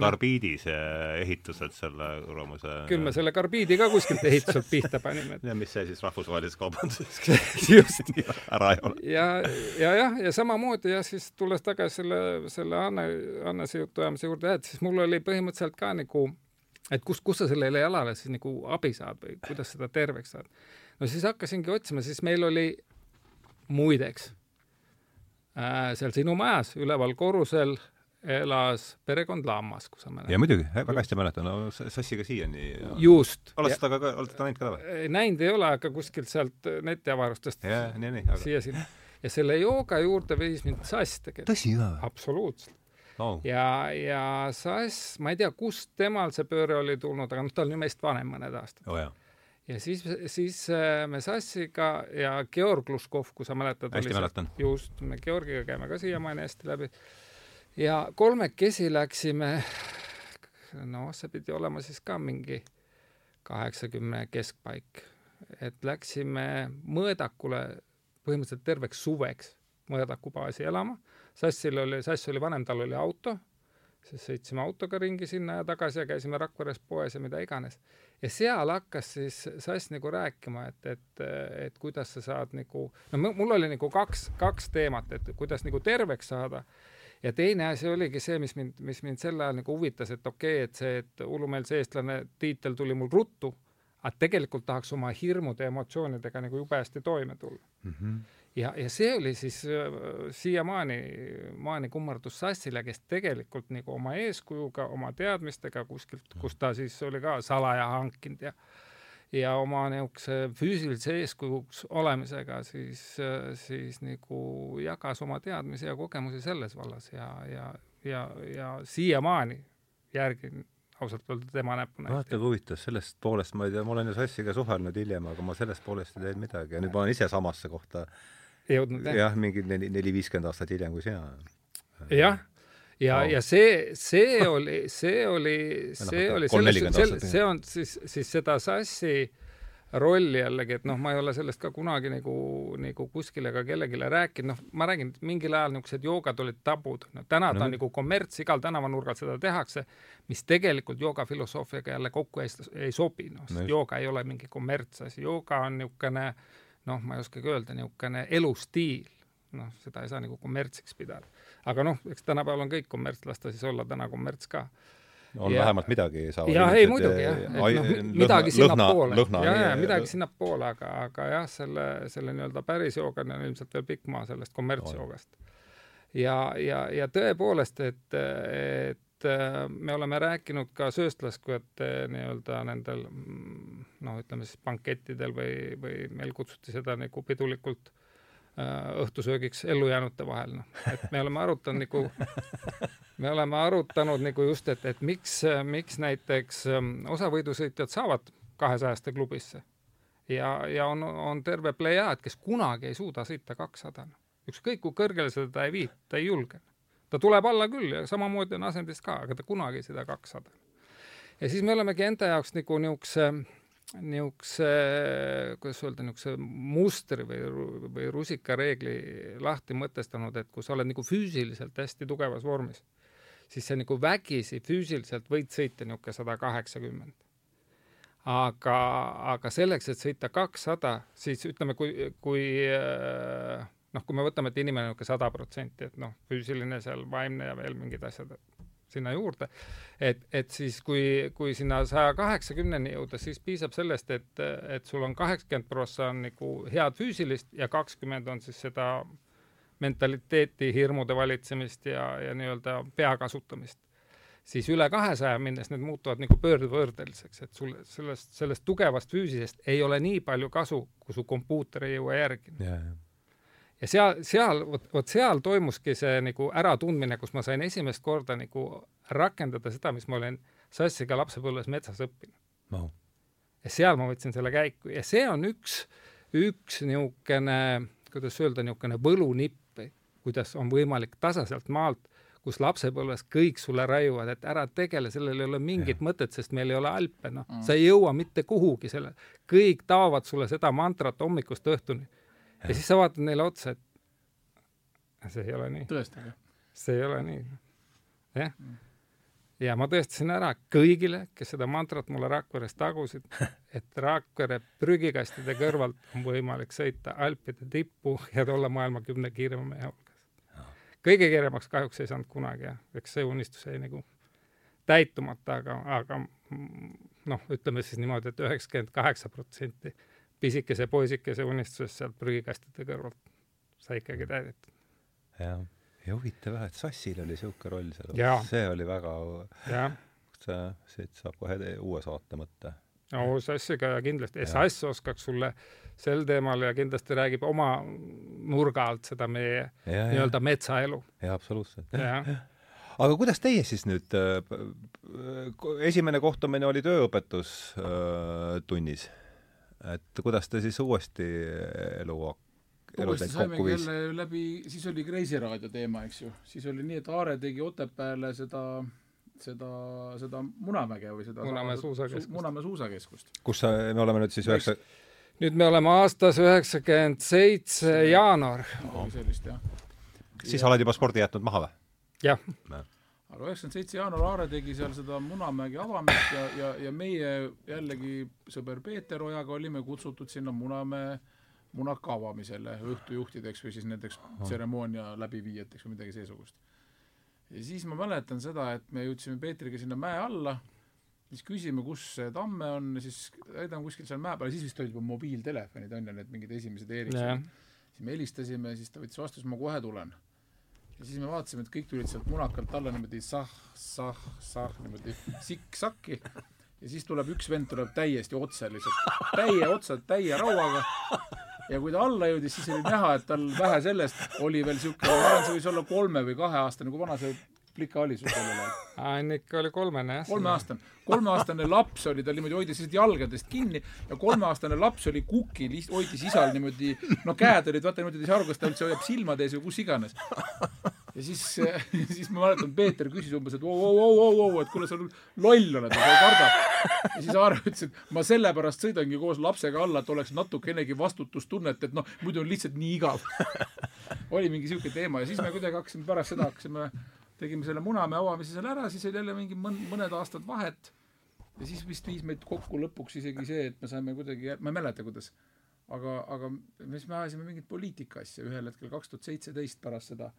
karbiidise ehitused selle kuramuse. küll me selle karbiidi ka kuskilt ehituselt pihta panime. ja mis see siis rahvusvahelises kaubanduses just ära ei ole. ja, ja jah, ja samamoodi ja siis tulles tagasi selle, selle Anne, Annese jutuajamise juurde, et siis mul oli põhimõtteliselt ka nagu et kus, kus sa sellele jalale siis nagu abi saad või kuidas seda terveks saad no siis hakkasingi otsima, siis meil oli muideks äh, seal sinu majas üleval korrusel elas perekond Lammas, kui sa mäletad. ja muidugi, väga hästi mäletan, no sassiga siiani. just. oled seda ka, oled seda näinud ka või? Näinud ei ole, aga kuskilt sealt netiavarustest aga... siia-sinna. ja selle jooga juurde viis mind sass tegelikult. tõsi või? absoluutselt oh.. ja, ja sass, ma ei tea, kust temal see pööre oli tulnud, aga noh, ta on ju meist vanem mõned aastad oh,. Ja siis, siis äh, me Sassiga ja Georg Luškov, kui sa mäletad. hästi mäletan. just, me Georgiga käime ka siiamaani hästi läbi. ja kolmekesi läksime, noh, see pidi olema siis ka mingi kaheksakümne keskpaik, et läksime Mõõdakule põhimõtteliselt terveks suveks Mõõdaku baasi elama Sassil oli, Sass oli vanem, tal oli auto, siis sõitsime autoga ringi sinna ja tagasi ja käisime Rakveres poes ja mida iganes. Ja seal hakkas siis Sass nagu rääkima, et, et, et kuidas sa saad nagu, no mul oli nagu kaks, kaks teemat, et kuidas nagu terveks saada ja teine asi oligi see, mis mind, mis mind sel ajal nagu huvitas, et okei okay,, et see, et hullumeelse eestlane tiitel tuli mul ruttu, aga tegelikult tahaks oma hirmude ja emotsioonidega nagu jube hästi toime tulla mm. -hmm ja, ja see oli siis äh, siiamaani, maani kummardus Sassile, kes tegelikult nagu oma eeskujuga, oma teadmistega kuskilt, kus ta siis oli ka salaja hankinud ja ja oma niisuguse füüsilise eeskujuks olemisega siis, äh, siis nagu jagas oma teadmisi ja kogemusi selles vallas ja, ja, ja, ja siiamaani järgin ausalt öelda tema näpunäite. vaata kui huvitav, sellest poolest ma ei tea, ma olen ju Sassiga suhelnud hiljem, aga ma sellest poolest ei teinud midagi ja nüüd ma olen ise samasse kohta jõudnud jah? jah, mingi neli, neli-viiskümmend aastat hiljem kui sina. jah, ja no., ja see, see oli, see oli, noh, see oli selles, sel, see on siis, siis seda sassi rolli jällegi, et noh, ma ei ole sellest ka kunagi nagu, nagu kuskile ega kellelegi rääkinud, noh, ma räägin, mingil ajal niisugused joogad olid tabud, no täna ta no. on nagu kommerts, igal tänavanurgal seda tehakse, mis tegelikult jooga filosoofiaga jälle kokku ei, ei sobi, noh, sest no jooga ei ole mingi kommertsasi, jooga on niisugune noh, ma ei oskagi öelda, niisugune elustiil, noh, seda ei saa nagu kommertsiks pidada. aga noh, eks tänapäeval on kõik kommerts, las ta siis olla täna kommerts ka. on Ja- vähemalt midagi saavad jah, ei muidugi jah, eh, et ai- noh, lõhna- midagi sinnapoole. ja, ja midagi sinnapoole, aga, aga jah, selle, selle nii-öelda päris joogani on ilmselt veel pikk maa sellest kommertsjoogast. ja, ja, ja tõepoolest, et, et äh, me oleme rääkinud ka sööstlaskujate nii-öelda nendel mm, noh, ütleme siis bankettidel või, või meil kutsuti seda nagu pidulikult äh, õhtusöögiks ellujäänute vahel, noh, et me oleme arutanud nagu me oleme arutanud nagu just, et, et miks, miks näiteks ähm, osa võidusõitjad saavad kahesajaste klubisse ja, ja on, on terve plejaad, kes kunagi ei suuda sõita kakssada. ükskõik kui kõrgele sa teda ei vii, ta ei julge. Ta tuleb alla küll ja samamoodi on asendis ka, aga ta kunagi sõida kakssada. ja siis me olemegi enda jaoks nagu niisuguse niisuguse, kuidas öelda, niisuguse mustri või, või rusikareegli lahti mõtestanud, et kui sa oled nagu füüsiliselt hästi tugevas vormis, siis sa nagu vägisi füüsiliselt võid sõita niisugune sada kaheksakümmend. aga, aga selleks, et sõita kakssada, siis ütleme, kui, kui äh, noh, kui me võtame, et inimene on niisugune sada protsenti, et noh, füüsiline seal, vaimne ja veel mingid asjad sinna juurde, et, et siis kui, kui sinna saja kaheksakümneni jõuda, siis piisab sellest, et, et sul on kaheksakümmend prossa on nagu head füüsilist ja kakskümmend on siis seda mentaliteeti, hirmude valitsemist ja, ja nii-öelda pea kasutamist. siis üle kahesaja minnes need muutuvad nagu pöördvõrdeliseks, et sul sellest, sellest tugevast füüsilisest ei ole nii palju kasu, kui su kompuuter ei jõua järgi ja, ja. seal, seal, vot, vot seal toimuski see nagu äratundmine, kus ma sain esimest korda nagu rakendada seda, mis ma olin sassiga lapsepõlves metsas õppinud no. ja seal ma võtsin selle käiku ja see on üks, üks niisugune, kuidas öelda, niisugune võlunipp, kuidas on võimalik tasaselt maalt, kus lapsepõlves kõik sulle raiuvad, et ära tegele, sellel ei ole mingit ja. mõtet, sest meil ei ole Alpe, noh mm., sa ei jõua mitte kuhugi selle, kõik taovad sulle seda mantrat hommikust õhtuni. Ja siis sa vaatad neile otsa, et see ei ole nii. tõesti, jah? see ei ole nii. jah mm ja ma tõestasin ära kõigile, kes seda mantrat mulle Rakveres tagusid, et Rakvere prügikastide kõrvalt on võimalik sõita Alpide tippu ja olla maailma kümne kiirema mehe hulgas. kõige kiiremaks kahjuks ei saanud kunagi jah, eks see unistus jäi nagu täitumata, aga, aga noh, ütleme siis niimoodi et, et üheksakümmend kaheksa protsenti pisikese poisikese unistusest sealt prügikastide kõrvalt. Sai ikkagi täidetud. jah. Ja huvitav jah, et Sassil oli niisugune roll seal, see oli väga, see, siit saab kohe uue saate mõtte. no Sassiga kindlasti, Sass oskaks sulle sel teemal ja kindlasti räägib oma nurga alt seda meie nii-öelda metsaelu. jaa, absoluutselt. aga kuidas teie siis nüüd äh,, esimene kohtumine oli tööõpetustunnis? äh,, et kuidas te siis uuesti elu uuesti saimegi jälle läbi, siis oli Kreisi raadio teema, eks ju, siis oli nii, et Aare tegi Otepääle seda seda, seda Munamäge või seda Munamäe suusakeskust. Munamäe suusakeskust. kus sa, me oleme nüüd siis üheksa nüüd me oleme aastas üheksakümmend seitse jaanuar. sellist, jah. siis ja... oled juba spordi jätnud maha või? jah. Aga üheksakümmend seitse jaanuar Aare tegi seal seda Munamägi avamist ja, ja, ja meie jällegi sõber Peeter Ojaga olime kutsutud sinna Munamäe munaka avamisele õhtujuhtideks või siis nendeks tseremoonia läbiviijateks või midagi seesugust. ja siis ma mäletan seda, et me jõudsime Peetriga sinna mäe alla, siis küsime, kus see Tamme on, siis näitame kuskil seal mäe peal, siis vist olid juba mobiiltelefonid, on ju, need mingid esimesed Ericssonid. siis me helistasime, siis ta võttis vastu, siis ma kohe tulen. Ja siis me vaatasime, et kõik tulid sealt munakalt alla niimoodi sah, sah, sah, niimoodi sikk-sakki. Ja siis tuleb üks vend tuleb täiesti otse lihtsalt, täie otsa, täie rauaga. Ja kui ta alla jõudis, siis oli näha, et tal vähe sellest oli veel niisugune, ma arvan, see võis olla kolme või kaheaastane, kui vana see plika oli sul sellel ajal? aa, ikka oli kolmene jah. kolmeaastane, kolmeaastane laps oli tal niimoodi, hoidis lihtsalt jalgadest kinni ja kolmeaastane laps oli kukil, hoidis isal niimoodi, no käed olid vaata niimoodi, ta ei saa aru, kas ta üldse hoiab silmade ees või kus iganes ja siis, siis ma mäletan, Peeter küsis umbes, et oo-oo-oo-oo, et kuule, sa loll oled, sa ei karda. ja siis Aare ütles, et ma sellepärast sõidangi koos lapsega alla, et oleks natukenegi vastutustunnet, et noh, muidu on lihtsalt nii igav oli mingi niisugune teema ja siis me kuidagi hakkasime, pärast seda hakkasime, tegime selle Munamäe avamise seal ära, siis oli jälle mingi mõn-, mõned aastad vahet ja siis vist viis meid kokku lõpuks isegi see, et me saime kuidagi, ma ei mäleta, kuidas, aga, aga siis me ajasime mingit poliitika asja ühel hetkel, kaks tuhat seitseteist pärast seda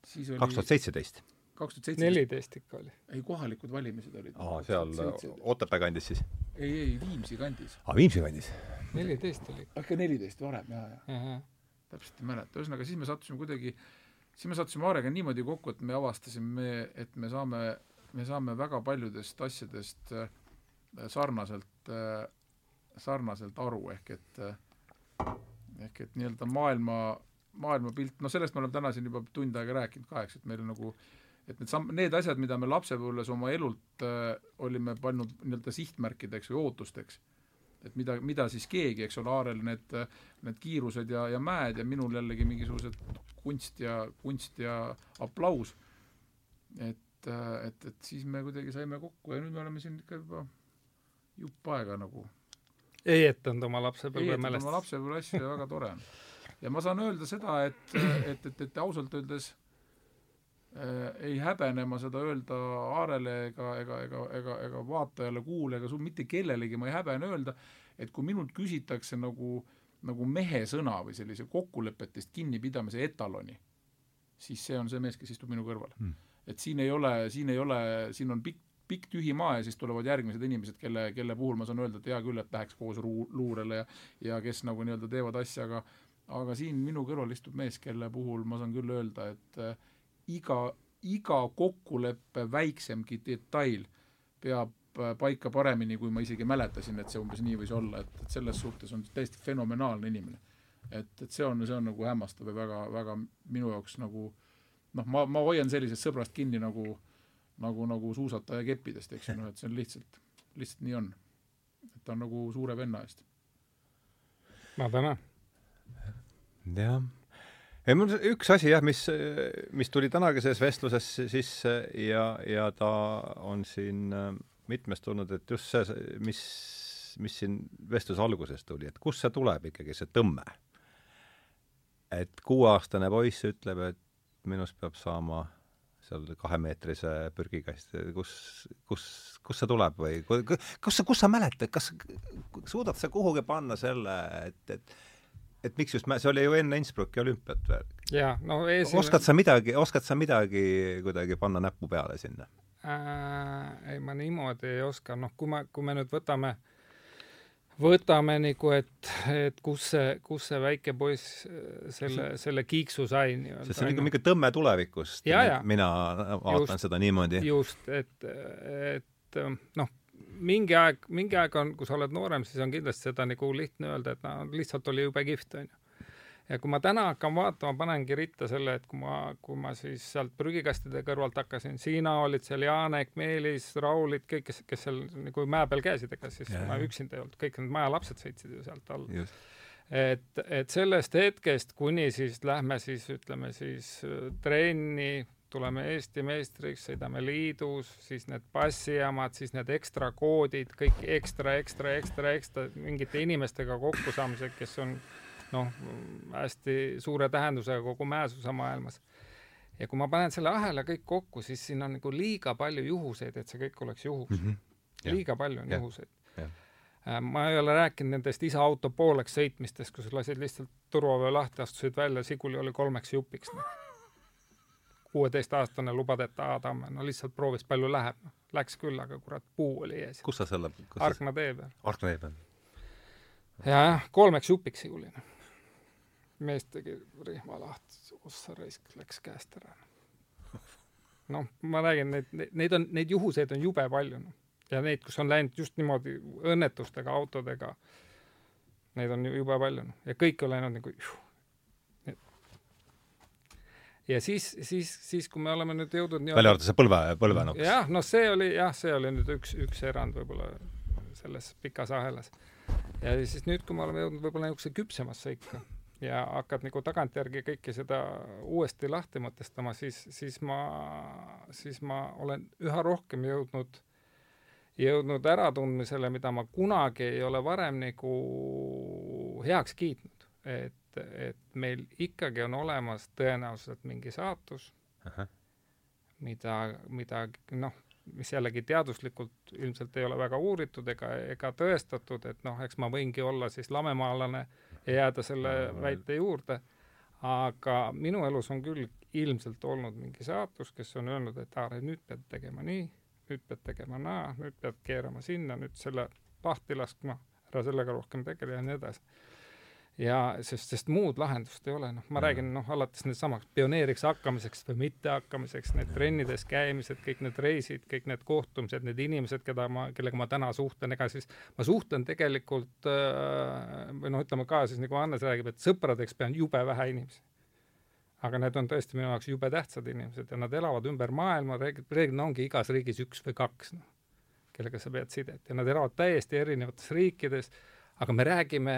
kaks tuhat seitseteist? kaks tuhat seitseteist, neliteist ikka oli. ei kohalikud valimised olid. aa, seal Otepää kandis siis? ei, ei Viimsi kandis. aa, Viimsi kandis? neliteist oli ikka neliteist varem, jaa, jaa. täpselt ei mäleta, ühesõnaga siis me sattusime kuidagi, siis me sattusime Aarega niimoodi kokku, et me avastasime, et me saame, me saame väga paljudest asjadest äh, sarnaselt, sarnaselt aru, ehk et ehk et nii-öelda maailma, maailmapilt, no sellest me oleme täna siin juba tund aega rääkinud ka, eks, et meil nagu et need samm, need asjad, mida me lapsepõlves oma elult äh, olime pannud nii-öelda sihtmärkideks või ootusteks, et mida, mida siis keegi, eks ole, Aarel need need kiirused ja, ja mäed ja minul jällegi mingisugused kunst ja, kunst ja aplaus. et, et, et siis me kuidagi saime kokku ja nüüd me oleme siin ikka juba jupp aega nagu heietanud oma lapsepõlve heietanud oma lapsepõlve asju ja väga tore on. ja ma saan öelda seda, et, et, et, et ausalt öeldes ei häbene ma seda öelda Aarele ega, ega, ega, ega, ega vaatajale, kuulajale, sul mitte kellelegi ma ei häbene öelda, et kui minult küsitakse nagu, nagu mehesõna või sellise kokkulepetest kinnipidamise etaloni, siis see on see mees, kes istub minu kõrval Hmm. et siin ei ole, siin ei ole, siin on pikk, pikk tühi maa ja siis tulevad järgmised inimesed, kelle, kelle puhul ma saan öelda, et hea küll, et läheks koos ruu-, luurele ja ja kes nagu nii-öelda teevad asja, aga aga siin minu kõrval istub mees, kelle puhul ma saan küll öelda, et äh, iga, iga kokkuleppe väiksemgi detail peab äh, paika paremini, kui ma isegi mäletasin, et see umbes nii võis olla, et, et selles suhtes on täiesti fenomenaalne inimene. et, et see on, see on nagu hämmastav ja väga, väga minu jaoks nagu noh, ma, ma hoian sellisest sõbrast kinni nagu nagu, nagu suusataja keppidest, eks ju, noh et see on lihtsalt, lihtsalt nii on. et ta on nagu suure venna eest. ma tänan. jah. ei, mul üks asi jah, mis, mis tuli tänagises vestluses sisse ja, ja ta on siin äh, mitmest tulnud, et just see, mis, mis siin vestluse alguses tuli, et kust see tuleb ikkagi, see tõmme. et kuueaastane poiss ütleb, et minust peab saama seal kahemeetrise prügikasti, kus, kus, kust see tuleb või ku- ku- kus sa, kus sa mäletad, kas suudad sa kuhugi panna selle, et, et et miks just, see oli ju enne Innsbrucki olümpiat veel. jaa, no esimene oskad sa midagi, oskad sa midagi kuidagi panna näppu peale sinna? äh, ei, ma niimoodi ei oska, noh, kui ma, kui me nüüd võtame, võtame nagu, et, et kus see, kus see väike poiss äh, selle, selle kiiksu sai nii-öelda. sest see on ikka mingi tõmme tulevikust mina vaatan Just. seda niimoodi. just, et, et noh, mingi aeg, mingi aeg on, kui sa oled noorem, siis on kindlasti seda nagu lihtne öelda, et no lihtsalt oli jube kihvt, onju. ja kui ma täna hakkan vaatama, panengi ritta selle, et kui ma, kui ma siis sealt prügikastide kõrvalt hakkasin, sina olid seal, Janek, Meelis, Raulid, kõik, kes, kes seal nagu mäe peal käisid, ega siis Jaa. ma üksinda ei olnud, kõik need majalapsed sõitsid ju sealt just. et, et sellest hetkest kuni siis lähme siis ütleme siis äh, trenni, tuleme Eesti meistriks, sõidame liidus, siis need passijaamad, siis need ekstra koodid, kõik ekstra, ekstra, ekstra, ekstra mingite inimestega kokkusaamised, kes on noh, hästi suure tähendusega kogu mäesuse maailmas. ja kui ma panen selle ahela kõik kokku, siis siin on nagu liiga palju juhuseid, et see kõik oleks juhus. Jah. liiga palju on Jah. juhuseid Jah.. ma ei ole rääkinud nendest isa auto pooleks sõitmistest, kus lasid lihtsalt turvavöö lahti, astusid välja, Siguli oli kolmeks jupiks no.. Kuueteistaastane lubadeta Adam, no lihtsalt proovis, palju läheb. Läks küll, aga kurat, puu oli ees. kus sa selle, Arkna tee peal. Arkna tee peal? jah, kolmeks jupiks Siguli, noh. mees tegi rihma lahti, ossa raisk, läks käest ära. noh, ma räägin, neid, neid on, neid juhuseid on jube palju, noh. ja neid, kus on läinud just niimoodi õnnetustega, autodega, neid on ju jube palju, noh. ja kõik on läinud nagu juh. Ja siis, siis, siis, kui me oleme nüüd jõudnud nii välja arvatud see põlve, põlvenuks. jah, noh, see oli jah, see oli nüüd üks, üks erand võib-olla selles pikas ahelas. ja siis nüüd, kui me oleme jõudnud võib-olla niisuguse küpsemasse ikka ja hakkad nagu tagantjärgi kõike seda uuesti lahti mõtestama, siis, siis ma, siis ma olen üha rohkem jõudnud, jõudnud äratundmisele, mida ma kunagi ei ole varem nagu heaks kiitnud, et, et meil ikkagi on olemas tõenäoliselt mingi saatus, mida, mida noh, mis jällegi teaduslikult ilmselt ei ole väga uuritud ega, ega tõestatud, et noh, eks ma võingi olla siis lamemaalane ja jääda selle väite juurde, aga minu elus on küll ilmselt olnud mingi saatus, kes on öelnud, et Aare, nüüd pead tegema nii, nüüd pead tegema naa, nüüd pead keerama sinna, nüüd selle lahti laskma, ära sellega rohkem tegele ja nii edasi ja sest, sest muud lahendust ei ole, noh, ma räägin, noh, alates needsamaks pioneeriks hakkamiseks või mittehakkamiseks, need trennides käimised, kõik need reisid, kõik need kohtumised, need inimesed, keda ma, kellega ma täna suhtlen, ega siis ma suhtlen tegelikult äh, või noh, ütleme ka siis nagu Hannes räägib, et sõpradeks pean jube vähe inimesi. aga need on tõesti minu jaoks jube tähtsad inimesed ja nad elavad ümber maailma, reeglina ongi igas riigis üks või kaks, noh, kellega sa pead sidet. Ja nad elavad täiesti erinevates riikides, aga me räägime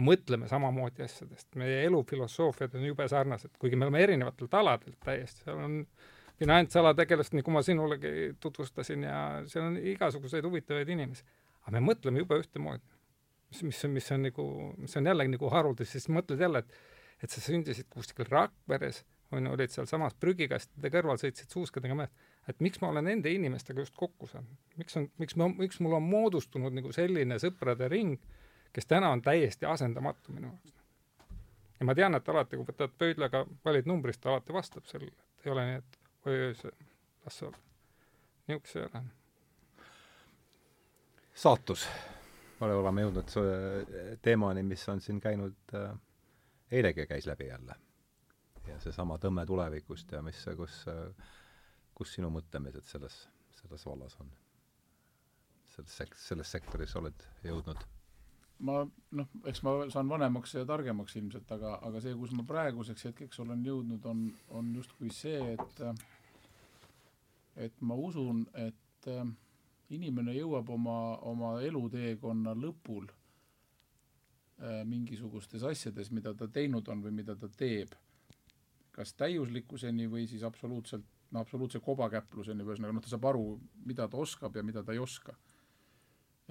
mõtleme samamoodi asjadest, meie elufilosoofiad on jube sarnased, kuigi me oleme erinevatelt aladelt täiesti, seal on finantsalategelast, nagu ma sinulegi tutvustasin ja seal on igasuguseid huvitavaid inimesi. aga me mõtleme jube ühtemoodi. mis, mis mis on nagu, mis on jällegi nagu haruldus, siis mõtled jälle, et et sa sündisid kuskil Rakveres, on ju, olid sealsamas prügikastide kõrval, sõitsid suuskadega mööda, et miks ma olen nende inimestega just kokku saanud, miks on, miks ma, miks mul on moodustunud nagu selline sõprade ring kes täna on täiesti asendamatu minu jaoks. ja ma tean, et alati, kui võtad pöidlaga, valid numbrist, ta alati vastab sellele, et ei ole nii, et oi-oi, see, las see olla. niisugune see ei ole. saatus. me oleme jõudnud teemani, mis on siin käinud äh,, eilegi käis läbi jälle. ja seesama tõmme tulevikust ja mis, kus äh,, kus sinu mõtlemised selles, selles vallas on? selles sek-, selles sektoris oled jõudnud ma noh, eks ma saan vanemaks ja targemaks ilmselt, aga, aga see, kus ma praeguseks hetkeks olen jõudnud, on, on justkui see, et et ma usun, et äh, inimene jõuab oma, oma eluteekonna lõpul äh, mingisugustes asjades, mida ta teinud on või mida ta teeb, kas täiuslikkuseni või siis absoluutselt, no absoluutse kobakäpluseni, ühesõnaga noh, ta saab aru, mida ta oskab ja mida ta ei oska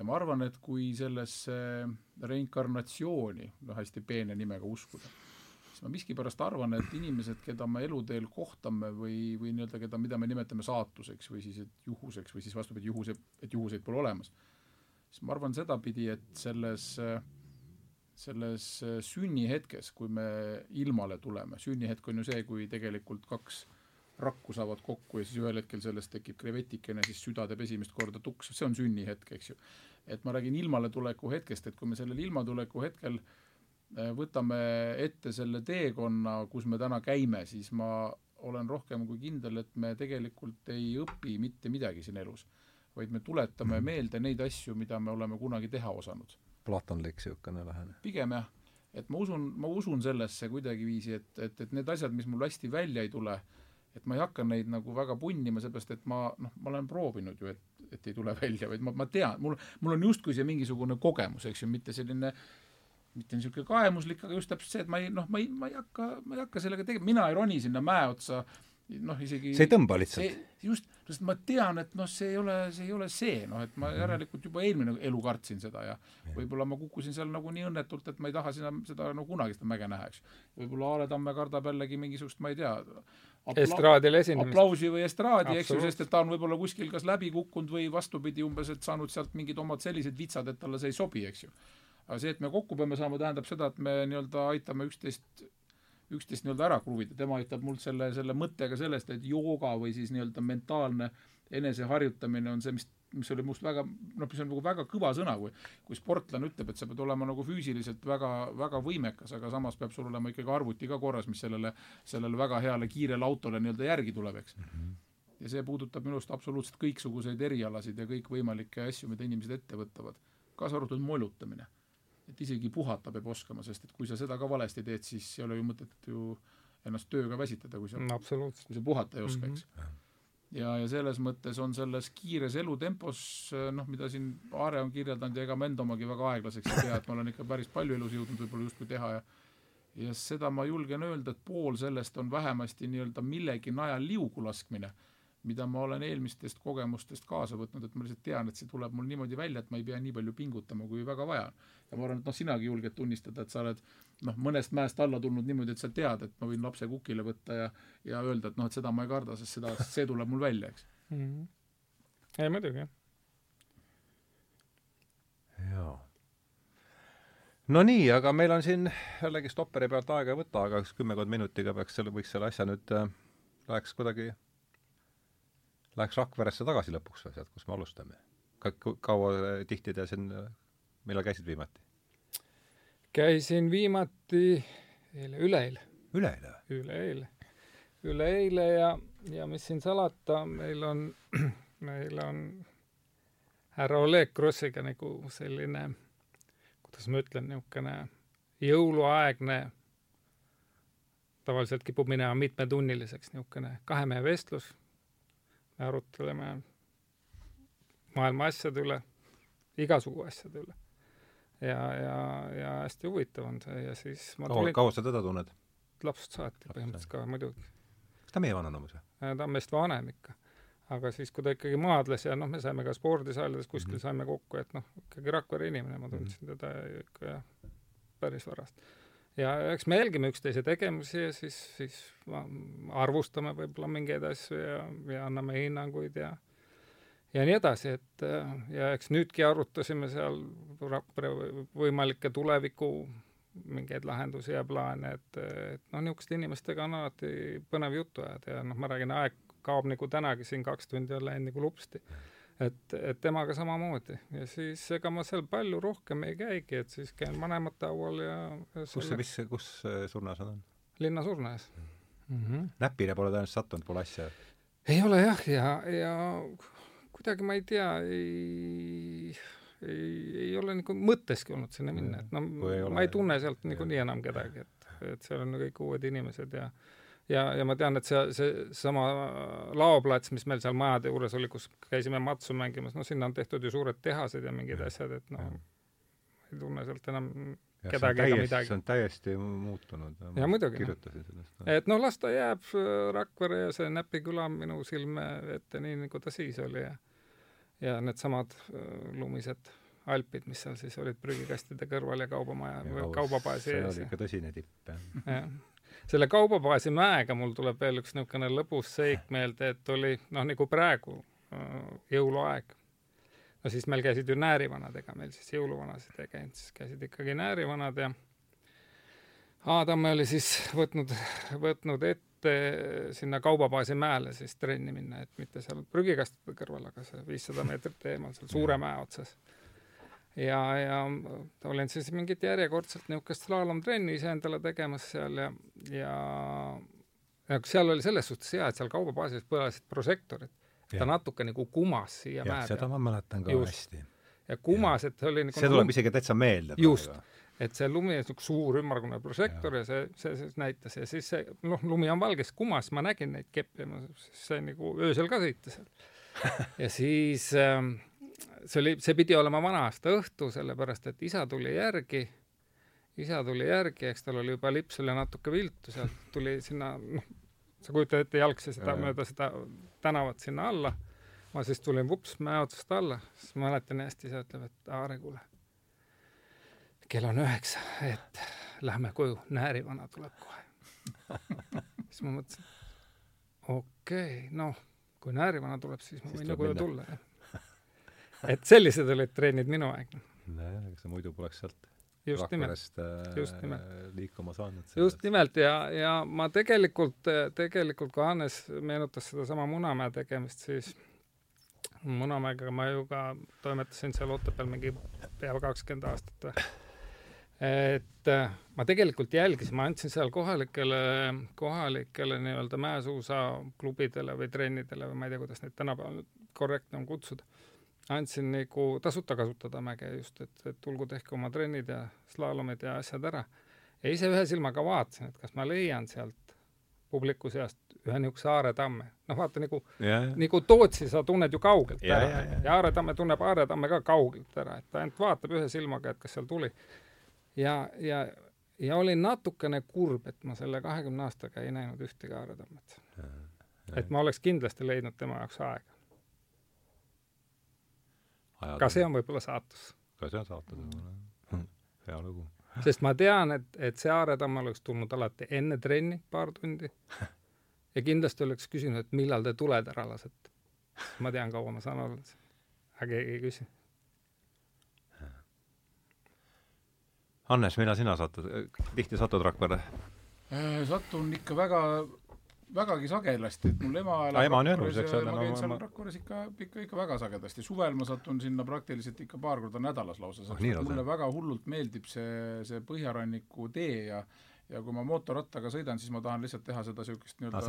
ja ma arvan, et kui sellesse reinkarnatsiooni, noh hästi peene nimega uskuda, siis ma miskipärast arvan, et inimesed, keda me eluteel kohtame või, või nii-öelda keda, mida me nimetame saatuseks või siis et juhuseks või siis vastupidi, juhuse, et juhuseid pole olemas, siis ma arvan sedapidi, et selles selles sünnihetkes, kui me ilmale tuleme, sünnihetk on ju see, kui tegelikult kaks rakku saavad kokku ja siis ühel hetkel sellest tekib krevetikene, siis süda teeb esimest korda tuksu, see on sünnihetk, eks ju. et ma räägin ilmaletuleku hetkest, et kui me sellel ilmatuleku hetkel äh, võtame ette selle teekonna, kus me täna käime, siis ma olen rohkem kui kindel, et me tegelikult ei õpi mitte midagi siin elus, vaid me tuletame mm. meelde neid asju, mida me oleme kunagi teha osanud. platonlik niisugune lähenemine. pigem jah, et ma usun, ma usun sellesse kuidagiviisi, et, et, et need asjad, mis mul hästi välja ei tule, et ma ei hakka neid nagu väga punnima, seepärast et ma noh, ma olen proovinud ju, et, et ei tule välja, vaid ma, ma tean, mul, mul on justkui see mingisugune kogemus, eks ju, mitte selline mitte niisugune kaemuslik, aga just täpselt see, et ma ei noh, ma ei, ma ei hakka, ma ei hakka sellega tegema, mina ei roni sinna mäe otsa noh, isegi see ei tõmba lihtsalt? just, sest ma tean, et noh, see ei ole, see ei ole see, noh, et ma mhm. järelikult juba eelmine elu kartsin seda ja võib-olla ma kukkusin seal nagu nii õnnetult, et ma ei taha sinna seda no kunagi seda mäge näha, eks. võib-olla Aare Tamme kardab jällegi mingisugust, ma ei tea, apla estraadil esinemist. aplausi või estraadi, eks ju, sest et ta on võib-olla kuskil kas läbi kukkunud või vastupidi, umbes, et saanud sealt mingid omad sellised vitsad, et talle see ei sobi, eks ju. aga see, et me kokku peame saama, tähendab seda, et me nii-öelda aitame üksteist üksteist nii-öelda ära kruvida, tema aitab mul selle, selle mõttega sellest, et jooga või siis nii-öelda mentaalne eneseharjutamine on see, mis, mis oli must väga, noh, mis on nagu väga kõva sõna, kui kui sportlane ütleb, et sa pead olema nagu füüsiliselt väga, väga võimekas, aga samas peab sul olema ikkagi arvuti ka korras, mis sellele, sellele väga heale kiirele autole nii-öelda järgi tuleb, eks mm. -hmm. ja see puudutab minu arust absoluutselt kõiksuguseid erialasid ja kõikvõimalikke asju, mida inimesed ette võtavad, kaasa arvatud molutamine et isegi puhata peab oskama, sest et kui sa seda ka valesti teed, siis ei ole ju mõtet ju ennast tööga väsitada, kui sa no,, kui sa puhata ei oska, eks mm. -hmm. Ja, ja selles mõttes on selles kiires elutempos, noh, mida siin Aare on kirjeldanud ja ega ma enda omagi väga aeglaseks ei pea, et ma olen ikka päris palju elus jõudnud võib-olla justkui teha ja ja seda ma julgen öelda, et pool sellest on vähemasti nii-öelda millegi najal liugu laskmine mida ma olen eelmistest kogemustest kaasa võtnud, et ma lihtsalt tean, et see tuleb mul niimoodi välja, et ma ei pea nii palju pingutama, kui väga vaja on. ja ma arvan, et noh, sinagi julged tunnistada, et sa oled noh, mõnest mäest alla tulnud niimoodi, et sa tead, et ma võin lapse kukile võtta ja ja öelda, et noh, et seda ma ei karda, sest seda, see tuleb mul välja, eks mm. -hmm. ei muidugi, jah. jaa. no nii, aga meil on siin jällegi stopperi pealt aega ei võta, aga üks kümmekond minutiga peaks selle, võiks selle asja nüüd äh,, läheks kuidagi, läheks Rakveresse tagasi lõpuks või sealt, kus me alustame. Ka-, kaua äh, tihti te siin, äh, millal käisid viimati? käisin viimati eile, üleeile. üleeile? üleeile. üleeile ja, ja mis siin salata, meil on, meil on härra Oleg Krossiga nagu selline, kuidas ma ütlen, niisugune jõuluaegne, tavaliselt kipub minema mitmetunniliseks, niisugune kahe mehe vestlus, arutleme maailma asjade üle, igasugu asjade üle. ja, ja, ja hästi huvitav on see ja siis ma tulin kaua sa teda tunned? lapsest saati põhimõtteliselt ka muidugi. kas ta meie vanane on muuseas? ta on meist vanem ikka aga siis, kui ta ikkagi maadles ja noh, me saime ka spordisaalides kuskil mm -hmm. saime kokku, et noh, ikkagi Rakvere inimene, ma tundsin mm -hmm. teda ikka jah, päris varast. Ja eks me jälgime üksteise tegevusi ja siis, siis arvustame võib-olla mingeid asju ja, ja anname hinnanguid ja ja nii edasi, et ja eks nüüdki arutasime seal Rakvere võimalikke tuleviku mingeid lahendusi ja plaane, et, et noh, niisuguste inimestega on alati põnev juttu ajada ja noh, ma räägin, aeg kaob nagu tänagi siin kaks tundi on läinud nagu lupsti. Et, et temaga samamoodi ja siis ega ma seal palju rohkem ei käigi, et siis käin vanemate haual ja, ja kus see, mis, kus surnas on? linnasurnas mm. -hmm. näpile pole tõenäoliselt sattunud, pole asja? ei ole jah, ja, ja kuidagi ma ei tea, ei ei, ei ole nagu mõtteski olnud sinna minna, et no ma ei tunne sealt niikuinii enam kedagi, et, et seal on kõik uued inimesed ja ja, ja ma tean, et see, see sama laoplats, mis meil seal majade juures oli, kus käisime matsu mängimas, no sinna on tehtud ju suured tehased ja mingid asjad, et noh, ei tunne sealt enam ja kedagi ega midagi. see on täiesti muutunud. ja muidugi. kirjutasin sellest no.. et noh, las ta jääb äh, Rakvere ja see Näpi küla minu silme ette nii, nagu ta siis oli ja ja needsamad äh, lumised Alpid, mis seal siis olid prügikastide kõrval ja kaubamaja või kaubabaasi ees. see oli ikka tõsine tipp, jah. jah selle kaubabaasi mäega mul tuleb veel üks niisugune lõbus seik meelde, et oli noh, nagu praegu äh, jõuluaeg. no siis meil käisid ju näärivanad, ega meil siis jõuluvanasid ei käinud, siis käisid ikkagi näärivanad ja Adam oli siis võtnud, võtnud ette sinna kaubabaasi mäele siis trenni minna, et mitte seal prügikastide kõrval, aga see viissada meetrit eemal seal suure mäe otsas ja, ja olin siis mingit järjekordselt niisugust slaalomtrenni iseendale tegemas seal ja, ja ja seal oli selles suhtes hea, et seal kaubabaasis põlesid prožektorid. ta natuke nagu kumas siia mäe peale. seda ma mäletan ka just. hästi. ja kumas, et oli nagu see tuleb lum... isegi täitsa meelde. just, et see lumi on niisugune suur ümmargune prožektor ja, ja see, see, see näitas ja siis see, noh, lumi on valges kumas, ma nägin neid keppe, ma sain nagu öösel ka sõita seal. ja siis ähm, see oli, see pidi olema vana-aasta õhtu, sellepärast et isa tuli järgi, isa tuli järgi, eks tal oli juba lips oli natuke viltu, sealt tuli sinna, noh, sa kujutad ette jalgsi seda mööda seda tänavat sinna alla, ma siis tulin vups mäe otsast alla, siis ma mäletan hästi, isa ütleb, et Aare, kuule, kell on üheksa, et lähme koju, näärivana tuleb kohe. Siis ma mõtlesin, okei okay,, noh, kui näärivana tuleb, siis ma võin ju koju tulla, jah et sellised olid trennid minu aeg. nojah, ega sa muidu poleks sealt just nimelt, just äh, nimelt. liikuma saanud. just nimelt ja, ja ma tegelikult, tegelikult kui Hannes meenutas sedasama Munamäe tegemist, siis Munamäega ma ju ka toimetasin seal Otepääl mingi pea kakskümmend aastat või et äh, ma tegelikult jälgisin, ma andsin seal kohalikele, kohalikele nii-öelda mäesuusaklubidele või trennidele või ma ei tea, kuidas neid tänapäeval korrektne on kutsuda andsin nagu tasuta kasutada mäge just, et, et tulgu tehke oma trennid ja slaalomid ja asjad ära. ja ise ühe silmaga vaatasin, et kas ma leian sealt publiku seast ühe niisuguse Aare Tamme. noh, vaata nagu nagu Tootsi sa tunned ju kaugelt yeah, ära yeah, yeah. ja Aare Tamme tunneb Aare Tamme ka kaugelt ära, et ta ainult vaatab ühe silmaga, et kas seal tuli. ja, ja, ja olin natukene kurb, et ma selle kahekümne aastaga ei näinud ühtegi Aare Tammet. et ma oleks kindlasti leidnud tema jaoks aega ka see on võib-olla saatus. ka see on saatus võib-olla, hea lugu. sest ma tean, et, et see Aaretamm oleks tulnud alati enne trenni paar tundi ja kindlasti oleks küsinud, et millal te tuled ära lasete. ma tean, kaua ma saan olla, aga keegi ei küsi. Hannes, millal sina satud, tihti satud Rakverre? Äh, satun ikka väga, vägagi sagedasti, et mul ema elab ema on Rakveres ja ma käin ma- seal Rakveres ikka, ikka, ikka väga sagedasti. suvel ma satun sinna praktiliselt ikka paar korda nädalas lausa, Oh, sest lausa? mulle väga hullult meeldib see, see põhjaranniku tee ja ja kui ma mootorrattaga sõidan, siis ma tahan lihtsalt teha seda niisugust nii-öelda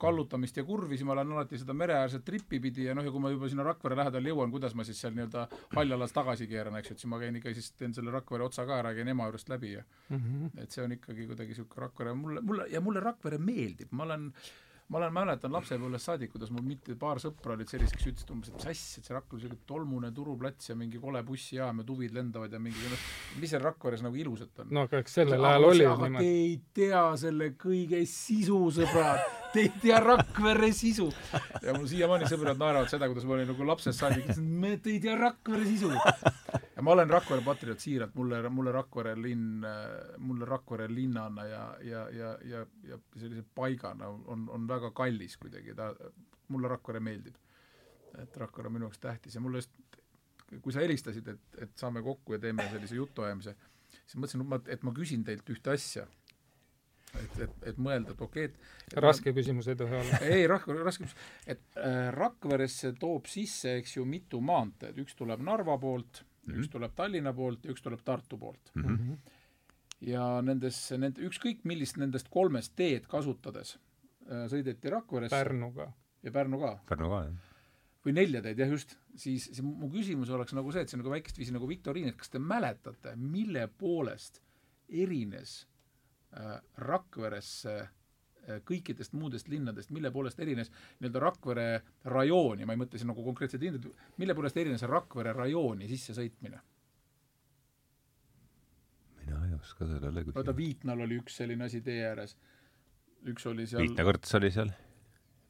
kallutamist ja kurvi, siis ma lähen alati seda mereäärset trippi pidi ja noh, ja kui ma juba sinna Rakvere lähedale jõuan, kuidas ma siis seal nii-öelda Haljalas tagasi keeran, eks ju, et siis ma käin ikka siis teen selle Rakvere otsa ka ära, käin ema juurest läbi ja mm. -hmm. et see on ikkagi kuidagi niisugune Rakvere, mulle, mulle, ja mulle Rakvere meeldib, ma olen ma olen, mäletan lapsepõlvest saadik, kuidas mul mitte paar sõpra olid sellised, kes ütlesid umbes, et mis asja, et see Rakvere on niisugune tolmune turuplats ja mingi kole bussijaam ja tuvid lendavad ja mingi mis seal Rakveres nagu ilusat on? no aga eks sellel ajal oli ju aga te niimoodi. ei tea selle kõige sisu, sõbrad. Te ei tea Rakvere sisu. ja mul siiamaani sõbrad naeravad seda, kuidas ma olin nagu lapsest saadik, te ei tea Rakvere sisu. Ja ma olen Rakvere patrioot siiralt, mulle, mulle Rakvere linn, mulle Rakvere linnana ja, ja, ja, ja, ja sellise paigana on, on väga kallis kuidagi, ta, mulle Rakvere meeldib. et Rakvere on minu jaoks tähtis ja mulle just, kui sa helistasid, et, et saame kokku ja teeme sellise jutuajamise, siis mõtlesin, et ma küsin teilt ühte asja. et, et, et mõelda, et okei okay, et raske küsimus ei tohi olla. ei, Rakvere, raske küsimus, et äh, Rakveresse toob sisse, eks ju, mitu maanteed, üks tuleb Narva poolt mm, -hmm. üks tuleb Tallinna poolt ja üks tuleb Tartu poolt mm. -hmm. ja nendes, nende, ükskõik millist nendest kolmest teed kasutades äh, sõideti Rakveresse Pärnuga. ja Pärnu ka Pärnu ka, jah. või nelja teed, jah just, siis, siis mu küsimus oleks nagu see, et see on nagu väikest viisi nagu viktoriin, et kas te mäletate, mille poolest erines äh, Rakveresse äh, kõikidest muudest linnadest, mille poolest erines nii-öelda Rakvere rajooni, ma ei mõtle siin nagu konkreetseid linnasid, mille poolest erines Rakvere rajooni sissesõitmine? mina ei oska sellele vaata, küsida. Viitnal oli üks selline asi tee ääres, üks oli seal Viitna kõrts oli seal.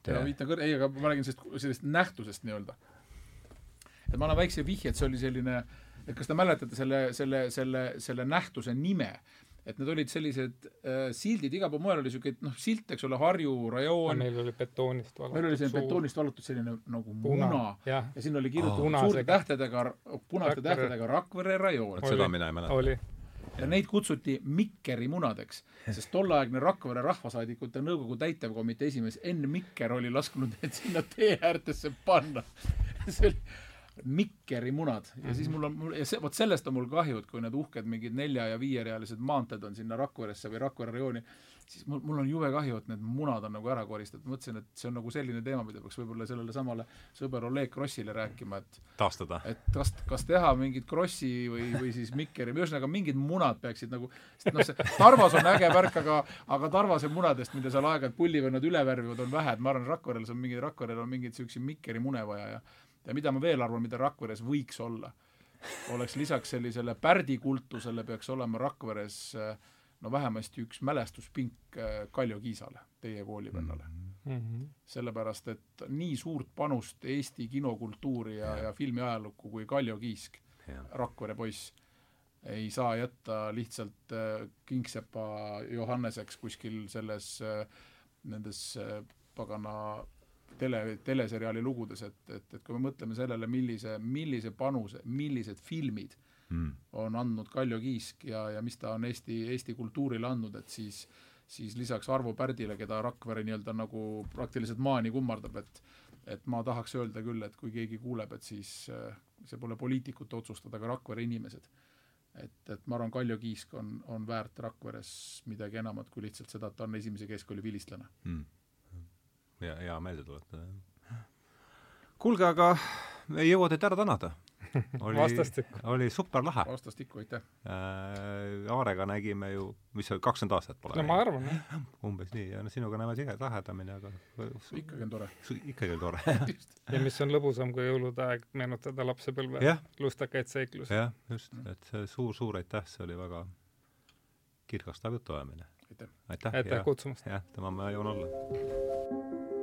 ja Viitna kõr-, ei, aga ma räägin sellest, sellest nähtusest nii-öelda. et ma annan väikse vihje, et see oli selline, et kas te mäletate selle, selle, selle, selle nähtuse nime, et need olid sellised äh, sildid, igal pool mujal oli niisugune noh, silt, eks ole, Harju rajoon, meil oli betoonist valatud meil oli selline betoonist vallatud selline nagu muna, jah, ja sinna oli kirjutatud Punasega. suurte tähtedega, punaste Rakvere. tähtedega Rakvere rajoon seda mina ei mäleta. oli. ja neid kutsuti Mikkeri munadeks, sest tolleaegne Rakvere Rahvasaadikute Nõukogu täitevkomitee esimees Enn Mikker oli lasknud need sinna tee äärtesse panna. see oli Mikkeri munad ja siis mul on, mul ja see, vot sellest on mul kahju, et kui need uhked mingid nelja- ja viierealised maanteed on sinna Rakveresse või Rakvere rajooni, siis mul, mul on jube kahju, et need munad on nagu ära koristatud, mõtlesin, et see on nagu selline teema, mida peaks võib-olla sellele samale sõber Oleg Krossile rääkima, et taastada. et kas, kas teha mingit Krossi või, või siis Mikkeri, ühesõnaga mingid munad peaksid nagu, sest noh, see Tarvas on äge värk, aga aga Tarvase munadest, mida seal aeg-ajalt pullivennad üle värvivad, on vähe, et ma arvan, Rakveres on mingi, Rakverel on mingeid niisuguseid Mikkeri mune vaja ja ja mida ma veel arvan, mida Rakveres võiks olla, oleks lisaks sellisele pärdikultusele peaks olema Rakveres äh, no vähemasti üks mälestuspink äh, Kaljo Kiisale, teie koolivennale mm. -hmm. sellepärast et nii suurt panust Eesti kinokultuuri ja, ja filmiajalukku kui Kaljo Kiisk, Rakvere poiss, ei saa jätta lihtsalt äh, kingsepa Johanneseks kuskil selles nendes pagana tele, teleseriaali lugudes, et, et, et kui me mõtleme sellele, millise, millise panuse, millised filmid Mm. on andnud Kaljo Kiisk ja, ja mis ta on Eesti, Eesti kultuurile andnud, et siis siis lisaks Arvo Pärdile, keda Rakvere nii-öelda nagu praktiliselt maani kummardab, et et ma tahaks öelda küll, et kui keegi kuuleb, et siis äh, see pole poliitikute otsustada, aga Rakvere inimesed. et, et ma arvan, Kaljo Kiisk on, on väärt Rakveres midagi enamat kui lihtsalt seda, et ta on esimese keskkooli vilistlane. Mm. Ja hea meelde tuletada, kuulge, aga me ei jõua teid ära tänada. oli oli super lahe vastastikku, aitäh. äh,. Aarega nägime ju, mis see oli, kakskümmend aastat pole no ma arvan, jah. umbes nii ja no sinuga näeme tige-, tihedamini, aga ikkagi on tore. ikkagi oli tore. ja mis on lõbusam kui jõulude aeg, meenutada lapsepõlve jah, lustakaid seiklusi. jah, just, et see suur-suur aitäh, see oli väga kirgastav jutuajamine. aitäh. aitäh, aitäh ja, kutsumast. jah, tema ma jõuan olla.